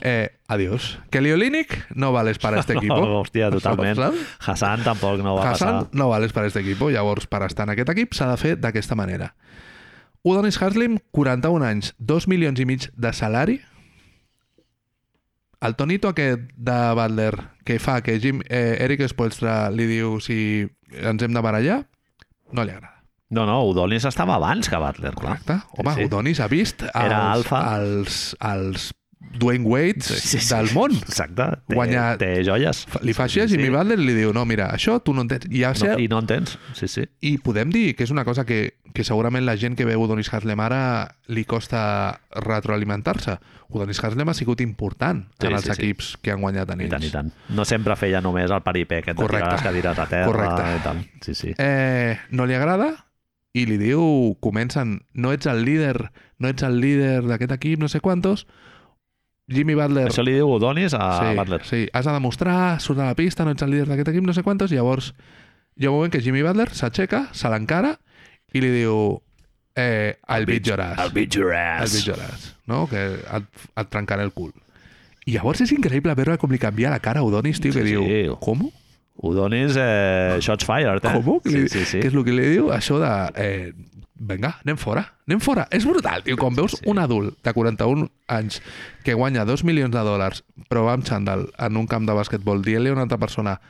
eh, adiós. Kelly Olynyk no vales para este equipo. Oh, hòstia, totalment. Hassan tampoc no va Hassan passar. no vales para este equipo. Llavors, per estar en aquest equip s'ha de fer d'aquesta manera. Udonis Haslem, 41 anys, 2 milions i mig de salari. El tonito aquest de Butler que fa que Jim, eh, Eric Spoelstra li diu si ens hem de barallar, no li agrada. No, no, Udonis estava abans que Butler, clar. Correcte? Home, Sí, sí. Udonis ha vist els, Era alfa. els, els Dwayne Wades Sí, sí. del món. Exacte. Té, Guanyar- té joies. Li fa així Jimmy Butler i li diu, no, mira, això tu no entens. I, ja No, sé, I no entens? Sí, sí. I podem dir que és una cosa que, que segurament la gent que veu Udonis Haslem ara li costa retroalimentar-se. Udonis Haslem ha sigut important Sí, en els sí, sí. equips que han guanyat en I ells. tant, i tant. No sempre feia només el paripé aquest de tirar les cadires a terra Correcte. i tal. Sí, sí. Eh, no li agrada i li diu, comencen, no ets el líder, no ets el líder d'aquest equip, no sé quantos. Jimmy Butler... Això li diu Udonis a sí, Butler. sí, has de demostrar, surt a la pista, no ets el líder d'aquest equip, no sé quantos, i llavors hi ha un moment que Jimmy Butler s'aixeca, se l'encara i li diu eh, your ass. Beat your I'll ass. beat your ass. No? Que et, et trencaré el cul. I llavors és increïble veure com li canvia la cara a Udonis, tio, que Sí, diu, sí. com? Udonis, eh, shots fired, eh? Com? Sí, sí, sí. Què és el que li diu? Això de... Eh, vinga, anem fora, anem fora. És brutal, tio. Quan veus Sí. un adult de 41 anys que guanya 2 milions de dòlars però va amb xandall en un camp de bàsquetbol dient-li a una altra persona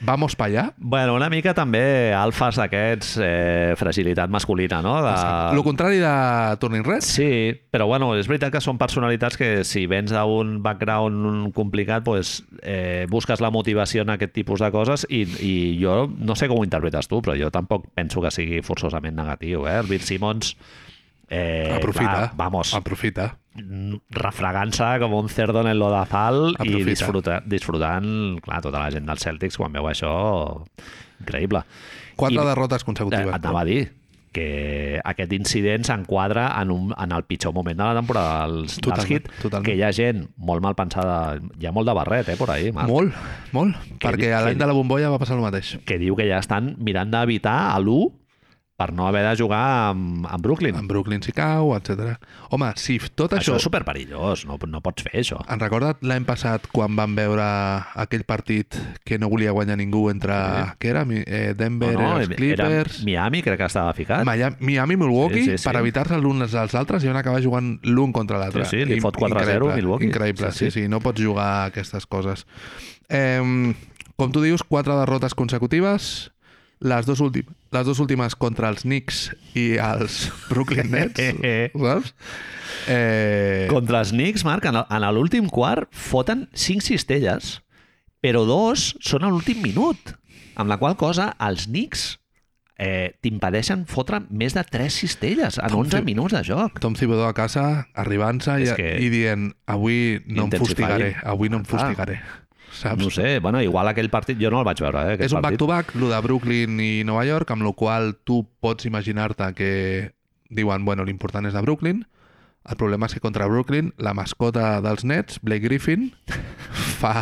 vamos pa allà, Bueno, una mica també alfas d'aquests, eh, fragilitat masculina, no? De... el contrari de Turning Red, Sí, però bueno, és veritat que són personalitats que si vens d'un background complicat, pues, eh, busques la motivació en aquest tipus de coses i, i jo no sé com ho interpretes tu, però jo tampoc penso que sigui forçosament negatiu. Eh? El Bill Simmons... Eh, aprofita, clar, vamos, aprofita. Refregant-se com un cerdo en el lodazal i disfruta, disfrutant, clar, tota la gent dels Celtics quan veu això, increïble. Quatre I- derrotes Eh, consecutives. et anava a dir que aquest incident s'enquadra en, un, en el pitjor moment de la temporada dels, dels Totalment, Heat, totalment. que hi ha gent molt mal pensada, hi ha molt de barret, eh, por ahí, Marc, Molt, molt, Que perquè a l'any de la bombolla va passar el mateix. que diu que ja estan mirant d'evitar a l'1 per no haver de jugar amb, amb Brooklyn. En Brooklyn si cau, etc. Home, si tot Això això... és superperillós, no, no pots fer això. Han recordat l'any passat quan van veure aquell partit que no volia guanyar ningú entre... Sí. Què era? Eh, Denver, no, no, els Clippers... Era Miami, crec que estava ficat. Miami, Miami Milwaukee, Sí, sí, sí. per evitar-se l'un als altres i van acabar jugant l'un contra l'altre. Sí, sí, li fot 4-0 increïble, Milwaukee. Increïble, Sí, sí, sí. sí, no pots jugar a aquestes coses. Eh, com tu dius, quatre derrotes consecutives, les dos, últim, les dos últimes contra els Knicks i els Brooklyn Nets, saps? Eh, Contra els Knicks, Marc, en, l'últim quart foten 5 cistelles, però dos són a l'últim minut, amb la qual cosa els Knicks eh, t'impedeixen fotre més de 3 cistelles en Tom 11 Thib- minuts de joc. Tom Thibodeau a casa, arribant-se i, que- i dient avui no em fustigaré, avui no em fustigaré. Saps? No sé, bueno, igual aquell partit, jo no el vaig veure, eh, És un back-to-back, lo de Brooklyn i Nova York, amb la qual tu pots imaginar-te que diuen, bueno, l'important és de Brooklyn. El problema és que contra Brooklyn, la mascota dels Nets, Blake Griffin, fa,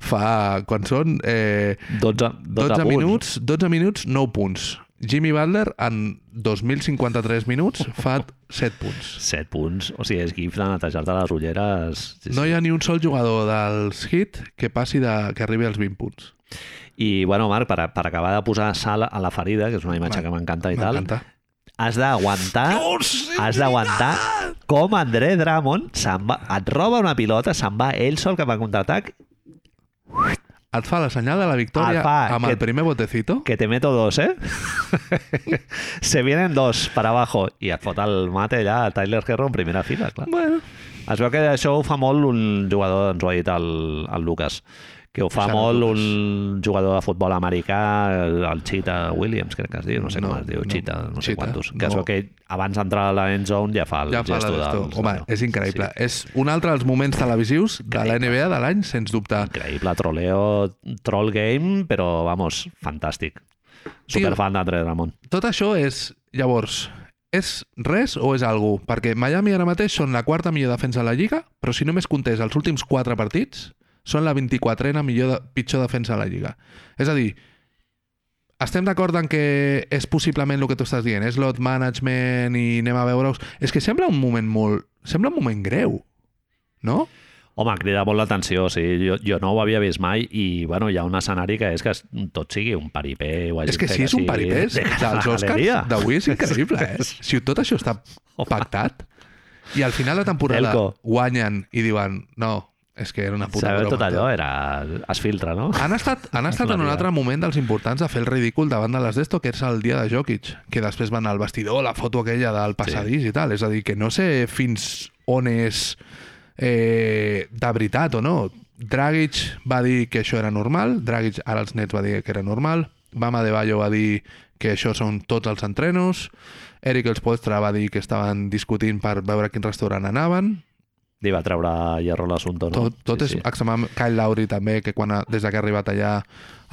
fa quan són eh, 12, 12, 12 punts. minuts, 12 minuts, 9 punts. Jimmy Butler, en 2.053 minuts, fa 7 punts. 7 punts. O sigui, és gif de netejar-te les ulleres. Sí, No hi ha ni un sol jugador dels Heat que passi de, que arribi als 20 punts. I, bueno, Marc, per, per acabar de posar sal a la ferida, que és una imatge Va, que m'encanta i tal, has d'aguantar has d'aguantar com André Drummond va, et roba una pilota, se'n va ell sol cap a contraatac, Et fa la senyal de la victòria Et fa amb que- el primer botecito. que te meto dos, eh? Se vienen dos para abajo i et fot el mate allà a Tyler Herro en primera fila, clar. Bueno, Es veu que això ho fa molt un jugador, ens ho ha dit el, el Lucas, que ho fa molt un jugador de futbol americà, el, el Cheetah Williams, crec que es diu, no sé No, com es diu, no. Cheetah, no sé Cheetah, quantos. Que no. veu que abans d'entrar a la end zone ja fa el ja fa gesto la del... Home, és increïble. És un altre dels moments televisius de la NBA de l'any, sens dubte. Increïble, troleo, troll game, però, vamos, fantàstic. Superfan d'André Ramon. Tot això és, llavors, és res o és algú? Perquè Miami ara mateix són la quarta millor defensa de la Lliga, però si només comptés els últims quatre partits, són la 24a millor de, pitjor defensa de la Lliga. És a dir, estem d'acord en que és possiblement el que tu estàs dient, és lot management i anem a veure-us... És que sembla un moment molt... Sembla un moment greu, no? Home, crida molt l'atenció, sí. Jo, jo no ho havia vist mai i, bueno, hi ha un escenari que és que tot sigui un paripé. Hagin És que si és un de a dels Oscars d'avui és increïble, eh? Si tot això està Home. pactat i al final de temporada Elko. guanyen i diuen no, és que era una puta Saber broma. tot allò era... es filtra, no? Han estat, han estat en un altre moment dels importants de fer el ridícul davant de les d'esto, que és el dia de Jokic, que després van al vestidor, la foto aquella del passadís i tal. És a dir, que no sé fins on és eh, de veritat o no. Dragic va dir que això era normal, Dragic ara els nets va dir que era normal, Bama de Bayo va dir que això són tots els entrenos, Eric Elspoestra va dir que estaven discutint per veure a quin restaurant anaven, Li va treure hierro l'assumpte, no? tot, tot sí, és sí. Kyle Lowry també, que quan des que ha arribat allà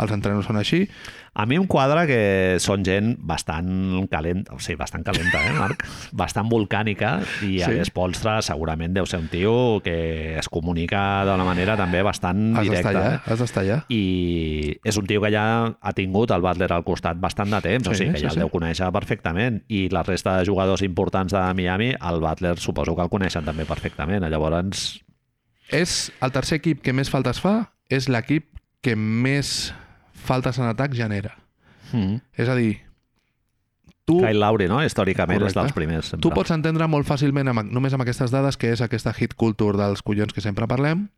els entrenos són així. A mi em quadra que són gent bastant calenta, o sigui, bastant calenta, eh, Marc? bastant volcànica i Sí. Spolstra segurament deu ser un tio que es comunica d'una manera també bastant Has directa. allà, eh? has d'estar allà. i és un tio que ja ha tingut el Butler al costat bastant de temps, o Sí, sigui que sí, ja sí. el deu conèixer perfectament i la resta de jugadors importants de Miami, el Butler suposo que el coneixen també perfectament, llavors És el tercer equip que més faltes fa, és l'equip que més faltes en atac genera. mm. És a dir, tu, Kyle Lowry, no? Històricament és Correcte. dels primers. Sempre. tu pots entendre molt fàcilment amb, només amb aquestes dades que és aquesta hit culture dels collons que sempre parlem.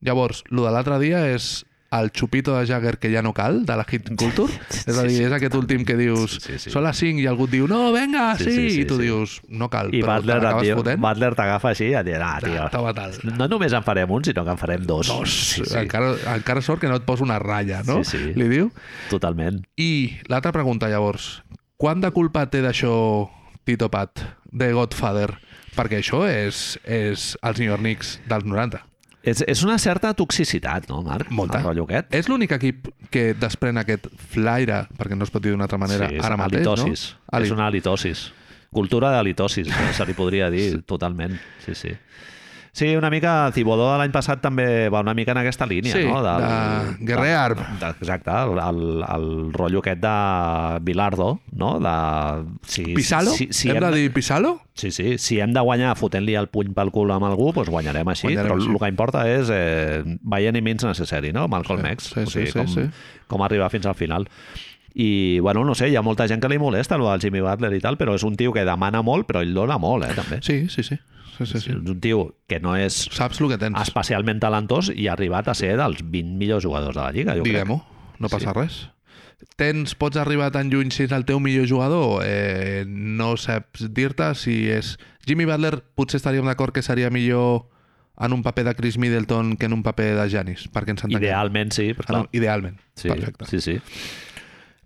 Llavors, lo de l'altre dia és el xupito de Jagger que ja no cal, de la hit culture. és a dir, és aquest últim que dius Sí, sí, sí. són les 5 i algú et diu no, venga, sí, Sí, sí, sí, i tu sí. dius no cal, I Butler, tio, fotent. Butler t'agafa així i et dirà, ah, tio, tal. no només en farem un, sinó que en farem dos. Dos. Sí, sí, Encara, encara sort que no et posa una ratlla, no? Sí, sí. Li diu. totalment. I l'altra pregunta, llavors. Quant de culpa té d'això Tito Pat, de Godfather? Perquè això és, és els New York Knicks dels 90. És, és una certa toxicitat, no, Marc? Molta. El. És l'únic equip que desprèn aquest flaire, perquè no es pot dir d'una altra manera, sí, ara mateix, no? Ali- És una halitosis. Cultura de halitosis, se li podria dir, totalment. Sí, sí. Sí, una mica, Cibodó de l'any passat també va una mica en aquesta línia, Sí, no? de Guerrer Arp. Exacte, el, el, el rotllo aquest de Bilardo, no? De, si, Pisalo? Si, si Hem de dir Pisalo? Sí, sí, si hem de guanyar fotent-li el puny pel cul amb algú, doncs guanyarem així, Guanyarem però així. el que importa és eh, by any means necessary, no? Malcolm Sí, X, sí, o sigui, sí, com, sí. com arribar fins al final. I, bueno, no sé, hi ha molta gent que li molesta el del Jimmy Butler i tal, però és un tio que demana molt, però ell dona molt, eh, també. Sí, sí, sí. Sí, sí, sí. És un tio que no és Saps el que tens. especialment talentós i ha arribat a ser dels 20 millors jugadors de la Lliga. Diguem-ho, no passa Sí. res. Tens, pots arribar tan lluny si és el teu millor jugador? Eh, no saps dir-te si és... Jimmy Butler potser estaríem d'acord que seria millor en un paper de Chris Middleton que en un paper de Janis, perquè ens entenguem. Idealment sí, però Ah, no, clar, idealment. sí, Perfecte. sí, sí.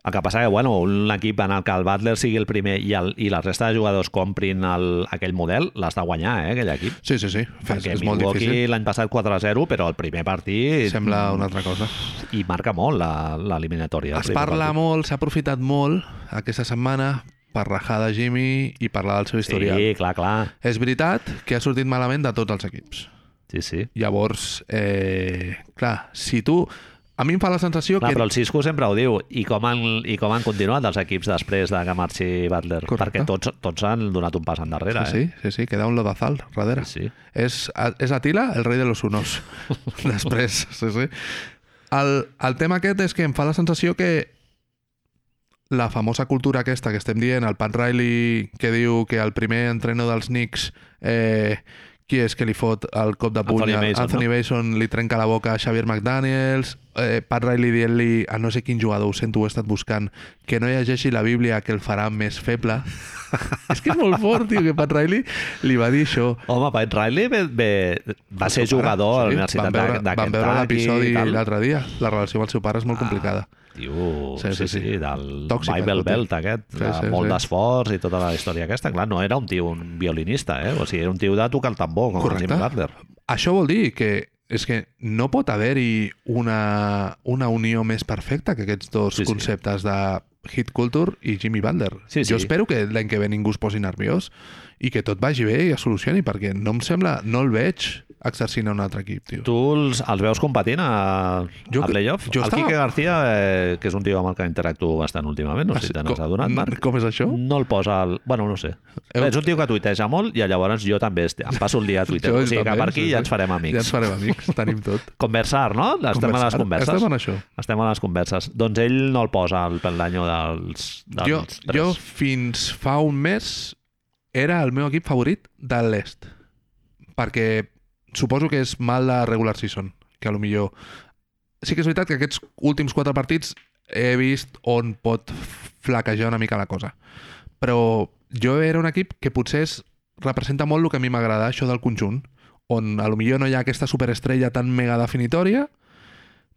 El que passa que, bueno, un equip en el que el Butler sigui el primer i, el, i la resta de jugadors comprin el, aquell model, l'has de guanyar, eh, aquell equip. Sí, sí, sí. És, Perquè és molt difícil. l'any passat 4-0, però el primer partit... Sembla una altra cosa. I marca molt la- l'eliminatòria. el Es parla partit. molt, s'ha aprofitat molt aquesta setmana per rajar de Jimmy i parlar del seu historial. Sí, clar, clar. És veritat que ha sortit malament de tots els equips. Sí, sí. Llavors, eh, clar, si tu... A mi em fa la sensació Clar, que... però el Cisco sempre ho diu. I com han, i com han continuat els equips després de que marxi Butler? Correcte. Perquè tots, tots han donat un pas endarrere, Sí, sí, sí, sí, queda un lodazal darrere. eh? Sí, sí. És, és Atila, el rei de los unos. Després, sí, sí. El, el tema aquest és que em fa la sensació que la famosa cultura aquesta que estem dient, el Pat Riley que diu que el primer entrenador dels Knicks eh, qui és que li fot el cop de puny Anthony Mason, Anthony no? Mason li trenca la boca a Xavier McDaniels eh, Pat Riley dient-li a no sé quin jugador, ho sento, ho he estat buscant que no llegeixi la Bíblia que el farà més feble és que és molt fort, tio, que Pat Riley li va dir això Home, Pat Riley ve, ve, va ser seu pare, jugador a la sí, Universitat van veure, de, de Van veure Kentucky l'episodi l'altre dia. La relació amb el seu pare és molt complicada. Tio, Sí, sí, sí, sí, sí. del Tòxica, Bible tot. Belt aquest, Sí, sí, molt sí. d'esforç i tota la història aquesta. Clar, no era un tio, un violinista, eh? O sigui, era un tio de tocar el tambor, com Correcte. Jimmy Butler. Això vol dir que és que no pot haver-hi una, una unió més perfecta que aquests dos Sí, sí. conceptes de hit culture i Jimmy Butler. Sí, sí. Jo espero que l'any que ve ningú es posi nerviós i que tot vagi bé i es solucioni, perquè no em sembla, no el veig exercint a un altre equip, tio. Tu els, els veus competint a, Jo a que- playoff? jo el estava- Quique García, eh, que és un tio amb el que interactuo bastant últimament, no sé si te n'has adonat, Marc. Com és això? No el posa... Al... Bueno, no sé. Heu- És un tio que tuiteja molt i llavors jo també est- em passo el dia a Twitter. Jo o sigui que també, per aquí sí, ja ens farem amics. Ja ens farem amics, tenim tot. Conversar, no? Estem a les Conversar. converses. Estem en això. Estem a les converses. Doncs ell no el posa al peldanyo dels, dels Jo, tres. jo fins fa un mes era el meu equip favorit de l'est. Perquè suposo que és mal de regular season, que a lo millor... Sí que és veritat que aquests últims quatre partits he vist on pot flaquejar una mica la cosa. Però jo era un equip que potser és, representa molt el que a mi m'agrada, això del conjunt, on a lo millor no hi ha aquesta superestrella tan mega definitòria,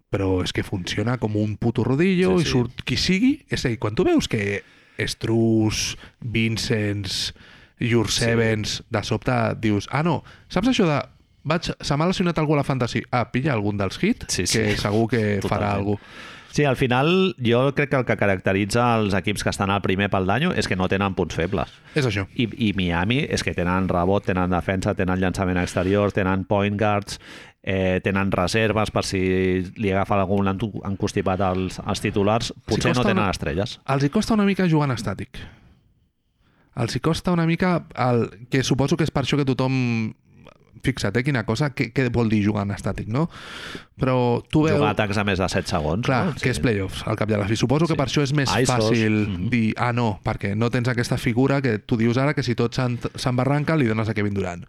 però és que funciona com un puto rodillo Sí, i sí. surt qui sigui. És a dir, quan tu veus que Strus, Vincents, Jursevens, de sobte dius, ah no, saps això de vaig, se m'ha lesionat algú a la fantasy. Ah, pilla algun dels hits, Sí, sí. que segur que farà Totalment. alguna Sí, al final jo crec que el que caracteritza els equips que estan al primer peldanyo és que no tenen punts febles. És això. I, I Miami és que tenen rebot, tenen defensa, tenen llançament exterior, tenen point guards, eh, tenen reserves per si li agafa algun encostipat als, als titulars. Potser no costa tenen una- estrelles. Els hi costa una mica jugar en estàtic. Els hi costa una mica... El, que suposo que és per això que tothom fixa't, eh, quina cosa, què, què vol dir jugar en estàtic, no? Però tu veus... Jugar atacs a més de 7 segons. Clar, no? que és playoffs, al cap i a la fi. Suposo que Sí. per això és més Isos. fàcil Mhm. dir, ah, no, perquè no tens aquesta figura que tu dius ara que si tot s'embarranca li dones a Kevin Durant.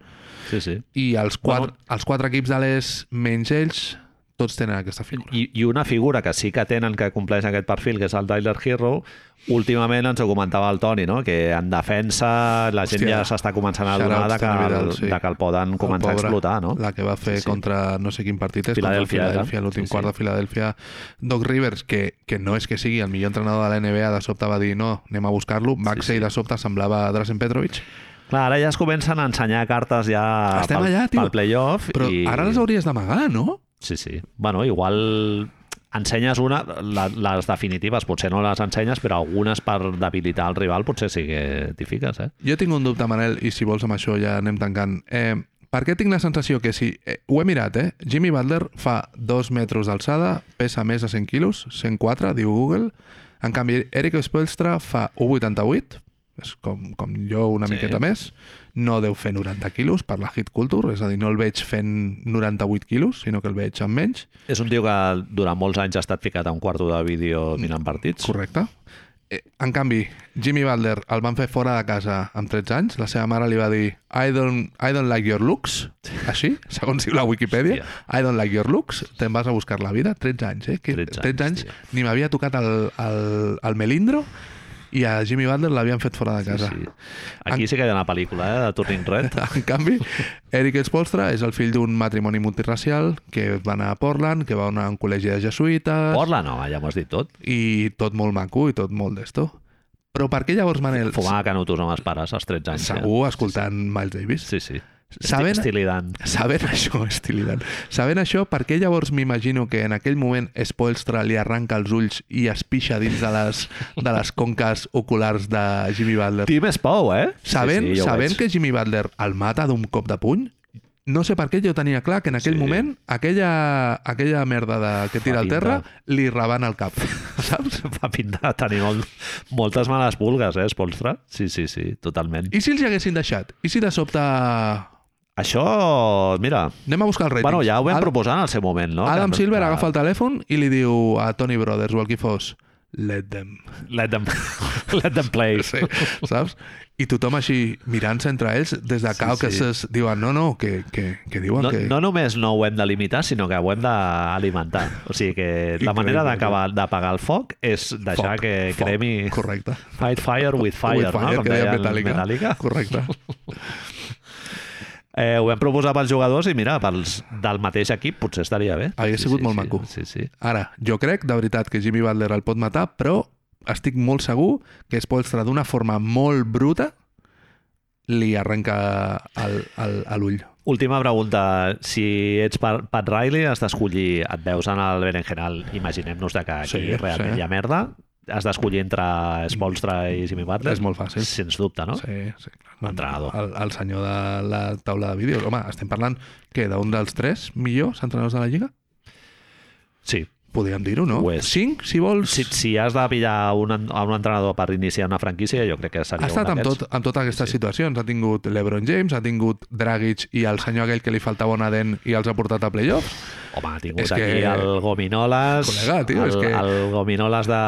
Sí, sí. I els quatre, Bueno. els quatre equips de l'est, menys ells, tots tenen aquesta figura. I, I una figura que sí que tenen que compleix aquest perfil, que és el Tyler Hero, últimament ens ho comentava el Toni, no? que en defensa la gent Hòstia, ja s'està començant a adonar de que, Vidal, sí. de que el poden començar El a pobre, explotar, no? La que va fer Sí, sí. contra no sé quin partit és, Filadèlfia, contra. Filadèlfia, l'últim Sí, quart sí. de Filadèlfia. Doc Rivers, que, que no és que sigui el millor entrenador de la NBA, de sobte va dir no, anem a buscar-lo. Maxey sí. de sobte semblava Drazen Petrovic. Clar, ara ja es comencen a ensenyar cartes ja Estem pel, allà, tio. pel playoff. Però i... ara les hauries d'amagar, no? Sí, sí. Bueno, igual ensenyes una, la, les definitives potser no les ensenyes, però algunes per debilitar el rival potser sí que t'hi fiques, eh? Jo tinc un dubte, Manel, i si vols amb això ja anem tancant. Eh, Per què tinc la sensació que si... Eh, ho he mirat, eh? Jimmy Butler fa 2 metres d'alçada, pesa més de 100 quilos, 104, diu Google. En canvi, Eric Spoelstra fa 1,88, és com, com jo una sí. miqueta més. No deu fer 90 quilos per la hit culture, és a dir, no el veig fent 98 quilos, sinó que el veig amb menys. És un tio que durant molts anys ha estat ficat a un quarto de vídeo mirant partits. Correcte. Eh, En canvi, Jimmy Butler el van fer fora de casa amb 13 anys. La seva mare li va dir I don't, I don't like your looks. Així, segons diu la Wikipedia. I don't like your looks. Te'n vas a buscar la vida. 13 anys, eh? Que 13 13 anys, anys, tio. ni m'havia tocat el, el, el melindro i a Jimmy Butler l'havien fet fora de Sí, casa. sí. Aquí sí que hi ha una pel·lícula, eh, de Turning Red. En canvi, Eric Spolstra és el fill d'un matrimoni multiracial que va anar a Portland, que va anar a un col·legi de jesuïtes... Porla, no, ja m'ho has dit tot. i tot molt maco i tot molt d'esto. Però per què llavors, Manel, Fumava canutos amb els pares als 13 anys. segur escoltant Miles Davis? Ja. Sí, sí. Saben- Steely Dan. Sabent això, Stilidan, sabent això, per què llavors m'imagino que en aquell moment Spoelstra li arranca els ulls i es pixa dins de les, de les conques oculars de Jimmy Butler? Tim Spou, eh? Sabent, sí, sí, sabent veig. que Jimmy Butler el mata d'un cop de puny, no sé per què jo tenia clar que en aquell Sí. moment aquella, aquella merda de, que tira al terra li rebana el cap, saps? Fa pinta de tenir molt, moltes males pulgues, eh, Spolstra? Sí, sí, sí, totalment. I si els hi haguessin deixat? I si de sobte... Això, mira, Anem a buscar el rating. bueno, ja ho vam Ad- proposar en el seu moment, no? Adam Que- Silver que- agafa el telèfon i li diu a Tony Brothers o al qui fos let them. Let them, let them play. Sí, saps? I tothom així mirant-se entre ells des de Sí, Caucasus diuen no, no, que, que, que diuen No, que... no només no ho hem de limitar, sinó que ho hem d'alimentar. O sigui que la Increïble, manera d'acabar d'apagar el foc és deixar Foc, que foc, cremi Correcte. fight fire with fire, With fire, no? Com que deia Metallica. Metallica. Correcte. Eh, ho vam proposar pels jugadors i mira, pels del mateix equip potser estaria bé. Hauria sigut molt sí, maco. Sí, sí. Ara, jo crec, de veritat, que Jimmy Butler el pot matar, però estic molt segur que Spoelstra d'una forma molt bruta li arrenca l'ull. Última pregunta. Si ets Pa- Pat Riley, has d'escollir, et veus en el berenjenal, imaginem-nos de que aquí Sí, realment sí. hi ha merda, has d'escollir entre Spolstra i Jimmy Butler? És molt fàcil. Sens dubte, no? Sí, sí. Clar. Entrenador. El, el senyor de la taula de vídeo. Home, estem parlant, què, d'un dels tres millors entrenadors de la Lliga? Sí. Podríem dir-ho, no? Ho és. Cinc, si vols. Si, si has de pillar un, a un entrenador per iniciar una franquícia, jo crec que seria ha estat un amb, tot, amb totes aquestes Sí. situacions. Ha tingut LeBron James, ha tingut Dragic i el senyor aquell que li faltava una dent i els ha portat a playoffs. Home, ha tingut És aquí que- el Gominolas, Col·lega, tio, el, és que- el Gominolas de,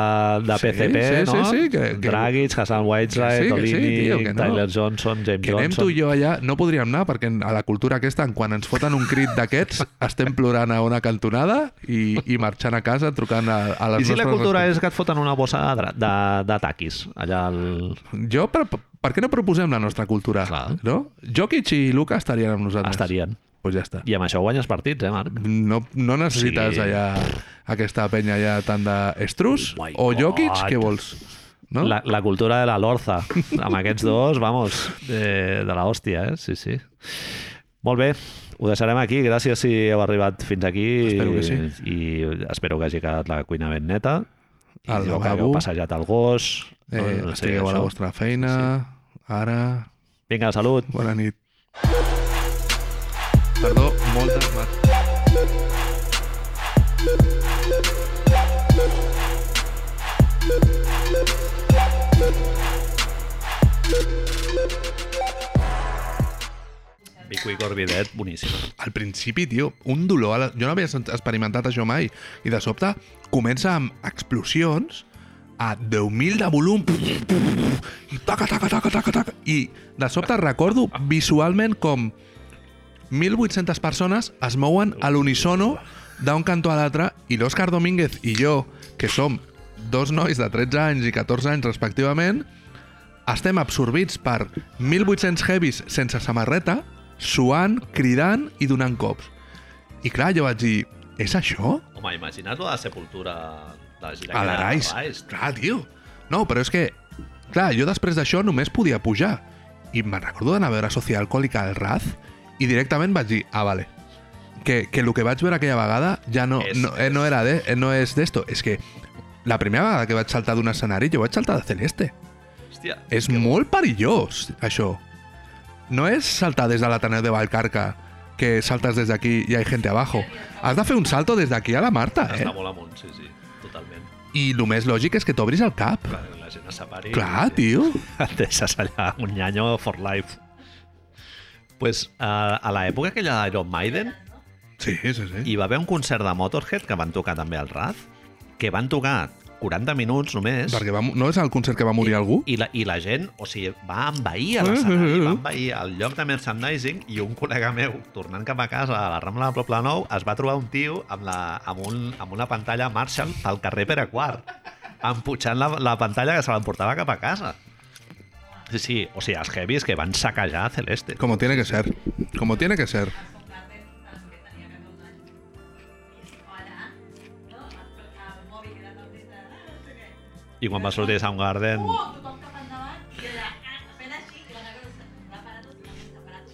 de Sí, PCP, sí, sí, no? sí, que- que- Dragic, Hassan Whiteside, Que sí, que sí, Tolini, tio, que no. Tyler Johnson, James Que anem Johnson... tu i jo allà, no podríem anar perquè a la cultura aquesta, quan ens foten un crit d'aquests, estem plorant a una cantonada i, i marxant a casa trucant a, a les I si la cultura és que et foten una bossa de, de, de taquis allà al... Jo, per, per què no proposem la nostra cultura? Clar. No? Jokic i Luka estarien amb nosaltres. estarien. Pues ja està. I amb això guanyes partits, eh, Marc? No, no necessites Sí. allà aquesta penya allà tant d'estrus Oh o Jokic, què vols? No? La, la cultura de la lorza. Amb aquests dos, vamos, de, de la hòstia, eh? Sí, sí. Molt bé, ho deixarem aquí. Gràcies si heu arribat fins aquí. Espero que sí. I espero que hagi quedat la cuina ben neta. I El que hagueu passejat el gos. Eh, no sé, estigueu a la vostra feina, ara... Vinga, salut. Bona nit. Perdó, moltes... Bico i Corbidet, boníssim. Al principi, tio, un dolor... A la... Jo no havia experimentat això mai. I de sobte comença amb explosions a 10.000 de volum i taca, taca, taca, taca, taca. I de sobte recordo visualment com 1.800 persones es mouen a l'unisono d'un cantó a l'altre i l'Òscar Domínguez i jo, que som dos nois de 13 anys i 14 anys respectivament, estem absorbits per 1.800 heavies sense samarreta, suant, cridant i donant cops. I clar, jo vaig dir, és això? Home, imagina't la sepultura de la gira A l'Arais. Clar, tio. No, però és que, clar, jo després d'això només podia pujar. I me'n recordo d'anar a veure Sociedad Alcohòlica al Raz i directament vaig dir, ah, vale, que, que el que vaig veure aquella vegada ja no, És- no, eh, no era de, eh, no és d'esto. És que la primera vegada que vaig saltar d'un escenari, jo vaig saltar de Celeste. Hòstia, És molt perillós, això. no és saltar des de l'Ateneu de Vallcarca, que saltes des d'aquí i hi ha gent abajo. Has de fer un salto des d'aquí a la Marta, eh? Està molt amunt, sí, sí, totalment. I el més lògic és que t'obris el cap. Clar, que la gent es separi. Clar, tio. Et deixes allà un nyanyo for life. Pues, a, a l'època aquella d'Iron Maiden Sí, sí, sí. hi va haver un concert de Motorhead que van tocar també al Raz, que van tocar 40 minuts només Perquè va, no és el concert que va morir algú? i la, i la gent, o sigui, va envair a l'escenari, va envair el lloc de merchandising i un col·lega meu, tornant cap a casa a la Rambla de Poble Nou, es va trobar un tio amb, la, amb, un, amb una pantalla Marshall al carrer Pere Quart, empujant la, la pantalla que se l'emportava cap a casa. Sí, sí, o sigui, els heavies que van saquejar a Celeste. Como tiene que ser. Como tiene que ser. I quan va sortir Soundgarden... tothom cap endavant i allà, fent així, i van haver de separar tots i van separats.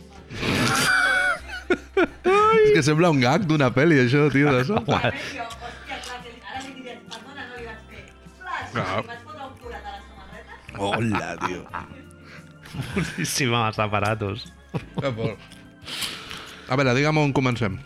És que sembla un gag d'una pel·li, això, tio, de sobte. Hòstia, clar, que ara li diré, perdona, no li vaig fer. Flash, Clar. i vaig fotre un forat a la samarreta. Hola, tio. Boníssima, els aparatos. A veure, digue'm on comencem.